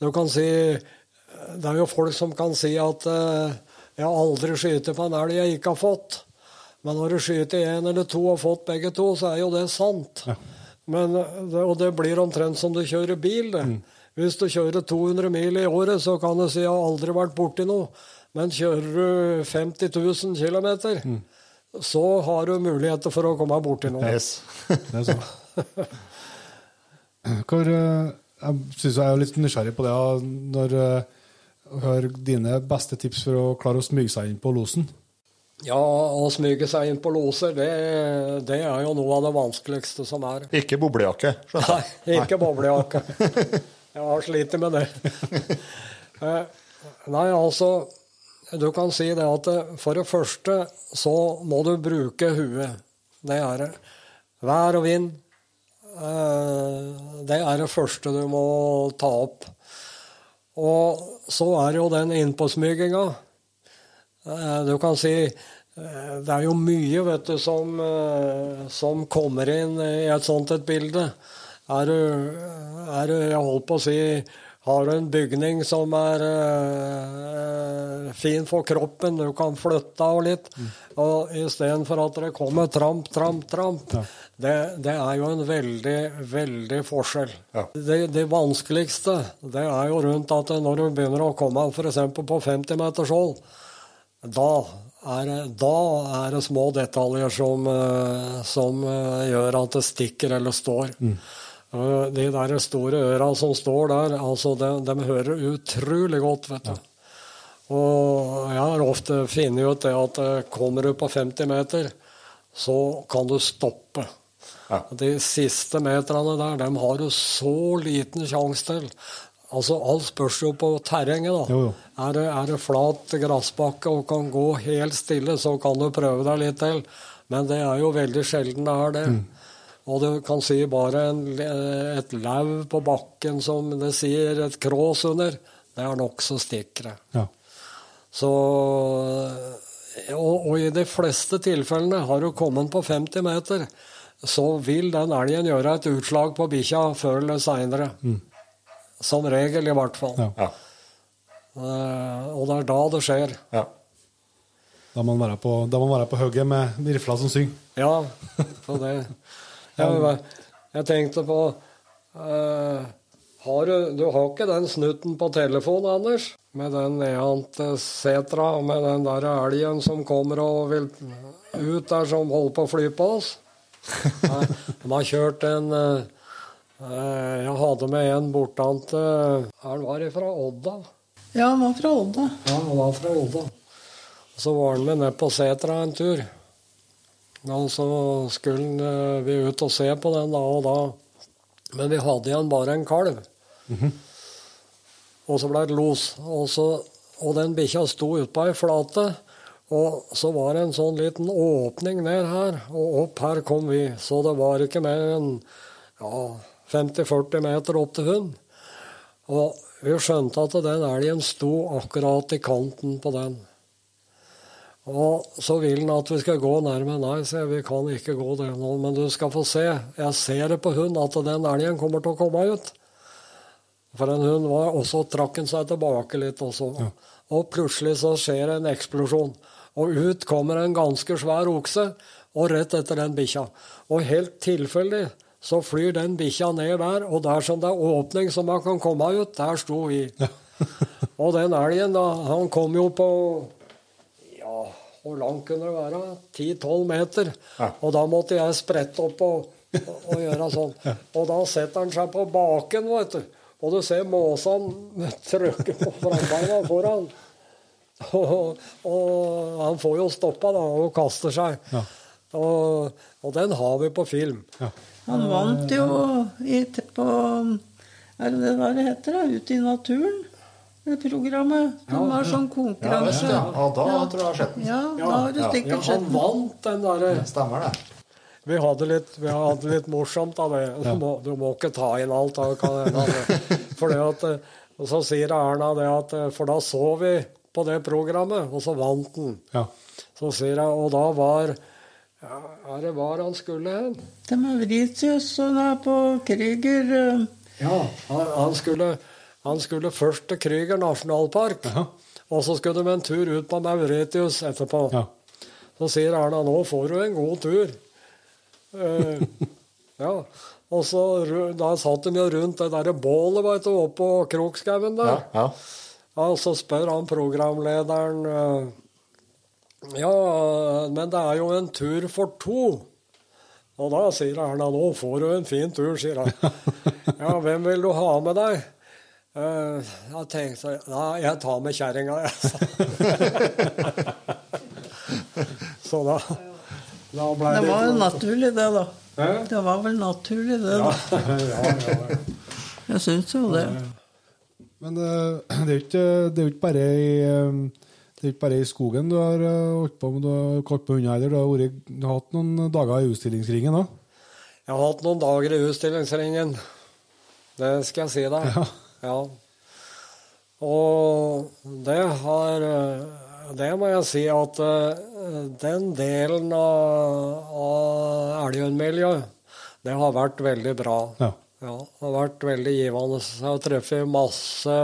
Du kan si Det er jo folk som kan si at eh, 'jeg har aldri skutt på en elg jeg ikke har fått'. Men når du skyter én eller to og har fått begge to, så er jo det sant. Men, eh, og det blir omtrent som du kjører bil. det. Hvis du kjører 200 mil i året, så kan du si 'jeg har aldri vært borti noe'. Men kjører du 50 000 km, så har du muligheter for å komme borti noe. Yes. Det er sånn. Hvor, eh, jeg syns jeg er litt nysgjerrig på det når eh, Hør dine beste tips for å klare å smyge seg inn på losen. Ja, å smyge seg inn på loser, det, det er jo noe av det vanskeligste som er. Ikke boblejakke. Nei, ikke boblejakke. Jeg har slitt med det. Eh, Nei, altså Du kan si det at eh, for det første så må du bruke huet. Det er det. Vær og vind. eh, Det er det første du må ta opp. Og så er jo den innpåsmyginga. Eh, Du kan si eh, det er jo mye vet du, som, eh, som kommer inn i et sånt et bilde. Er du, er du Jeg holdt på å si Har du en bygning som er eh, fin for kroppen, du kan flytte av litt, og istedenfor at det kommer tramp, tramp, tramp, det, det er jo en veldig, veldig forskjell. Ja. Det, det vanskeligste det er jo rundt at når du begynner å komme f.eks. på 50 meters hold, da er, da er det små detaljer som, eh, som eh, gjør at det stikker eller står. Mm. De der store øra som står der, altså de, de hører utrolig godt, vet du. Og jeg har ofte funnet ut det at eh, kommer du på 50 meter, så kan du stoppe. Ja. De siste meterne der, dem har du så liten sjanse til. Altså, Alt spørs jo på terrenget. da. Jo, jo. Er, det, er det flat gressbakke og kan gå helt stille, så kan du prøve deg litt til. Men det er jo veldig sjelden det er det. Mm. Og du kan si bare en, et lauv på bakken som det sier et krås under, det er nokså stikkere. Ja. Så og, og i de fleste tilfellene har du kommet på 50 meter, så vil den elgen gjøre et utslag på bikkja før eller seinere. Som regel, i hvert fall. Ja. Ja. Eh, og det er da det skjer. ja. Da må man være på, da man på hugget med rifla som synger. Ja, for det Jeg, jeg tenkte på uh, har du, du har ikke den snutten på telefonen, Anders? Med den neante setra med den der elgen som kommer og vil ut der, som holder på å fly på oss? De har kjørt en eh, eh, Jeg hadde med en borttant Han var fra Odda. Ja, han var fra Odda. Ja, han var fra Odda. Så var han med ned på setra en tur. Og så skulle han, eh, vi ut og se på den da og da. Men vi hadde igjen bare en kalv. Og så ble det los. Og, så, og den bikkja sto ute på ei flate. Og så var det en sånn liten åpning ned her, og opp her kom vi. Så det var ikke mer enn ja, 50-40 meter opp til hund. Og vi skjønte at den elgen sto akkurat i kanten på den. Og så vil han at vi skal gå nærme. Nei, sier jeg, vi kan ikke gå det nå, men du skal få se. Jeg ser det på hund at den elgen kommer til å komme ut. For en hund var, og så trakk han seg tilbake litt også. Og plutselig så skjer det en eksplosjon. Og ut kommer en ganske svær okse, og rett etter den bikkja. Og helt tilfeldig så flyr den bikkja ned der, og der som det er åpning som man kan komme ut, der sto vi. og den elgen, da, han kom jo på ja, hvor langt kunne det være? 10-12 meter. Ja. Og da måtte jeg sprette opp og, og, og gjøre sånn. Og da setter han seg på baken, vet du. Og du ser måsene trykke på frambeina foran. Og, og han får jo stoppa da, og kaster seg. Ja. Og, og den har vi på film. Han vant jo i, på Er det det det heter? da? Ute i naturen? Det programmet. Han var sånn Ja, konkurranse. ja. ja, da tror jeg jeg har sett den. Ja, da har du sikkert han sett den. vant den derre Stemmer det. Vi hadde litt, vi hadde litt morsomt av det. Du, må, du må ikke ta inn alt. Da, kan for det. At, eh, og så sier Erna det at eh, For da så vi på det programmet, og så vant den. Ja. Så sier jeg, og da var ja, Er det var han skulle hen? Til Mauritius og da på Krüger eh, Ja, han, han, skulle, han skulle først til Krüger nasjonalpark. Og så skulle de en tur ut på Mauritius etterpå. Ja. Så sier Erna nå får du en god tur. Eh, ja. Og så da satt de jo rundt det derre bålet veit du, oppå Krokskauen der. Ja, ja. Ja, og så spør han programlederen eh, Ja, men det er jo en tur for to. Og da sier Erna nå får du en fin tur, sier han. Ja, hvem vil du ha med deg? Uh, jeg tenkte ja, jeg tar med kjerringa, jeg. Så da, da ble Det var jo naturlig, det, da. Hæ? Det var vel naturlig, det, da. ja, ja, ja. Jeg syns jo det. Men eh, det er jo ikke, ikke bare i eh, det er ikke bare i skogen du har eh, holdt på med, du har kalt på. Du har, vært, hatt noen dager i utstillingsringen òg. Jeg har hatt noen dager i utstillingsringen. Det skal jeg si deg. Ja. Ja. Og det har Det må jeg si at den delen av, av elghundmiljøet, det har vært veldig bra. Ja. Ja, det har vært veldig givende. Jeg har truffet masse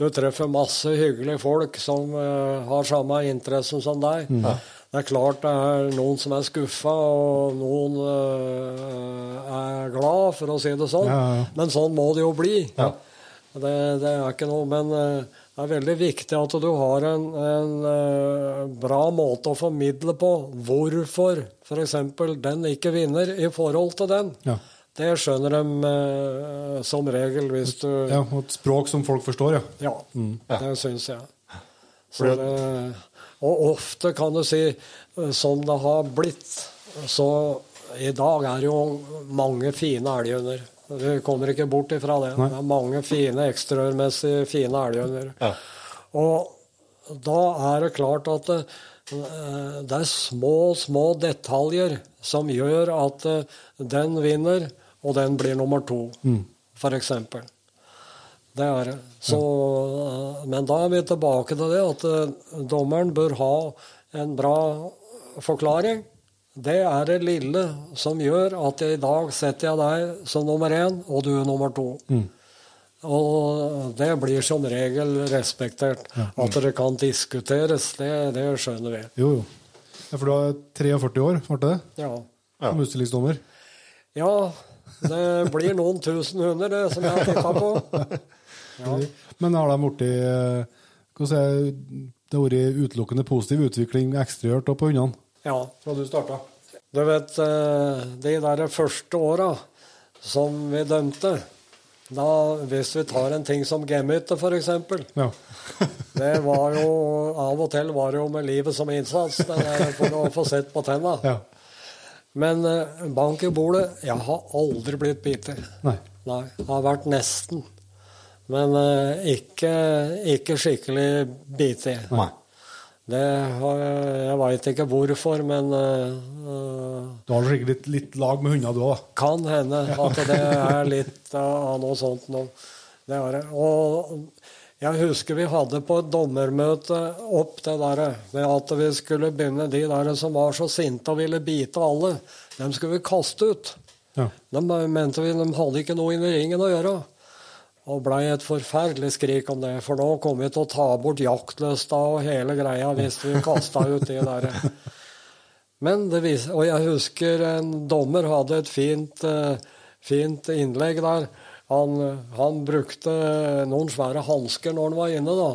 Du treffer masse hyggelige folk som uh, har samme interessen som deg. Mm. Det er klart det er noen som er skuffa, og noen uh, er glad, for å si det sånn. Ja, ja. Men sånn må det jo bli. Ja. Det, det er ikke noe, men uh, det er veldig viktig at du har en, en bra måte å formidle på hvorfor f.eks. den ikke vinner i forhold til den. Det skjønner de eh, som regel hvis du ja, et språk som folk forstår, ja. Ja, Mm. det syns jeg. Så det, og ofte kan du si, sånn som det har blitt, så I dag er det jo mange fine elghunder. Vi kommer ikke bort ifra det. Det er mange fine ekstraørmessig fine elghunder. Ja. Og da er det klart at det, eh, det er små, små detaljer som gjør at eh, den vinner, og den blir nummer to, for eksempel. Det er det. Så, eh, Men da er vi tilbake til det at eh, dommeren bør ha en bra forklaring. Det er det lille som gjør at i dag setter jeg deg som nummer én, og du er nummer to. Og det blir som regel respektert. At det kan diskuteres, det, det skjønner vi. Jo, jo. Ja, for du har 43 år, ble det? Ja. Som utstillingsdommer. ja, det blir noen tusen hunder, det, som jeg har titta på. Ja. Men har de blitt eh, Det har vært utelukkende positiv utvikling ekstragjort på hundene ja. fra du starta? Du vet, eh, de der første åra som vi dømte da, Hvis vi tar en ting som gemytte, f.eks. Ja. Det var jo Av og til var det jo med livet som innsats det der for å få sett på tenna. ja. Men eh, bank i bordet Jeg har aldri blitt bitt. Nei. Nei, har vært nesten. Men eh, ikke, ikke skikkelig bitt. Nei. Det har, jeg veit ikke hvorfor, men eh, Du har sikkert litt, litt lag med hunder, du òg, kan hende at det er litt av noe sånt nå. Det er det. Og jeg husker vi hadde på et dommermøte opp det der med at vi skulle begynne De der som var så sinte og ville bite alle, dem skulle vi kaste ut. Ja. De mente vi de hadde ikke noe i ringen å gjøre. Og blei et forferdelig skrik om det, for nå kom vi til å ta bort jaktlysta og hele greia hvis vi kasta ut de der. Men det vis Og jeg husker en dommer hadde et fint, eh, fint innlegg der. Han, han brukte noen svære hansker når han var inne, da.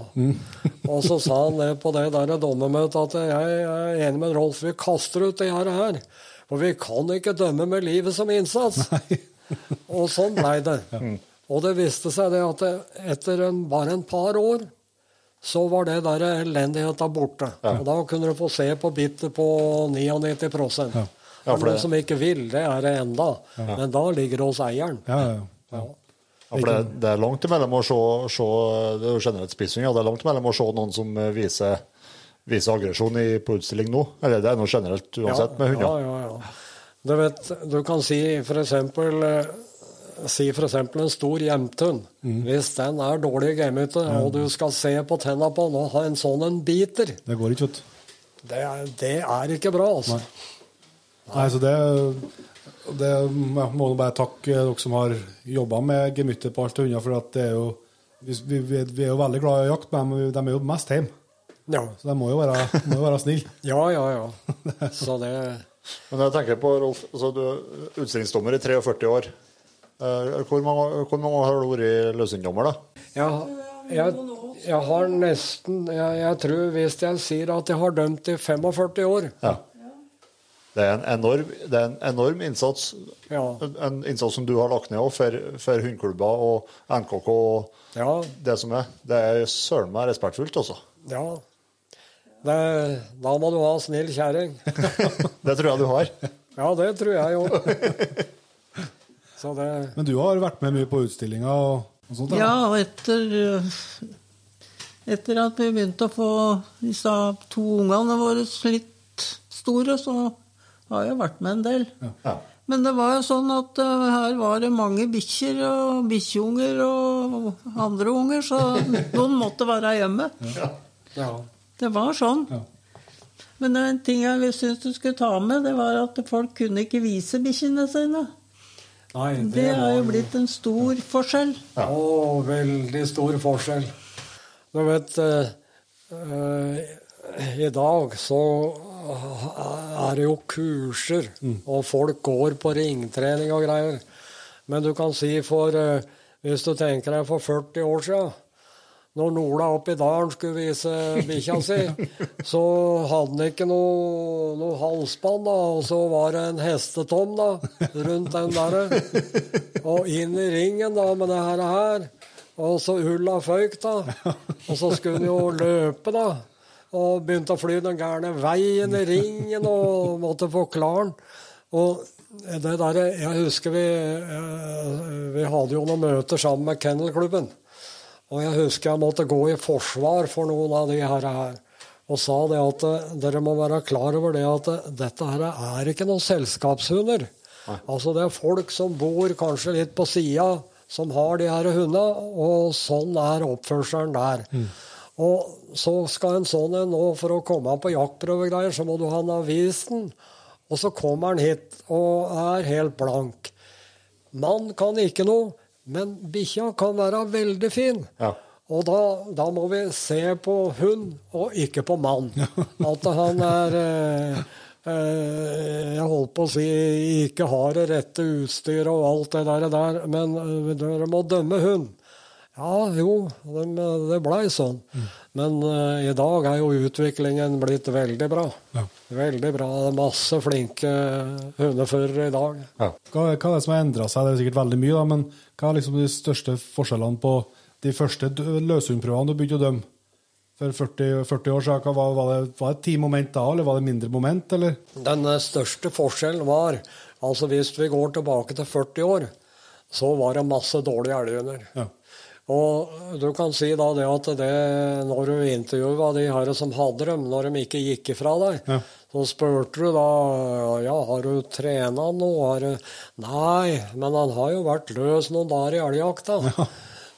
og så sa han det på det der dommermøtet at jeg er enig med Rolf, vi kaster ut det her. For vi kan ikke dømme med livet som innsats. Og sånn blei det. Og det viste seg det at etter en, bare en par år så var det der elendigheta borte. Og da kunne du få se på bittet på 99 Ja, ja. For det- noen som ikke vil, det er det enda. Men da ligger det hos eieren. Ja, ja, ja. Ja. For det, det er langt imellom å se, se Det er jo generelt spissing, ja. Det er langt imellom å se noen som viser, viser aggresjon på utstilling nå. Eller det er noe generelt uansett med hunder. Ja, ja, ja. Du vet, du kan si eksempel eh, Si f.eks. en stor hjemthund. Mm. Hvis den er dårlig i mm. og du skal se på tenna på den og ha en sånn en biter, Det går ikke, vet det det er ikke bra, altså. Nei, så det, det ja, må bare takke dere som har jobba med gemyttet på alt unna, for at det er jo vi, vi, vi er jo veldig glad i jakt, men de er jo mest hjemme. Ja, Så de må jo være, må jo være snille. ja, ja. ja. Så det Men jeg tenker på, Rolf, altså, du er utstillingsdommer i 43 år. Eh, Hvor mange, hvor mange år har du vært løsningsdommer, da? Jeg, jeg, jeg har nesten jeg, jeg tror hvis jeg sier at jeg har dømt i 45 år Ja. Det er en enorm, det er en enorm innsats, Ja. en innsats som du har lagt ned for, for hundeklubber og NKK og Ja, det som er. Det er søren meg respektfullt, altså. ja. Det, da må du ha snill kjerring. Det tror jeg du har. Ja, det tror jeg jo. Det Men du har vært med mye på utstillinga og, og sånt? Ja, og etter eh, Etter at vi begynte å få disse to ungene våre litt store, så har jo vært med en del. Ja. Men det var jo sånn at uh, her var det mange bikkjer og bikkjeunger og andre unger, så noen måtte være hjemme. Ja. Det var sånn. Ja. Men en ting jeg syns du skulle ta med, det var at folk kunne ikke vise bikkjene sine. Nei, Det har jo blitt en stor forskjell. Å, veldig stor forskjell. Du vet uh, uh, I dag så er det jo kurser, og folk går på ringtrening og greier. Men du kan si for eh, Hvis du tenker deg for 40 år siden når Nola oppi i dalen skulle vise bikkja si, så hadde han ikke noe, noe halsbånd, da, og så var det en hestetom da, rundt den der. Og inn i ringen da, med det her. Og så ulla føyk, da. Og så skulle han jo løpe, da. Og begynte å fly den gærne veien i ringen og måtte forklare den. Og det der, Jeg husker vi, eh, vi hadde jo noen møter sammen med Kennelklubben. Og jeg husker jeg måtte gå i forsvar for noen av de her, her og sa det at eh, dere må være klar over det at eh, dette her er ikke noen selskapshunder. Altså Det er folk som bor kanskje litt på sida, som har de her hundene, og sånn er oppførselen der. Og så skal en sånn en nå, for å komme på jaktprøvegreier, så må du ha avisen. Og så kommer han hit og er helt blank. Mann kan ikke noe, men bikkja kan være veldig fin. Ja. Og da, da må vi se på hund, og ikke på mann. At han er eh, eh, Jeg holdt på å si ikke har det rette utstyret og alt det der, der men eh, dere må dømme hund. Ja, jo, det, det blei sånn. Men uh, i dag er jo utviklingen blitt veldig bra. Ja. Veldig bra. Det er masse flinke hundeførere i dag. Ja. Hva, hva er det som har endra seg? Det er sikkert veldig mye, da, men hva er liksom de største forskjellene på de første løshundprøvene du begynte å dømme? For 40, 40 år siden, var, var, det, var det ti moment da, eller var det mindre moment, eller? Den eh, største forskjellen var altså Hvis vi går tilbake til 40 år, så var det masse dårlige elghunder. Ja. Og du kan si da det at det, når du intervjua de her som hadde dem, når de ikke gikk ifra deg, Ja. så spurte du da ja, har du trena noe? Har du Nei, men han har jo vært løs noen dager i elgjakta.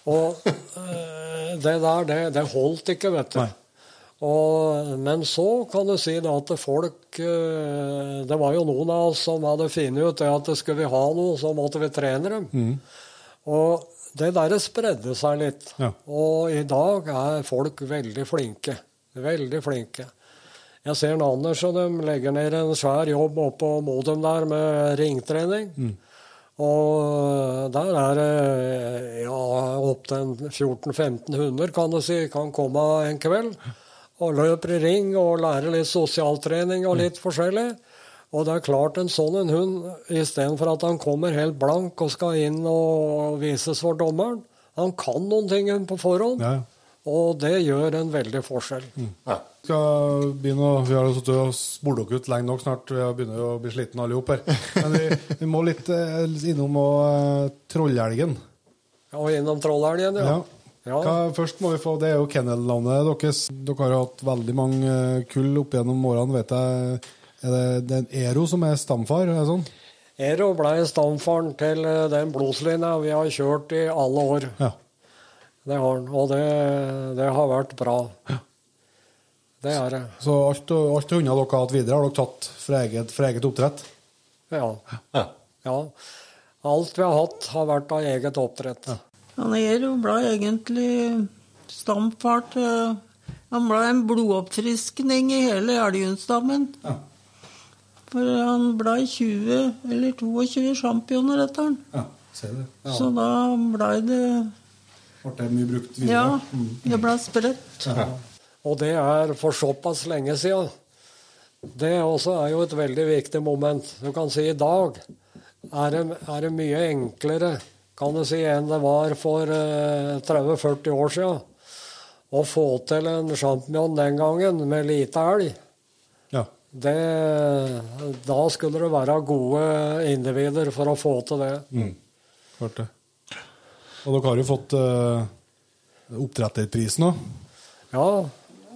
Og eh, det der, det, det holdt ikke, vet du. Nei. Og, men så kan du si da at folk eh, Det var jo noen av oss som hadde funnet ut det at skulle vi ha noe, så måtte vi trene dem. Og det der spredde seg litt. Ja. Og i dag er folk veldig flinke. Veldig flinke. Jeg ser Anders og de legger ned en svær jobb oppå på Modum der med ringtrening. Og der er det ja, opptil 14-15 hunder, kan du si, kan komme en kveld. Og løper i ring og lærer litt sosialtrening og litt forskjellig. Og det er klart en sånn en hund, istedenfor at han kommer helt blank og skal inn og vises for dommeren, han kan noen ting på forhånd. Ja. Og det gjør en veldig forskjell. Ja. Skal begynne å, vi har sittet og spurt dere ut lenge nok snart. Vi begynner jo å bli slitne alle sammen her. Men vi, vi må litt eh, innom og, uh, trollelgen. Og innom trollelgen, ja. Ja. ja. Hva, først må vi få, Det er jo kennelnavnet deres. Dere har hatt veldig mange eh, kull opp gjennom årene. vet jeg. Er det, det er Ero som er stamfar? Er det sånn? Ero ble stamfaren til eh, den blodslinja vi har kjørt i alle år. Ja. Det har han, og det, det har vært bra. Det er det. Så alt, alt hundene dere har hatt videre, har dere tatt fra eget, fra eget oppdrett? Ja. Ja. ja. Alt vi har hatt, har vært av eget oppdrett. Han Ero ble egentlig stamfar til Han ble en blodoppfriskning i hele elgundstammen. Ja. For han ble 20 eller 22 championer etter han. Ja, ser det. Så da blei det Ble det mye brukt videre? Ja, det blei spredt. Ja. Og det er for såpass lenge siden. Det også er jo et veldig viktig moment. Du kan si i dag er det, er det mye enklere kan du si, enn det var for eh, 30-40 år siden. Å få til en champignon den gangen med lite elg, ja. Det, da skulle det være gode individer for å få til det. Mm. Klart det. Og dere har jo fått uh, oppdretterpris nå? Ja,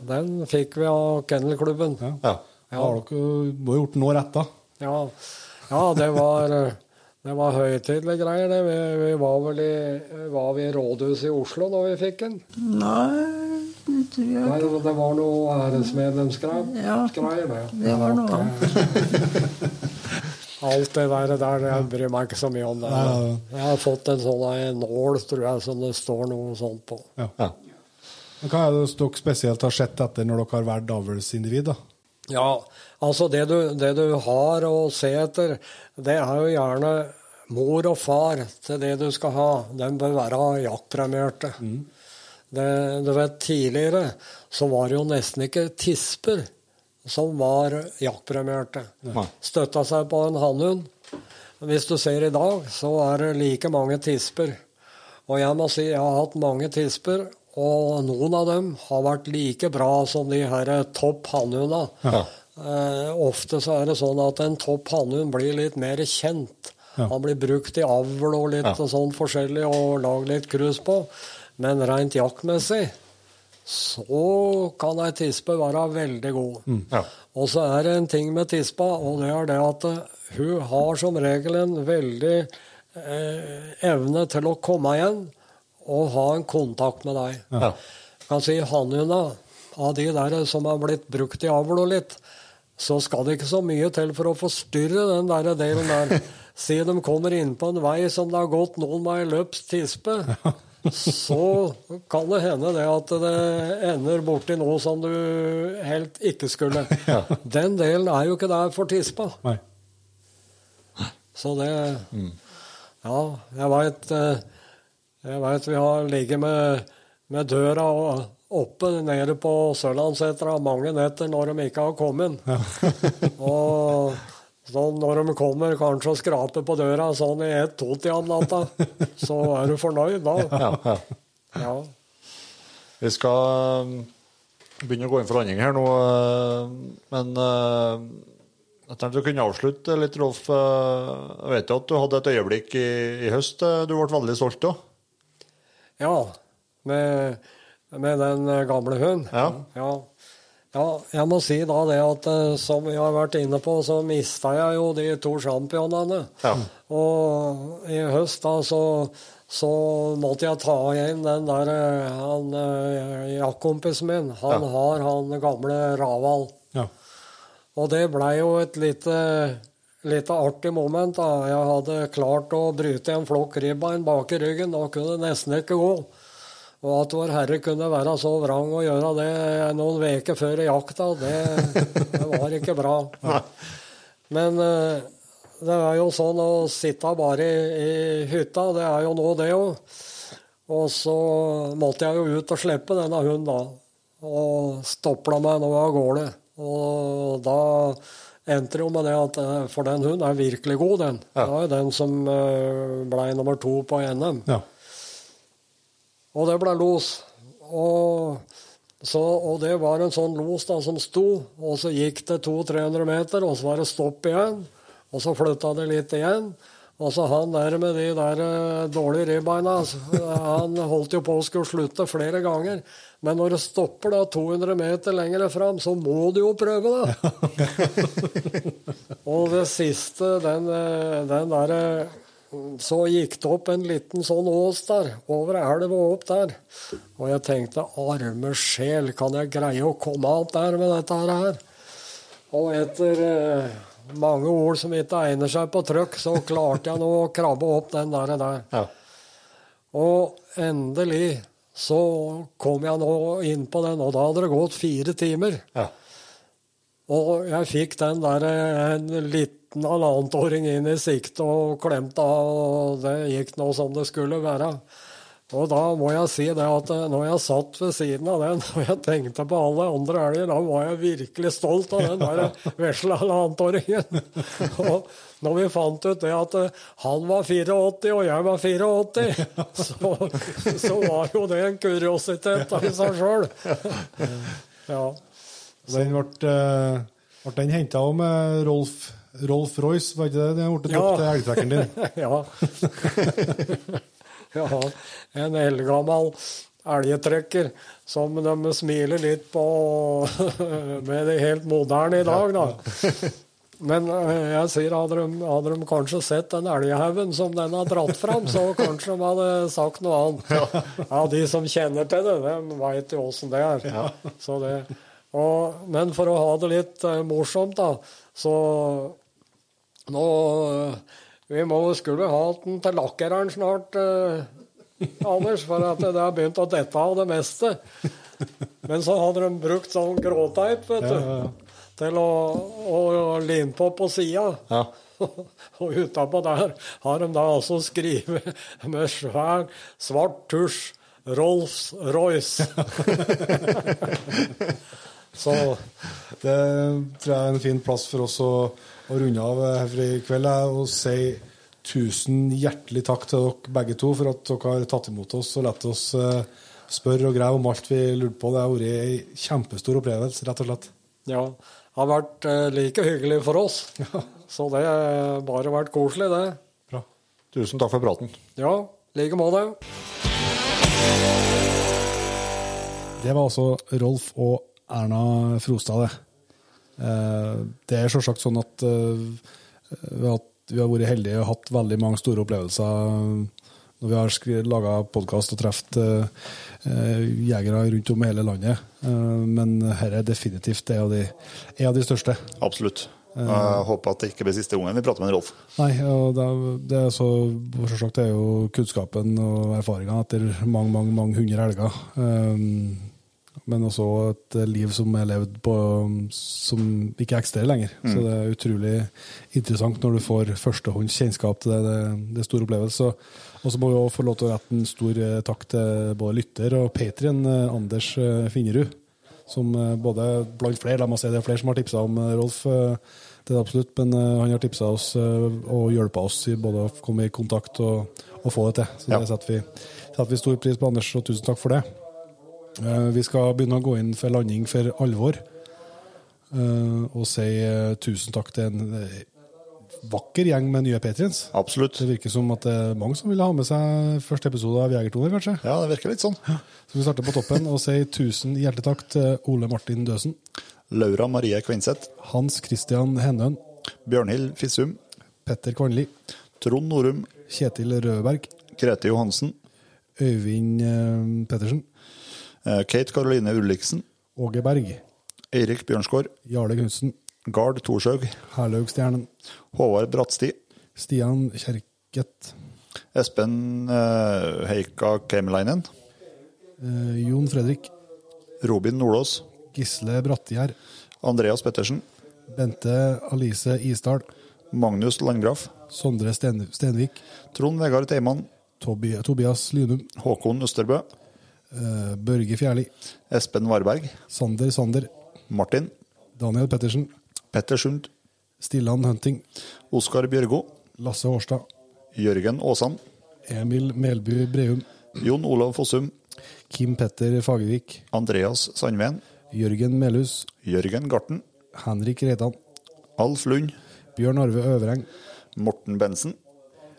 den fikk vi av kennelklubben. Ja. Ja. Da har dere må ha gjort noe rett, da. Ja, ja det var det var høytidelige greier. Det. Vi, vi var vel i, var vi i rådhuset i Oslo da vi fikk den? Nei, det tror jeg Nei, det var noe æresmedlemsgreier. Ja, det. det var noe annet. Alt det der, der jeg bryr meg ikke så mye om. det. Jeg har fått en sånn en nål, tror jeg, som det står noe sånt på. Ja. Ja. Hva er det dere spesielt har sett etter når dere har vært avlsindivid? Ja, altså det du, det du har å se etter, det er jo gjerne mor og far til det du skal ha. De bør være jaktpremierte. Det, du vet, tidligere så var det jo nesten ikke tisper som var jaktpremierte. Støtta seg på en hannhund. Hvis du ser i dag, så er det like mange tisper. Og jeg må si jeg har hatt mange tisper, og noen av dem har vært like bra som de her topp hannhundene. Ja. Eh, ofte så er det sånn at en topp hannhund blir litt mer kjent. Ja. Han blir brukt i avl og litt Ja. og sånn forskjellig og lag litt krus på. Men rent jaktmessig så kan ei tispe være veldig god. Ja. Og så er det en ting med tispa, og det er det at hun har som regel en veldig eh, evne til å komme igjen og ha en kontakt med deg. Ja. kan si hannhunda, av de der som har blitt brukt i avl og litt, så skal det ikke så mye til for å forstyrre den der delen der. Si de kommer inn på en vei som det har gått noen med ei tispe. tispe, så kan det hende det at det ender borti noe som du helt ikke skulle. Den delen er jo ikke der for tispa. Nei. Så det Ja, jeg veit Jeg veit vi har ligget med, med døra og- oppe nede på Sørlandsetra mange netter når de ikke har kommet. og så når de kommer kanskje og skraper på døra sånn i ett-to-tida om natta, så er du fornøyd da. Ja, ja. Ja. Vi skal um, begynne å gå inn for landing her nå, uh, men uh, jeg tenkte du kunne avslutte litt, Rolf. Jeg vet jo at du hadde et øyeblikk i, i høst du ble veldig stolt av. Ja, med, med den eh, gamle hunden. Ja. ja. Ja, jeg må si da det at eh, som vi har vært inne på, så mista jeg jo de to sjampionene. Ja. Og i høst da så, så måtte jeg ta igjen den der eh, han eh, jaktkompisen min. Han Ja. har han gamle Raval. Ja. Og det blei jo et lite, lite artig moment. da. Jeg hadde klart å bryte en flokk ribbein bak i ryggen. Da kunne det nesten ikke gå. Og at Vår Herre kunne være så vrang å gjøre det noen uker før jakta, det, det var ikke bra. Men eh, det er jo sånn å sitte bare i, i hytta, det er jo nå det òg. Og så måtte jeg jo ut og slippe denne hunden da. Og stopla meg nå av gårde. Og da endte det jo med det at eh, For den hunden er virkelig god, den. Ja. Det var jo den som eh, ble nummer to på NM. ja. Og det ble los. Og, så, og det var en sånn los da som sto, og så gikk det 200-300 meter, og så var det stopp igjen. Og så flytta det litt igjen. Og så han der med de der eh, dårlige ribbeina, altså, han holdt jo på å skulle slutte flere ganger. Men når det stopper da 200 meter lenger fram, så må du jo prøve, da. og det siste, den, eh, den derre så gikk det opp en liten sånn ås der, over elva og opp der. Og jeg tenkte, arme sjel, kan jeg greie å komme opp der med dette her? Og etter eh, mange ord som ikke egner seg på trøkk, så klarte jeg nå å krabbe opp den der. der. Ja. Og endelig så kom jeg nå inn på den, og da hadde det gått fire timer. Ja. Og jeg fikk den der en en liten halvannetåring inn i sikte og klemte av, og det gikk nå som det skulle være. Og da må jeg si det at eh, når jeg satt ved siden av den og jeg tenkte på alle andre elger, da var jeg virkelig stolt av den der vesle halvannetåringen. Og når vi fant ut det at eh, han var 84 og jeg var 84, så, så var jo det en kuriositet i seg sjøl. Ja. Den ble, eh, ble den henta med Rolf, Rolf Royce, var ikke det? Den ble Ja. til elgtrekkeren din. ja. ja. En eldgammel elgetrekker som de smiler litt på med det helt moderne i dag, da. Men eh, jeg sier, hadde de, hadde de kanskje sett den elghaugen som den har dratt fram, så kanskje de hadde sagt noe annet. Ja, de som kjenner til det, de veit jo åssen det er. Så det, og, men for å ha det litt eh, morsomt, da, så nå Vi må skulle ha den til lakkereren snart, eh, Anders, for at det har begynt å dette av det meste. Men så hadde de brukt sånn gråteip, vet du, til å, å, lime på på sida. Ja. Og utapå der har de da altså skrevet med svær, svart tusj Rolfs Royce. så Det tror jeg er en fin plass for oss å, å runde av for i kveld. og si tusen hjertelig takk til dere begge to for at dere har tatt imot oss og latt oss eh, spørre og grave om alt vi lurte på. Det har vært ei kjempestor opplevelse, rett og slett. Ja, det har vært eh, like hyggelig for oss. Så det har bare vært koselig, det. Bra. Tusen takk for praten. Ja, i like måte. Det var altså Rolf og Erna Frostad, det. Eh, Det er selvsagt sånn at eh, vi har, vi har vært heldige og hatt veldig mange store opplevelser når vi har laga podkast og truffet eh, eh, jegere rundt om i hele landet. Eh, Men dette er definitivt en av de, en av de største. Absolutt. Jeg håper at det ikke blir siste gangen vi prater med Rolf. Nei, og det, er- det er så selvsagt det er jo kunnskapen og erfaringa etter mange, mange, mange hundre helger. Um, men også et liv som er levd på som ikke eksisterer lenger. Så det er utrolig interessant når du får førstehånds kjennskap til det. Det, det er stor opplevelse. Og så må vi også få lov til å rette en stor eh, takk til både lytter og patrien Anders eh, Finnerud. Som eh, både blant flere, la meg si det er flere som har tipsa om eh, Rolf. eh, Det er det absolutt, men eh, han har tipsa oss eh, og hjulpet oss i både å komme i kontakt og, og få det til. Så Ja. det setter vi, setter vi stor pris på, Anders, og tusen takk for det. Eh, Vi skal begynne å gå inn for landing for alvor. eh, Og si eh, tusen takk til en vakker gjeng med nye patriens. Absolutt. Det virker som at det er mange som vil ha med seg første episode av Jegertoner, kanskje. Ja, det virker litt sånn. Så vi starter på toppen og sier tusen hjertelig takk til Ole Martin Døsen, Laura Marie Kvinseth, Hans Christian Hennøen, Bjørnhild Fissum, Petter Kvanli, Trond Norum, Kjetil Rødberg, Grete Johansen, Øyvind Pettersen, Kate Karoline Ulliksen, Åge Berg, Eirik Bjørnsgaard, Jarle Knutsen, Gard Thorshaug, Herlaugstjernen. Håvard Bratsti, Stian Kjerket, Espen eh, Heika Kemelainen, eh, Jon Fredrik, Robin Nordås, Gisle Brattgjerd, Andreas Pettersen, Bente Alice Isdal, Magnus Landgraf, Sondre Sten Stenvik, Trond Vegard Teiman, Tobias Lynum, Håkon Østerbø, eh, Børge Fjærli, Espen Varberg. Sander Sander, Martin, Daniel Pettersen, Petter Sund, Stillan Hunting, Oskar Bjørgo, Lasse Hårstad. Jørgen Aasan, Emil Melby Breum, Jon Olav Fossum, Kim Petter Fagervik, Andreas Sandven, Jørgen Melhus, Jørgen Garten, Henrik Reitan, Alf Lund, Bjørn Arve Øvereng, Morten Bensen,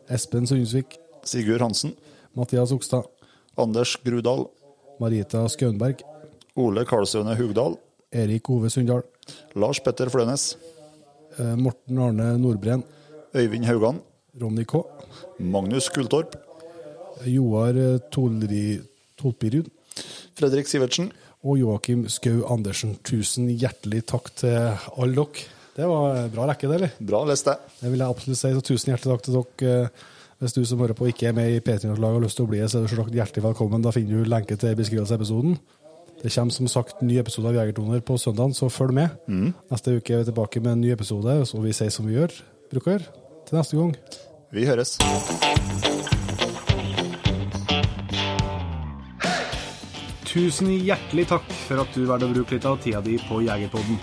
Espen Sundsvik, Sigurd Hansen, Mathias Okstad, Anders Grudal, Marita Skaunberg, Ole Karlsøne Hugdal, Erik Ove Sunndal. Lars Petter Flønes, eh, Morten Arne Nordbren, Øyvind Haugan, Ronny K, Magnus Gulltorp, Joar eh, Tolpirud Fredrik Sivertsen. og Joakim Skau Andersen. Tusen hjertelig takk til alle dere. Det var en bra rekke, det, eller? Bra lest, det. Det vil jeg absolutt si. Så tusen hjertelig takk til dere. Hvis du som hører på ikke er med i P3-laget og har lyst til å bli det, så er du selvsagt hjertelig velkommen. Da finner du lenke til beskrivelse av episoden. Det kommer som sagt ny episode av Jegertoner på søndag, så følg med. Neste uke er vi tilbake med en ny episode, så vi sier som vi gjør, bruker. Til neste gang. Vi høres. Tusen hjertelig takk for at du valgte å bruke litt av tida di på Jegerpodden.